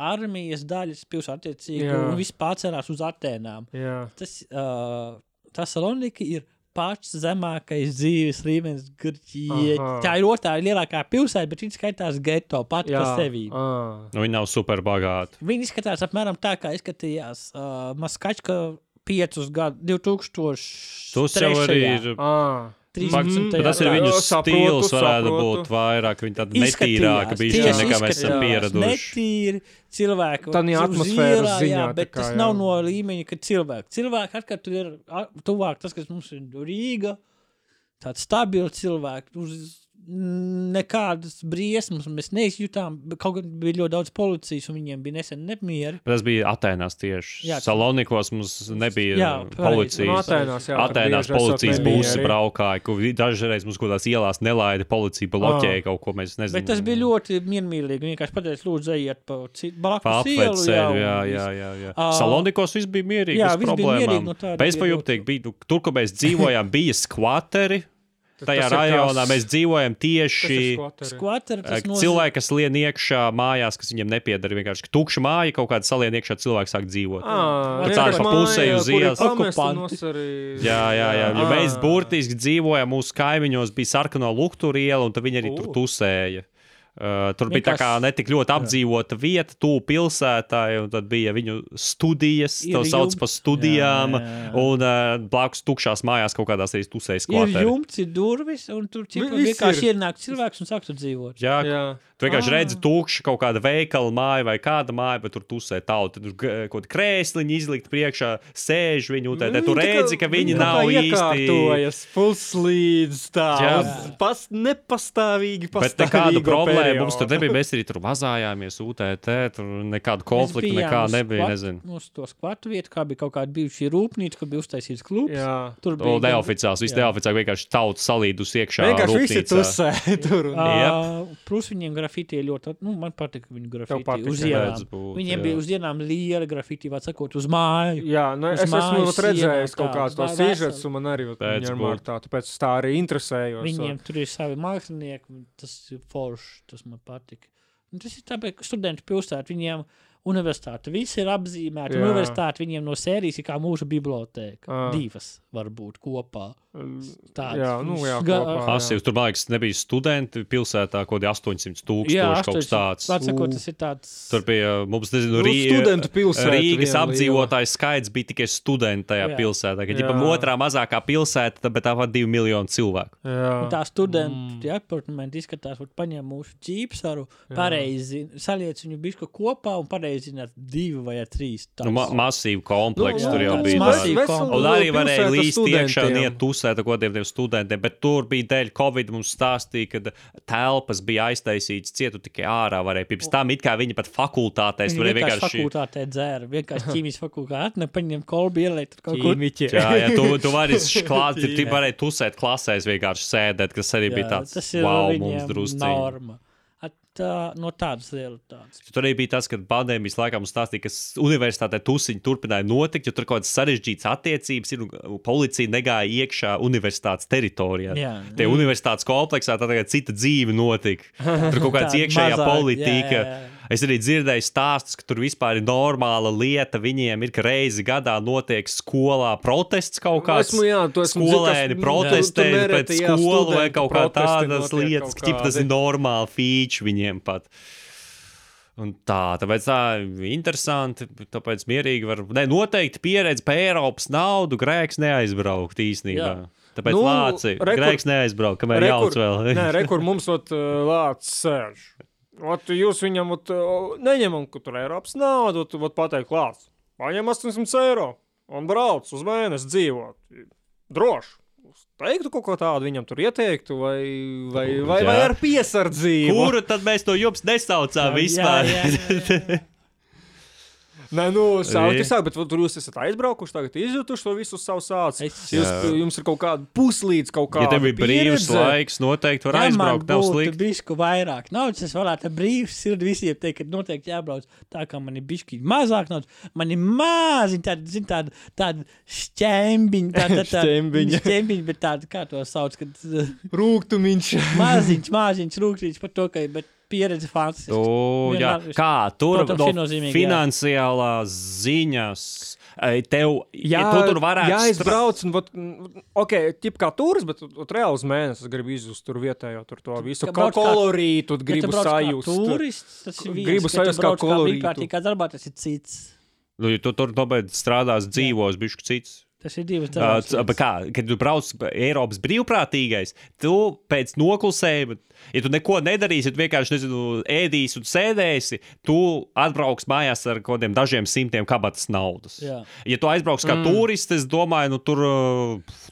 armijas daļas pilsēttiecīgi, Jā. un viss pārcēlās uz Atēnām. Jā. Tas, uh, tas Salonika ir pats zemākais dzīves līmenis Grieķijā. Tā ir otrā lielākā pilsēta, bet viņa skaitās geto pati par sevi. Nu, viņi nav super bagāti. Viņi izskatās apmēram tā, kā izskatījās uh, Maskačka piecus gadus, 2000. Tas jau arī ir. Ah. 13. Bet tas ir viņu saprotu, stils, varētu saprotu. būt vairāk. Viņi tādi Izskatījās, netīrāki bija nekā mēs esam pieraduši. Netīri atmosfēras ielā, ziņā, Jā, bet kā, tas jā. nav no līmeņa, ka cilvēki. Cilvēki atkal tur ir tuvāk tas, kas mums ir Rīga. Tāds stabils cilvēks. Uz nekādas briesmas mēs neizjutām. bet Kaut gan bija ļoti daudz policijas, un viņiem bija nesen nemieri. Bet Tas bija Atēnās tieši. Jā. Salonikos mums nebija Jā, Nu, policijas. Atēnās, jā, tur Atēnās bieži esot policijas nemieri. būs braukāja, kur dažreiz mums kaut kādās ielās nelaida policija, bloķēja kaut ko mēs nezinām. Bet tas bija ļoti miermīlīgi. Vienkārši pateica, lūdzu, ejiet pa blakus ielu. jā, viss. jā, jā. jā. Ā, Salonikos viss bija mierīgi. jā, viss bija mierīgi, nu bija Bezpajumtīgi bija. nu, Tur, kur mēs dzīvojām, (laughs) bija skvateri. Tajā ir rajonā tās- mēs dzīvojam ir tieši. skvateri? Nozīmē- Cilvēki, kas lien iekšā mājās, kas viņiem nepieder, vienkārši tukša māja, kaut kāda salien iekšā, cilvēks sāk dzīvot. Jā, tāda tas pa māja, uz ir ielas. arī- Jā, jā, jā. Jo mēs burtiski dzīvojām mūsu kaimiņos, bija sarkano lukturu iela, un tad viņi arī tur tusēja. Uh, tur bija tā kā netik ļoti apdzīvota vieta, tuvu pilsētai, un tad bija viņu studijas, Ir tā sauc par studijām, Jā, jā, jā. un uh, blakus tukšās mājās kaut kādās arī tusējas Ir kvadrātā. jumts, ir durvis, un tur viss vienkārši ir. ienāk cilvēks un sāk tur dzīvot. Jā, Jā. Tu vienkārši Ah. redzi, tukša kaut kāda veikala māja vai kāda māja, bet tur tusē tauta. Tur kaut kāda krēsliņa izlikt priekšā, sēž viņi, un tad tu kā- redzi, ka viņi nav īsti. puslīdz tā, Jā. uz pas, nepastāvīgi Bet nekāda pastāvīgo problēma mums tur periodu. nebija. Mēs arī tur vazājāmies, UTT, tur Mēs bijām nekā nebija. Nezinu. Uz to skvatu vietu, kā bija kaut kāda bijušā rūpnīca, kur bija uztaisīts klubs. Jā. Tur To bija neoficiāls, viss Jā. neoficiāli vienkārši tauta salīdus iekšā. Vienkārši visi rūpnīcā. tusē (laughs) tur. un- Uh, plus viņiem grafiti ir ļoti, nu, man patīk viņu grafiti patīk, uz ielām. Būt, Viņiem jā. bija uz ielām liela grafiti, var sakot, uz māju. Jā, nu, Uz es esmu mājas vat redzējis kaut tāds, kādu to vai sižetu, veseli. un man arī ar tā, tāpēc tā arī interesējos. Viņiem tur ir savi mākslinieki, tas ir forši, tas man patīk. Un tas ir tāpēc, ka studentu pilsēta viņiem universitāte, visi ir apzīmēti. Jā. Universitāte viņiem no sērijas ir kā mūsu biblioteka. Ā. Divas varbūt kopā. Tādas Jā, nu, jā, ga- kopā. Pasīvs. Tur, liekas, nebija studenti pilsētā, kaut kādi 800 tūkstoši kaut kas tāds. Atsakot, tas ir tāds. Tur bija mums, nezinu, Nu, Rī- studentu pilsēta Rīgas viena apdzīvotāju skaits bija tikai studenti tajā Jā. pilsētā. Kad Jā. ģipam otrā mazākā pilsēta, tad- bet tā var divi miljoni cilvēku. Jā. Un tā studenta mm. apartamenti izskatās, ka paņem mūsu ķīpsaru, pareizi saliec viņu bišku kopā un pareizi ar divi vai trīs. Nu, ma masīvu kompleksu Nu, tur jau tāds bija. masīvs tāds. komplekss. Un arī varēja līst iekšā un studentiem. iet tusēt ar kaut kādiem studentiem, bet tur bija dēļ Covid mums stāstīja, ka telpas bija aiztaisītas cietu tikai ārā. Varēja pirms tam it kā viņi pat fakultātēs Viņi varēja vienkārši vienkārši. fakultātē dzēra. Vienkārši ķīmijas fakultātē atne, paņem kolbi, tur kaut. Ķīmiķi. Jā, jā, tu, tu vari (laughs) klāt, tu, varēji tusēt klasēs vienkārši sēdēt, kas arī bija tāds, wow, mums drusciņi. norma. Tā, no tādas realitātes. Tur arī bija tas, ka pandēmijas laikā mums stāstīja, ka universitātē tusiņi turpināja notikt, jo tur kaut kādas sarežģītas attiecības ir. Policija negāja iekšā universitātes teritorijā. Jā. Tie universitātes kompleksā tā tagad cita dzīve notika. Tur kaut kāda (laughs) iekšējā mazāk, politika. jā, jā, jā. Es arī dzirdēju stāstus, ka tur vispār ir normāla lieta. Viņiem ir, ka reizi gadā notiek skolā protests kaut kāds. Esmu, jā, to esmu Skolēni dzirdējis, ka- protestē tur- tur pret nereti, jā, skolu vai studentu kaut kā tādas lietas, ka tas ir normāli feature viņiem pat. Un tā, tāpēc tā ir interesanti. Tāpēc mierīgi var. Ne, noteikti pieredze par Eiropas naudu grēks neaizbraukt īstenībā. Jā. Tāpēc Nu, rekur- grēks neaizbraukt, kamēr jauc vēl. Nē, rekur mums ot, lācis sēž. Ot, jūs viņam ot, neņemam, ka tur ir Eiropas nauda, ot, ot pateikt lācis. Paņem 800 eiro un brauc uz mēnesi dzīvot. Droši. Teiktu kaut ko tādu viņam tur ieteiktu, vai, vai, vai, vai Jā. ar piesardzību. Kuru tad mēs no jums nesaucām vispār? Jā, jā, jā, jā. (laughs) Nē, nu, ir sākt, bet tur jūs esat aizbraukuši, tagad izjutuši to visu savu sāci. Jūs, jums ir kaut kāda puslīdz kaut kāda Ja tev ir brīvs laiks, noteikti var Ja aizbraukt. Būtu slikti. bišku vairāk naudas, es varētu ar brīvs sirdi visiem teikt, ka noteikti jābrauc tā, kā man ir bišķi mazāk naudas. Man ir maziņi tādi, zin, tādi, tādi šķembiņi, tādi, tādi, (laughs) Šķembiņi. šķembiņi, bet tādi, kā to sauc, kad Rūgtumiņš. (laughs) maziņš, maziņš rūktīts par to, ka, bet pieredze fantastiska. O, jā. Kā tur Protams, no viennozīmīgi, jā. finansiālās ziņas ei, tev, ja tu tur varētu Jā, braucu, un, vat, mm, ok, tip kā turis, bet ot- reāli uz mēnesi es gribu izjust tur vietējo, tur to visu kā kā- kolorītu, tu gribu kā sajust. Turists, tas ir viens. Gribu tu sajust kā kolorītu. brīvprātīgā darbā, tas ir cits. Nu, ja tu tur nobeidz strādās, dzīvos, bišķi cits. Tas ir divas dažādas. bet kā, kad tu brauc pa Eiropas brīvprātīgais, tu pēc noklusējuma, ja tu neko nedarīsi, ja tu vienkārši nezinu, ēdīsi un sēdēsi, tu atbrauks mājās ar kaut kādiem dažiem simtiem kabatas naudas. Jā. Ja tu aizbrauks kā mm. turists, es domāju, nu tur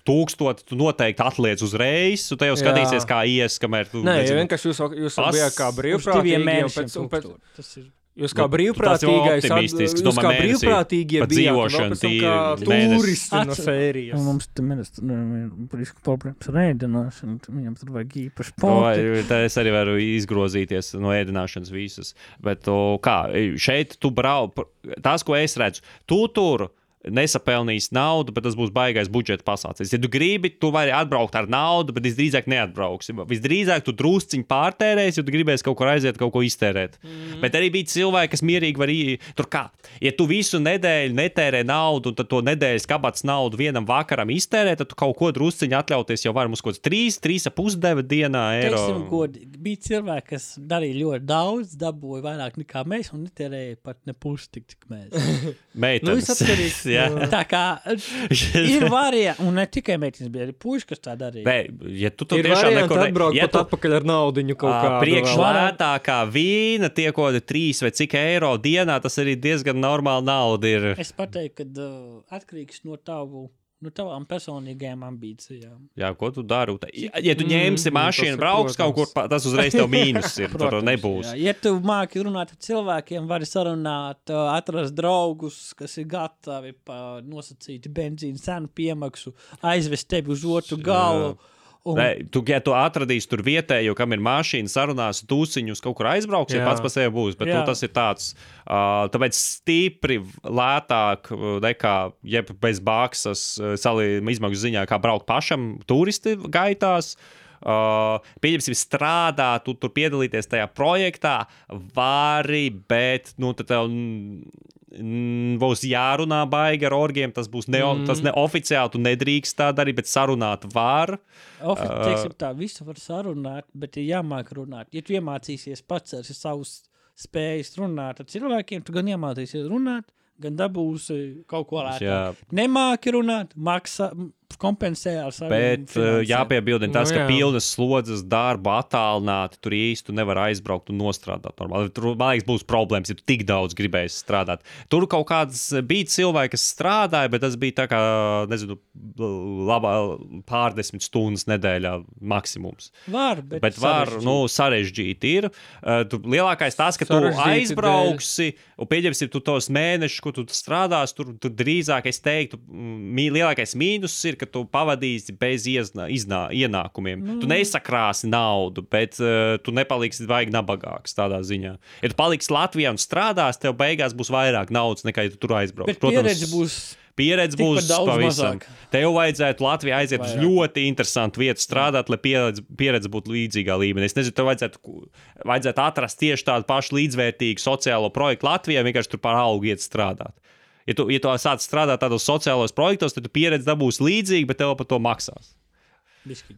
tūkstoti tu noteikti atliec uzreiz, un te jau Jā. skatīsies, kā ies, kamēr tu. Nē, ja nezinu, vienkārši jūs, jūs bijāt kā Uz diviem brīvprātīgi, un mēnešiem pēc, un pēc. Tas ir jūs kā Nu, brīvprātīgais, tas jau optimistiski, jūs domā, kā brīvprātīgie tam tīri turisti no Atcer- sērijas. Mums tur ir problēmas ar ēdināšanu. Viņam tur vajag īpaši Nu, poti. tā es arī varu izgrozīties no ēdināšanas visas. Bet o, kā, šeit tu brauc, tas, ko es redzu, tu tur nesapelnīs naudu, bet tas būs baigais budžeta pasācis. Ja tu gribi, tu vari atbraukt ar naudu, bet visdrīzāk neatbrauksi. Visdrīzāk tu drusciņi pārtērēsi, ja tu gribēsi kaut kur aiziet, kaut ko iztērēt. Mm. Bet arī bija cilvēki, kas mierīgi var. Tur kā, ja tu visu nedēļu netērē naudu, un tad to nedēļas kabatas naudu vienam vakaram iztērē, tad tu kaut ko drusciņi atļauties jau var mums kaut kāds 3, 3,5 deva dienā eiro. Godīgi, bija cilvēki, kas darīja ļoti daudz, dabūja vairāk nekā mēs, un netērēja pat ne pusi tik, mēs. (laughs) Nu, Meitenes. atkarīgs (laughs) Jā. Tā kā (laughs) ir varianti, un ne tikai meitenes, bija arī puiši, kas tā darīja. Nē, ja tu tur tiešām neko ne- atbraukt ja pat tu- atpakaļ ar naudiņu kaut Ā, kādu. Priekš vēl. lētākā vīna, tie kaut kādi trīs vai cik eiro dienā, tas arī diezgan normāli nauda ir. Es pateiktu, ka uh, atkarīgs no tavu. No tavām personīgajām ambīcijām. Jā, ko tu dari? Ja, ja tu ņemsi Mm, mašīnu, brauks kaut kur, protams. pa- tas uzreiz tev mīnus ir. (laughs) Tur Protams, nebūs. Jā. Ja tu māki runāt ar cilvēkiem, vari sarunāt, atrast draugus, kas ir gatavi pa nosacīti benzīna cenu piemaksu, aizvest tevi uz otru galu. Un- Ne, tu, ja tu atradīsi tur vietējo, kam ir mašīna, sarunās, tūciņus kaut kur aizbrauks, ja Jā. pats par sevi būs. Bet nu, tas ir tāds, uh, tāpēc stipri lētāk nekā jeb bez uh, salīdzinājuma izmaksu ziņā, kā braukt pašam turisti gaitās. Uh, pieņemsim, strādāt, tu tur piedalīties tajā projektā, vari, bet nu, tad tev būs jārunā baigi ar orgiem. Tas būs ne, mm. tas neoficiāli, tu nedrīkst tā darīt, bet sarunāt var. Ofi, teiksim, tā visu var sarunāt, bet ir jāmāk runāt. Ja tu iemācīsies pats ar savus spējas runāt ar cilvēkiem, tu gan iemācīsies runāt, gan dabūsi kaut ko lētāk. Nemāki runāt, maksā, kompensē ar savu Bet uh, jāpiebildina tas, Nu ka jā. pilnas slodzes darba attālināti tur īsti nevar aizbraukt un nostrādāt. Normāli. Tur, man liekas, būs problēmas, ja tu tik daudz gribēsi strādāt. Tur kaut kāds bija cilvēki, kas strādāja, bet tas bija tā kā, nezinu, labā pārdesmit stundas nedēļā maksimums. Var, bet, Bet var, sarežģīti. nu, sarežģīti ir. Uh, tu, lielākais tas, ka tu Sarežģīti aizbrauksi un pieņemsi tu tos mēnešus, ko tu strādāsi, tur, tur drīzāk es teiktu, mī- lielākais mīnus ir, ka tu pavadīsi bez iznā, iznā, ienākumiem. Mm. Tu nesakrāsi naudu, bet uh, tu nepaliksi vajag nabagāks tādā ziņā. Ja tu paliksi Latvijā un strādāsi, tev beigās būs vairāk naudas nekā, ja tu tur aizbrauks. Bet pieredze būs Pieredze būs pavisam. mazāk. Tev vajadzētu Latvijā aiziet uz Vairāk. ļoti interesantu vietu strādāt, lai pieredze, pieredze būtu līdzīgā līmenī. Es nezinu, tev vajadzētu, vajadzētu atrast tieši tādu pašu līdzvērtīgu sociālo projektu Latvijā, vienkārši tur par algu iet strādāt. Ja tu, ja tu sāc strādāt tādos sociālos projektos, tad tu pieredzi dabūsi līdzīgi, bet tev par to maksās. bišķi.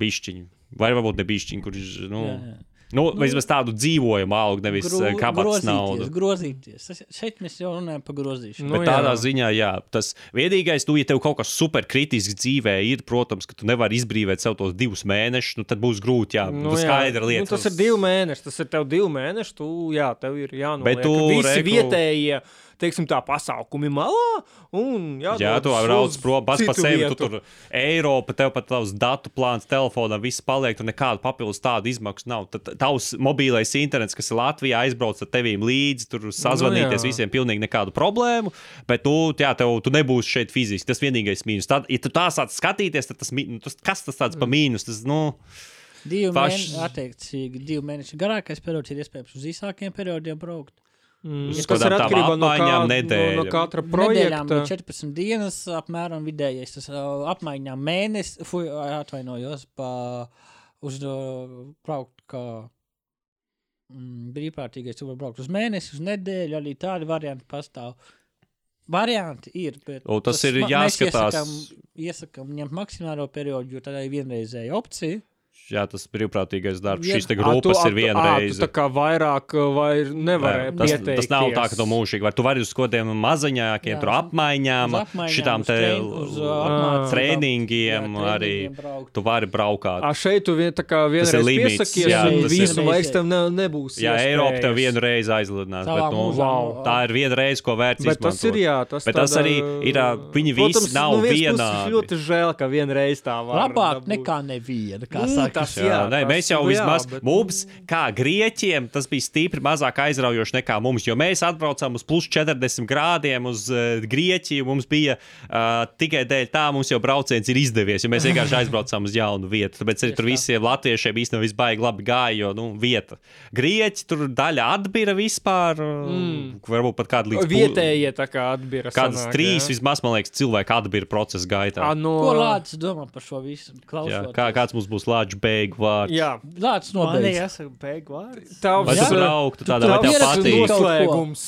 Bišķiņi. Vai varbūt ne bišķiņi, kurš, nu, Jā, jā. nu, vismaz tādu dzīvojumu algu, nevis Gro, kabatas naudu. grozīties. Tas- Šeit mēs jau runājam par grozīšanu. Nu, Bet tādā jā. ziņā, jā, tas vienīgais, nu, ja tev kaut kas superkritisks dzīvē ir, protams, ka tu nevari izbrīvot sev tos divus mēnešus, nu, tad būs grūti. Jā, nu, skaidra lieta. Nu, tas ir divi mēneši. Tas ir tev divi mēneši. Tu, jā, tev ir jānoliek Bet tu, visi Reku- vietējie. Teiksim, tā pasākumi malā, un jā, Jā, tu brauc prom pats par sevi. Tu tur Eiropa, tev pat tavs datu plāns telefonā, viss paliek, tur nekāda papildus tāda izmaksa nav. Tad tavs mobilais internets, kas ir Latvijā, aizbrauc ar tevīm līdzi, tur sazvanīties jā. visiem, pilnīgi nekādu problēmu. Bet, nu, jā, tev tu nebūsi šeit fiziski. Tas vienīgais mīnus. Tad, ja tu tā sāc skatīties, tad tas, nu, tas kas tas tāds pa mīnus? Tas, nu, Divi Pašs- mēneši, attiecīgi, divi mēneši garākais periods ir iespējams uz īsākiem periodiem braukt. Mm, tas ir atkarībā no, kā, apmaiņām no, no nedēļa. katra Nedēļām projekta. no 14 dienas apmēram vidējais. Tas apmaiņām mēnesis, atvainojos, pa, uz braukt kā mm, brīvprātīgais. Tu vari braukt uz mēnesi, uz nedēļu, arī tādi varianti pastāv. Varianti ir, bet O, tas ir ma- jāskatās. Mēs iesakām, iesakām ņemt maksimālo periodu, jo tā ir vienreizēja opcija. Jā, tas brīvprātīgais darbs. Vien- Šīs te Ā, tu- grupas ir tu- viena reize. Tā kā vairāk uh, vai nevarēja Nē, Tas, tas nav tā, ka tu mūžīgi vari. Tu vari uz kaut kādiem mazaņākiem Jā, tur uz- apmaiņām, apmaiņām, šitām te uh, apmācībām. trēningiem Jā, arī. braukt. Tu vari braukāt. A, šeit tu vien, tā kā Tas ir vienreiz piesakies, jā, un tas ir- visu laiku tev ne, nebūs. Jā, Eiropa tev iespējas. vienu reizi aizlidinās. Bet, Savā nu, mūžā, wow. tā ir viena reize, ko vērts Bet tas izmantot. ir jā, tas, Bet tas arī ir, ā, viņi visi nav vienas puses vienādi. Ļoti žēl, ka vienreiz tā var. Labāk nekā neviena. Kā Nu, saka, tas Jā, jā, nē, tas- mēs jau nu jā, vismaz, bet- mums, kā grieķiem, tas bija stipri mazāk aizraujoši nekā mums, jo mēs atbraucām uz plus 40 grādiem uz uh, Grieķiju. Mums bija uh, tikai dēļ tā, mums jau brauciens ir izdevies, jo mēs vienkārši (laughs) aizbraucām uz jaunu vietu. Tāpēc arī tur visiem latviešiem īstenībā viss baigi labi gāja, jo nu, vieta. Grieķi tur daļa atbira vispār, mm. varbūt pat kāda līdz Vietējie tā kā atbira. Kādas sanāk, trīs jā. vismaz, man liekas, cilvēki atbira procesa gaitā. A, no, Ko Lācis domā par šo visu? Jā, Klausoties. kā, kāds mums būs lāču beigu vārds? Jā, Lācis Man arī nobeidz. jāsaka, beigu vārds. tavs, Vai tu Jā. brauktu tādā, vai tavs tev pierakstu patīk? kaut ko. noslēgums.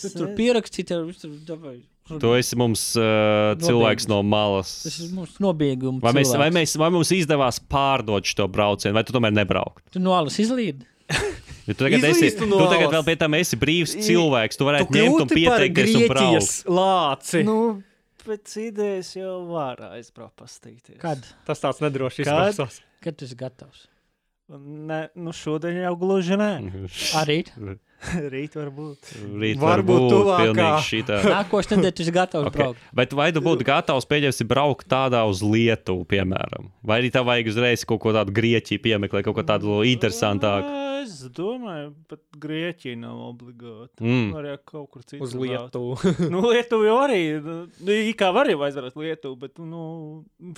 Tu tur pierakstīt, ar visu davai. Tu esi mums uh, cilvēks no malas. Tas ir mums nobiegums. Vai, mēs, vai, mēs, vai mums izdevās pārdot šo braucienu, vai tu tomēr nebraukt? Tu no alas izlīdi? (laughs) Jo tu tagad, esi, Izlīst tu no tagad alas. vēl pie tam esi brīvs cilvēks. Tu varētu Tu ņemt un pieteikties un braukt. Lāci. Nu, pēc idejas jau var aizbraukt pastīties. Kad? Tas tāds nedrošs Kad? izklausās. Kad tu esi gatavs? Ne, nu šodien jau gluži nē. Mhm. Arī. (laughs) Rīt varbūt. Rīt Varbūt varbūt tuvākā. (laughs) Nākošais nedēļa tas gatavs okay. Braukt. Bet vai tu būtu gatavs, pieņemsim, braukt tādā uz Lietuvu, piemēram? Vai arī tev vajag uzreiz kaut ko tādu Grieķiju piemeklēt, kaut ko tādu interesantāku? Es domāju, pat Grieķija nav obligāti. Mm. Arī kaut kur citur. Uz. Lietuvu. (laughs) Nu, Lietuva jau arī. Nu, it kā var jau aizbraukt Lietuvu, bet, nu,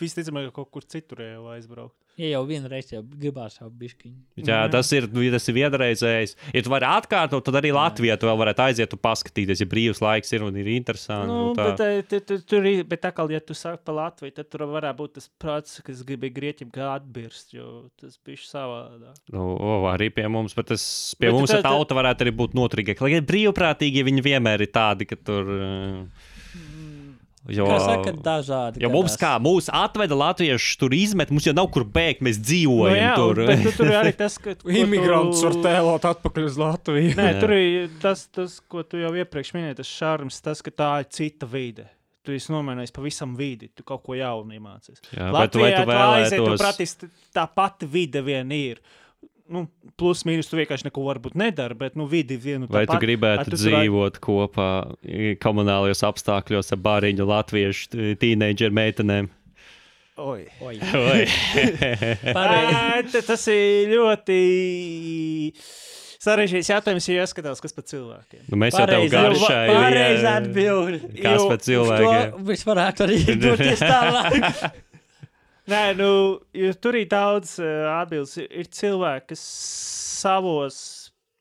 visticamāk, ka kaut kur citur jau aizbraukt. Ja jau vienreiz jau gribās jau bišķiņu. Jā, tas ir, nu, tas ir vienreizējs. Ja tu vari atkārtot, tad arī Latvijā tu vēl varētu aiziet un paskatīties, ja brīvs laiks ir un ir interesanti. Nu, un tā. bet, eh, tu- tu- tur ir, bet tā kā, ja tu saki par Latviju, tad tur varētu būt tas prāts, kas gribēja Grieķiem kā atbirst, jo tas bija savādāk. Nu, o, arī pie mums, bet tas pie Bet mums tā- tā, tauta varētu arī būt noturīgāka. Lai gan brīvprātīgi viņi vienmēr ir tādi, ka tur. eh, Jo, Kā saka, dažādi. Jo mums, kā mūs atveda latvieši, tur izmet, mums jau nav kur bēgt, mēs dzīvojam Nu, jā, tur. bet tu, tur ir arī tas, ka. (laughs) ko Imigrants tu- var tēlot atpakaļ uz Latviju. Nē, Jā. tur ir tas, tas, ko tu jau iepriekš minēji, tas šarms, tas, ka tā ir cita vide. Tu esi nomainījis pavisam vidi, tu kaut ko jaunu iemācījies. Jā, bet vai tu aiziet, tu vēlētos? praktiski tā pati vide vien ir. Nu, plus, mīnus, tu vienkārši neko varbūt nedari, bet nu, vidi vienu Vai tu tāpat. gribētu tu dzīvot kopā i, komunālajos apstākļos ar bāriņu latviešu tīneidžeru meitenēm? Oi. Oi, Oi. (laughs) pareizi. Tas ir ļoti sarežģīts jautājums, ja jāskatās, kas par cilvēkiem. nu, mēs jau tev Pareizi, garšai. Pareizi jā. atbildi. Kas Jo par cilvēkiem? Mēs varētu arī (laughs) doties tālāk. (laughs) Nē, nu, tur ir daudz uh, atbildes. Ir, ir cilvēki, kas savos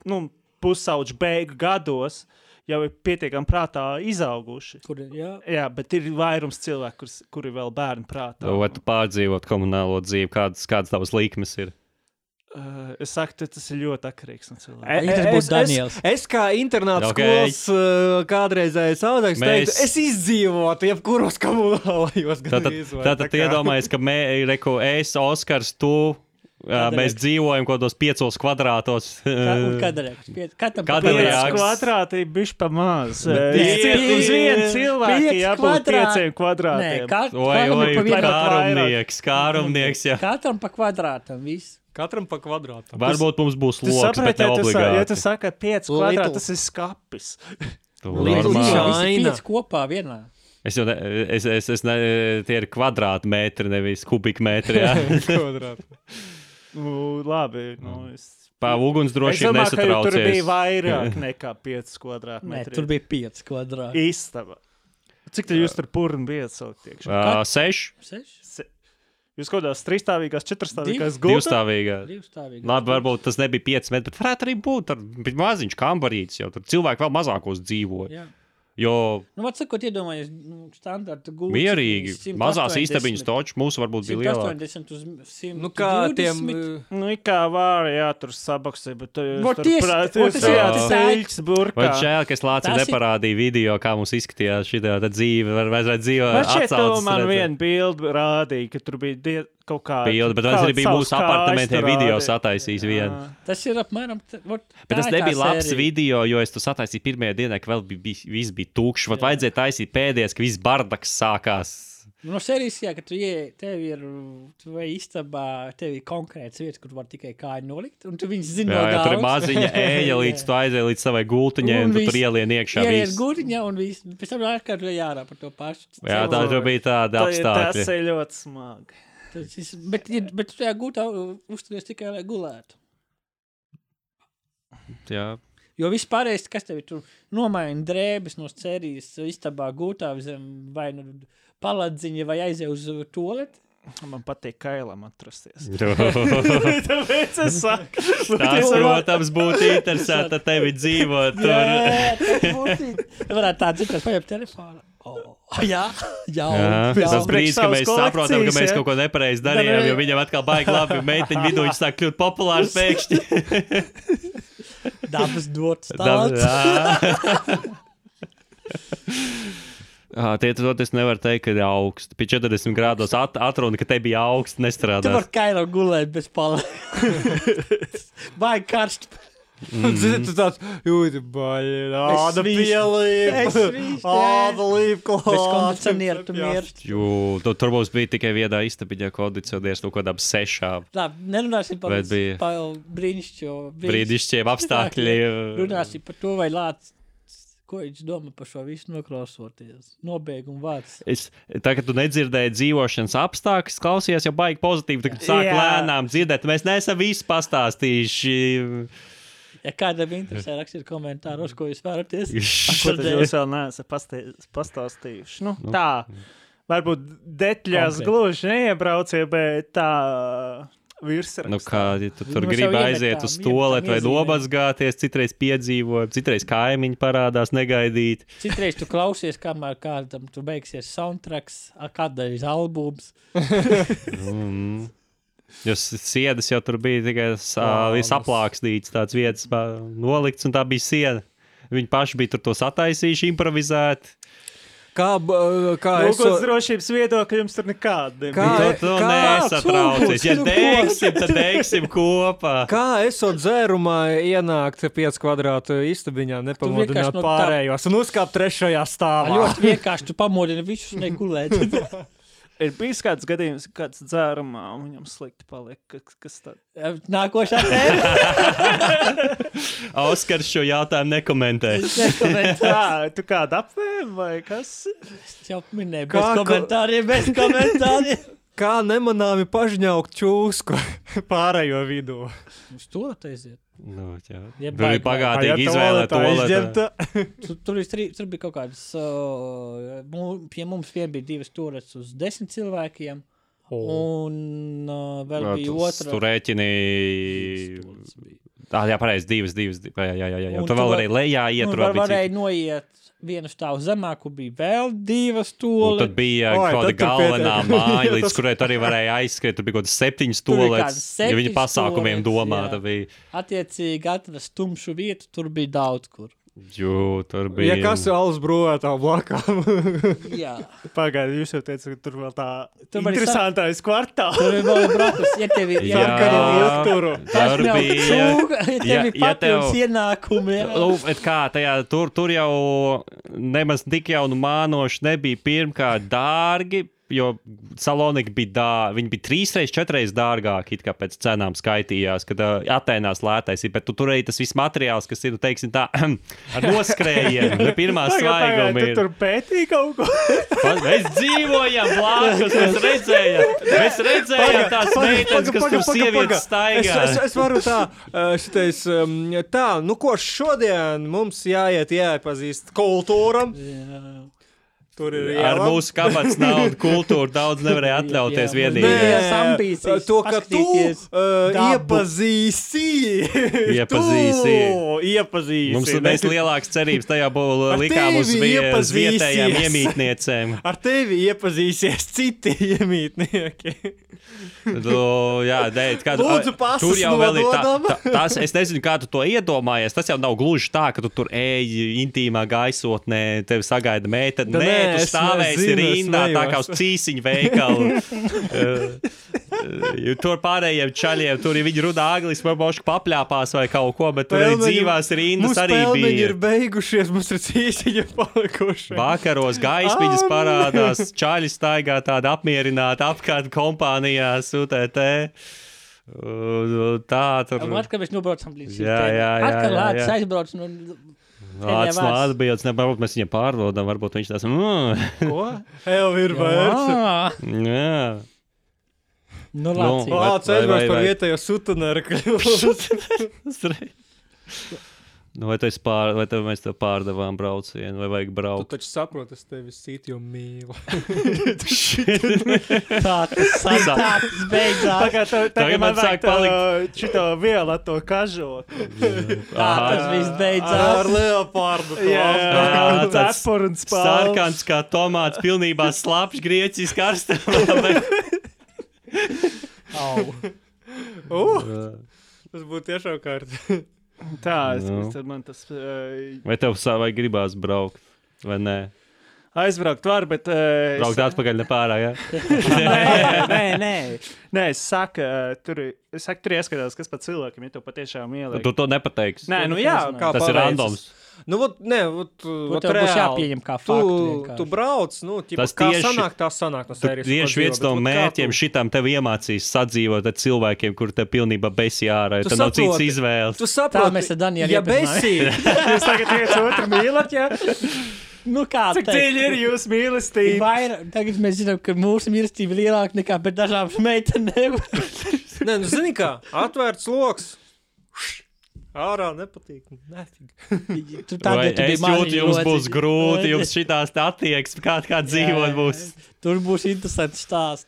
nu, pusauģu beigu gados jau ir pietiekami prātā izauguši. Kur ir, jā. Jā, bet ir vairums cilvēku, kuri vēl bērnu prātā. Vai tu pārdzīvot komunālo dzīvi? Kādas, kādas tavas likmes ir? Uh, es saku, tas ir ļoti atkarīgs no cilvēka. E- Tas e- būtu es- Daniels. Es, es kā internāta Ok. okay. skolas uh, kādreizējais audzēknis, Mēs- teiktu, es izdzīvotu jebkuros komunālajos Tātad, vai tātad tā kā- iedomājies, ka mē, reku, es, Oskars, tu. Jā, Kāda mēs dzīvojam kaut kādos piecos kvadrātos. Katram kvadrāti ir bišķi pa maz. Bet tie- cil- Uz vienu cilvēku jābūt kvadrāti. pieciem kvadrātiem. Nē, kat, Oi, oi, kārumnieks. Jā. Katram pa kvadrātam. Viss. Katram pa kvadrātam. Varbūt mums būs loks, saprati, bet ja tu, obligāti. ja tu saki, ka 5 kvadrāti, tas ir skapis. Līdzīgi kopā vienā. Es jau ne, es, es, es ne, tie ir kvadrātmetri, nevis kubikmetri. Jā, (laughs) (laughs) kvadrātmetri. Nu, labi, nu mm. es. Pār ugunsdrošību nesatraucies. Tur bija vairāk (laughs) nekā 5 kvadrātmetri. Nē, tur bija 5 kvadrātmetri. Īstaba. Cik tad jūs tur purni bijat saukt iekšā? Uh, 6. 6. Jūs kaut kādās trīsstāvīgās, četrstāvīgās gultās? divstāvīgā. Labi, varbūt tas nebija 5 metri, bet varētu arī būt ar maziņš kambarītis. Jau tur cilvēki vēl mazākos dzīvoja. Jā. Jo Nu, vat sakot, iedomājies, nu, standarta gulta. mierīgi, mazās istabiņas točs mūsu varbūt bija lielāks. 180 uz 100. Nu, kā tiem. Nu, kā var, jā, tur sabaksē, bet tu Vot tur tieši- prāt- vot tu tas ir jā, tas ceļš, Man burkā. žēl, ka es ir- neparādīju video, kā mums izskatījās šī dzīve. Var, vai dzīve Man šeit tu man vienu bildi rādīja, ka tur bija die, kaut kā. Bildi, bet tas arī bija mūsu apartamentē video sataisījis vienu. Tas ir apmēram. t- vot Bet tas tā tā nebija labs sērija. video, jo es to sataisīju pirmajā dienā, ka vēl bija, bija, viss bija tukšs. Vat vajadzēja taisīt pēdējais, ka viss bardaks sākās. No sērijas, jā, ka tu ie, tev ir istabā, tev ir konkrēts vietas, kur var tikai kāju nolikt, un tu viņus zini Jā, jā, tur ir maziņa (laughs) ēja, līdz tu aizēji līdz savai gultiņai, Un un tu tur ielien iekšā. Jā, ir gūtiņa un viss. Pēc tam ārkārt vēl jārā par to pašu. Jā, tā tur bija tāda Tas apstākļa. ir ļoti smagi. Tas ir, bet, ja- bet tu tajā gūtā uzturies tikai, lai gulētu. Jā. Jo viss pārējais, kas tev ir, tur nomaina drēbes no sērijas istabā gūtā zem vai nu paladziņa vai aizej uz toleti. Man patīk kailam atrasties. Tas, (laughs) Tāpēc es saku, protams, būtu interesanti tevi dzīvot tur. Jā, tas būtu. Varētu tā dzirdēt, paņemt telefonu. Oh, (laughs) jā, brīdis, kad savas mēs saprotam, ka mēs kaut ko nepareizi darījām, jo viņam atkal baigi labi, meiteņu vidū viņš sāk kļūt populārs (laughs) pēkšņi. Dabas dots (laughs) tāds. Ah, tie to es nevaru teikt, ka ir augsts. Pie 40 grādos at, atruna, ka te bija augsts, Tu nestrādā. vari kailā gulēt bez palēm. Vai karst. (laughs) Mm. Zini, tu tāds jūti, baļi, āda pielīp, (laughs) āda līp mirsti. Jū, tu, tur mums bija tikai viena istabiņa kondicioniers no kaut kādām sešām Labi, nerunāsim par bija- brīnišķo. brīdišķiem apstākļiem. (laughs) Runāsim par to, vai Lācis, ko viņš domā par šo visu noklausoties. Nobeigumu vārds. Es, tā kā tu nedzirdēji dzīvošanas apstākļus, klausies jau baigi pozitīvi. Tad sāk Jā. lēnām dzirdēt. Mēs neesam visu pastāstījuši. (laughs) Ja kādam interesē, rakstiet komentāros, ko jūs vēlaties. Ko tad jūs vēl neesat pastāstījuši? Nu, tā, varbūt detaļās gluži neiebrauciet, bet tā virsrakstā. Nu, kā ja tu tur gribi jau aiziet uz toaletu vai iezīmēm. nomazgāties, citreiz piedzīvojumi, citreiz kaimiņi parādās negaidīt. Citreiz tu klausies, kamēr kādam tur beigsies soundtracks, kādreiz albums. (laughs) Mm. Jo sienas jau tur bija tikai Plānas. viss aplākstīts, tāds vietas nolikts, un tā bija siena. Viņi paši bija tur to sataisījuši, improvizēti. Kā, kā Nu, es ko drošības viedokļi jums tur nekādi. Kā- Tu, tu kā- nesatraucies. Ja degsim, tad degsim kopā. Kā esot dzērumā ienākt 5 kvadrātu istabiņā, nepamodināt no tā- pārējos un uzkāpt trešajā Tā stāvā? ļoti vienkārši tu pamodini visus negulēt. (laughs) Ir bijis kāds gadījums, kad kāds dzērumā un viņam slikti paliek. Kas, kas tad? Nākošā tēma. (laughs) Oskars šo jautājumu nekomentē. Tā, tu kādu apvēm vai kas? Es jau minēju, bez Kā ko- komentāriem, bez komentāriem. (laughs) Kā nemanāmi pažņaukt čūsku (laughs) pārējo vidū? Uz to aiziet. Nu, jā. Jeb Tur bija pagātīgi izvēlēt to (laughs) Tur, tur, ir tri- tur bija kaut kādas, uh, pie mums vien bija divas turas uz desmit cilvēkiem. Un uh, vēl bija otra. Tur rēķini. Bija. Ah, jā, pareizi. Divas, divas. divas jā, jā, jā, jā. Un Tur tu vēl var- varēja lejā iet. Tur vēl var, varēja noiet vienu stāvu zemāk, bija vēl divas Un stūres. tad bija Oi, kaut kāda galvenā pietiek. (laughs) māja, līdz Tas- kurai arī varēja aizskriet. Tur bija kaut kāds septiņas kādas Ja viņi septiņas pasākumiem stūlēs, domāta bija. Attiecīgi, atrast tumšu vietu, tur bija daudz kur. Jū, tur Ja bija. kas alus brūvē tā blakām? (laughs) Jā, Pagaidiet, jūs jau teicat, ka tur vēl tā Tur interesantais kvartāls. tur bija vēl braukus. Ja tev ir (laughs) Jā, ilgturu. tas tur bija. cūga, ja tev Ja- ir ja papildus ienākumi. Nu, bet kā tajā tur, tur jau nemaz tik jau nu mānoši nebija pirmkārt dārgi. Jo Salonika bija, dā, viņi bija trīsreiz, četreiz dārgāki kā pēc cenām skaitījās, kad uh, Atēnās lētais ir. Bet tu tur arī tas viss materiāls, kas ir, nu, teiksim, tā, (clears throat) ar noskrējienu, ne pirmā svaiguma Tu tur pētīji kaut ko. Mēs dzīvojam blakus, mēs redzējām, mēs redzējām tās meitenes, kas tur sievietes Es, staigā. es, es varu tā, šitais, um, tā, nu ko šodien mums jāiet jāiepazīst kultūram. Jā. Tur ir Ar iela. mūsu kabatas naudu kultūru daudz nevarēja atļauties vienīgi. To, ka tu uh, iepazīsi. (laughs) Iepazīsi. Iepazīsi. Mums mēs lielākas cerības tajā Ar likām uz vietējām iemītniecēm. (laughs) Ar tevi iepazīsies citi (laughs) iemītnieki. Tu, jā, dēļ, kā, Lūdzu, pasas tur jau vēl ir tā, tā, tas, es nezinu, kā tu to iedomājies. Tas jau nav gluži tā, ka tu tur ej intīmā gaisotnē, tevi sagaida meitene. Nē, nē, tu stāvēsi nezinu, rindā, tā kā uz cīsiņu veikalu. Uh, (laughs) tur pārējiem čaļiem, tur ir viņi rudā angļuiski, varbūt papļāpās vai kaut ko, bet tur arī Pelmeņi- dzīvās rindas arī bija. ir beigušies, mums ir cīsiņi palikuši. Vakaros gaismiņas parādās, čaļi staigā tādi apmierināti apkārt kompānijās, UTT. Uh, Tā tur Un atkal mēs nobraucam līdz šim Jā, jā, jā, Atkal jā, lācis jā. aizbrauc nu, Vārds no atbildes, ne, varbūt mēs viņam pārdodam, varbūt viņš tās. Mm, Ko? Ev ir vērts. Jā, nu Nu, lācis. aizbrauc vai- par vietējo. Nu, (laughs) vai, tu esi pār, vai tev mēs tev pārdevām braucienu, vai vajag Tu braukt? taču saproti, es tevi sīti jau mīlu. (laughs) (laughs) Tā tas sāk- tā tas beidzās. Tagad, tagad, Tagad tagad man sāk palikt šito vielu ar to kažotu. Tā tas viss Ar beidzās. leopardu. Jā, Ā, tāds cepur un spēlē. Sarkans kā tomāts, pilnībā slapjš, grieķis, karstamā. (laughs) Au. Uh, tas būtu tiešām kārt. Tā, es, Nu. es, tad man tas. Uh, Vai tev savai gribās braukt, vai nē? Aizbraukt var, bet. Uh, Braukt atpakaļ nepārāk. Ja? (laughs) nē, nē, nē. nē, es saku, uh, tur, es saku, tur ieskatās, kas pat cilvēkam, ja tu patiešām ieliek. Tu to nepateiksi. Nē, nu jā, Kā Tas ir paveicis? randoms. Nu, vot, nē, vot, vot tev būs reāli. jāpieņem kā tu, faktu vienkārši. tu brauc, nu, ķipa, Tas kā tieši- sanāk, tā sanāk no Tu sērijas. tieši viens no mērķiem šitam tev iemācīs sadzīvot ar cilvēkiem, kur te pilnībā besi ārā. Tu Tad nav cits izvēles. Tu saproti, mēs ar Danielu ja besi, (laughs) Jūs tagad viens otru mīlat, ja? Nu, kā Cik dziļi ir jūsu mīlestība? Vairāk, tagad mēs zinām, ka mūsu mīlestība ir lielāka nekā pret dažām meitenēm. Nē, nu, zini kā, atvērts loks. Ārā nepatīk. Nefig. (laughs) Tur tādēļ tu es jūtu, jums būs lociņš. grūti, jums šitās attieksmes, kā, kā dzīvot būs. Tur būs interesants stāsts.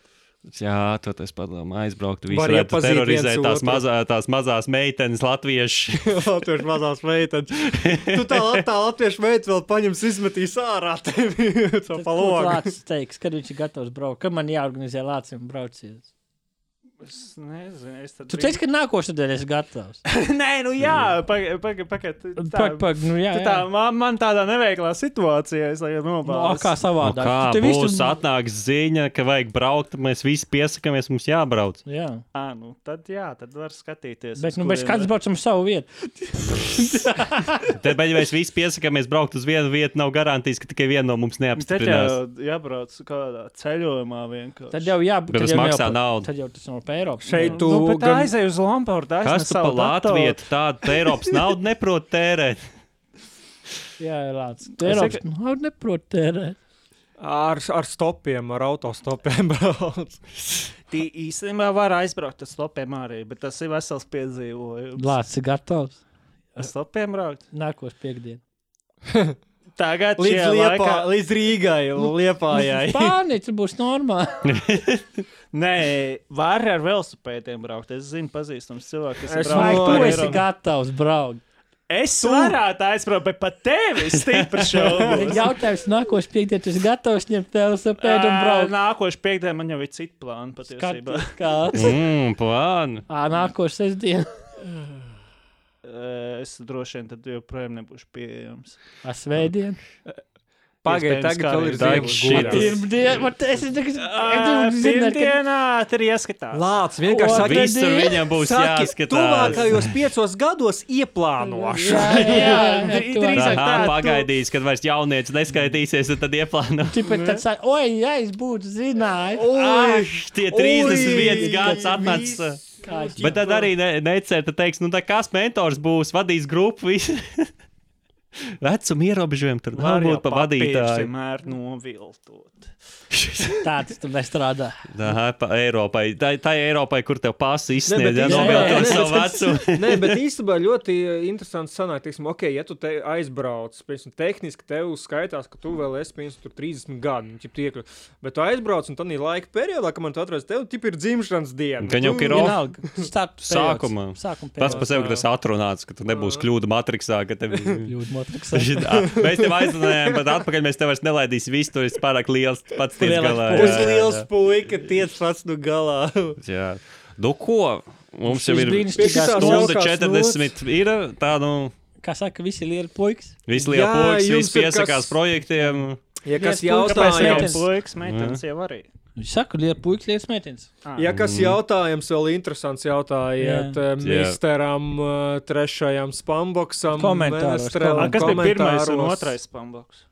Jā, to es padomāju, aizbraukt. Var varētu iepazīt terorizēt tās, mazā, tās mazās meitenes, latvieši. (laughs) Latviešu mazās meitenes. Tu tā, tā latviešu meitene vēl paņems, izmetīs ārā tevi. (laughs) to pa logu. Lācis teiks, kad viņš ir gatavs braukt. Kad man jāorganizē Lācijam brauciens? Es nezinu, es tad. Tu teici, ka nākošais nedēļa esi gatavs. (laughs) Nē, nu jā, pagaidi, pagaidi. Pag, Pag, pag, nu jā, Tā, jā. man, man tādā neveiklā situācijā, es lai Nu, nobāzu. kā Nu, savādāk? kā Tu visu- būs atnāks ziņa, ka vajag braukt, tad mēs visi piesakāmies, mums jābrauc. Jā, Ā, nu, tad jā, tad var skatīties. bet nu, mēs katrs braucam savu vietu. (laughs) Tad, bet, ja mēs visi piesakāmies braukt uz vienu vietu, nav garantijas, ka tikai viena no mums Tad neapstiprinās. jau jābrauc kādā ceļojumā vienkārši. Tad jau jā, Bet tad tas jau maksā naudu. Tad jau tas nav pa Eiropu. Šeit tu Nu, gan- aizej uz Lamportu, Kas tu pa Latviju tādu Eiropas naudu neprot tērēt? (laughs) Jā, Lācis. Tu Eiropas naudu neprot tērēt. Ar, ar stopiem, ar autostopiem (laughs) brauc. Tī īstenībā var aizbraukt ar stopiem arī, bet tas ir vesels piedzīvojums. Lācis ir gatavs. Ar stopiem braukt. Nākošais piekdien. (laughs) Tagad Līdz, liepā, laikā... līdz Rīgai, Liepājai. (laughs) Spānija, tur būs normāli. (laughs) Nē, var ar velosipēdiem braukt. Es zinu, pazīstams cilvēks, kas Es ir Vai No, tu esi gatavs braukt? Es varētu aizbraukt, bet pat tevi stipri (laughs) šaubos. Jautājums nākošais piekdien, tu esi gatavs ņemt velosipēdu un braukt. Nākošais piekdien man jau ir citi plāni patiesībā. Skaties, kā. Mmm, plānu. Ā, nākošais sestdien. Ā, Es droši vien tad joprojām nebūšu pieejams. Ā, svētdien. Pagaid, Iespējams, tagad kā vēl ir tagad ziemas šī- gudras. Pirmdien, man te esi tagad. Ā, Pirmdienā tur ieskatās. Lācis vienkārši saka, Visur viņam būs saki, jāskatās. tuvākajos piecos gados ieplānošu. Jā, (laughs) drīzāk tā, pagaidīs, kad vairs jaunietis neskaitīsies, un tad ieplāno. Tipā tad saka, oi, ja es būtu zinājis. Oi, Tie 31 Oi, gads atnācis. Viss. Kā Bet tad arī ne, necer, tad teiks, nu tā kas mentors būs, vadīs grupu. (laughs) Vecuma ierobežojumi tur Var būt pa papīrs vadītāju. vienmēr noviltot. (laughs) tāds tu nestrādā. Aha, pa Eiropai. Tā, tā ir Eiropai, kur tev pasi izsniedz, ja nē, savu bet- vecumu. (laughs) Nē, bet īstenībā ļoti interesanti sanāk, teiksim, ok, ja tu te aizbrauc, piemēram, tehniski tev skaitās, ka tu vēl esi, piemēram, tur 30 gadi, nu, ķip tu iekļūt. Bet tu aizbrauc un tad ir laika periodā, kad man tu atrod, tev tip ir dzimšanas diena. Gan jau ir (laughs) Sākumā. Pats periods. sevi, ka tas atrunāts, ka tu nebūsi kļūda matriksā, ka tev Ļoti matriksā. Mēs tev aizrunājām, bet atpakaļ mēs tev vairs nelaidīsim visu, tu esi pārāk liels, pats tiec galā. puisis. jā, Uz jā, liels jā. puika tiec pats nu galā. (laughs) Jā. Nu ko? Mums jau ir stunda jaukās 40. Ir tā, nu, Kā saka, visi lieli puikas. visi lieli jums visi ir kas- piesakās projektiem. Ja kas puika Jautājums. jau jautājums, puikas meitenes jau arī? Viņš saka, lieli puikas, liels meitenes. Ā. ja kas jautājums vēl interesants jautājiet eh, misteram eh, trešajam spamboksam, Ā, Kas bija pirmais un otrais pamboks?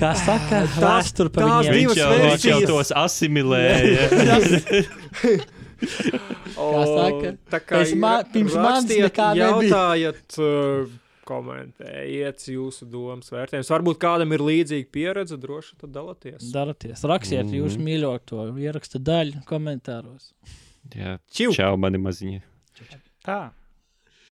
Kā saka, vēsture par viņiem. Viņš jau, viņš jau tos asimilēja. (laughs) O, saka, tā kā es ma- pirms manis nekā nebija. jautājiet, uh, komentējiet jūsu domas vērtējumus. Varbūt kādam ir līdzīga pieredze, droši tad dalieties. Darieties, rakstiet Mhm. jūsu mīļāko ieraksta daļu komentāros. Jā, Čiu! čau, mani maziņi. Tā.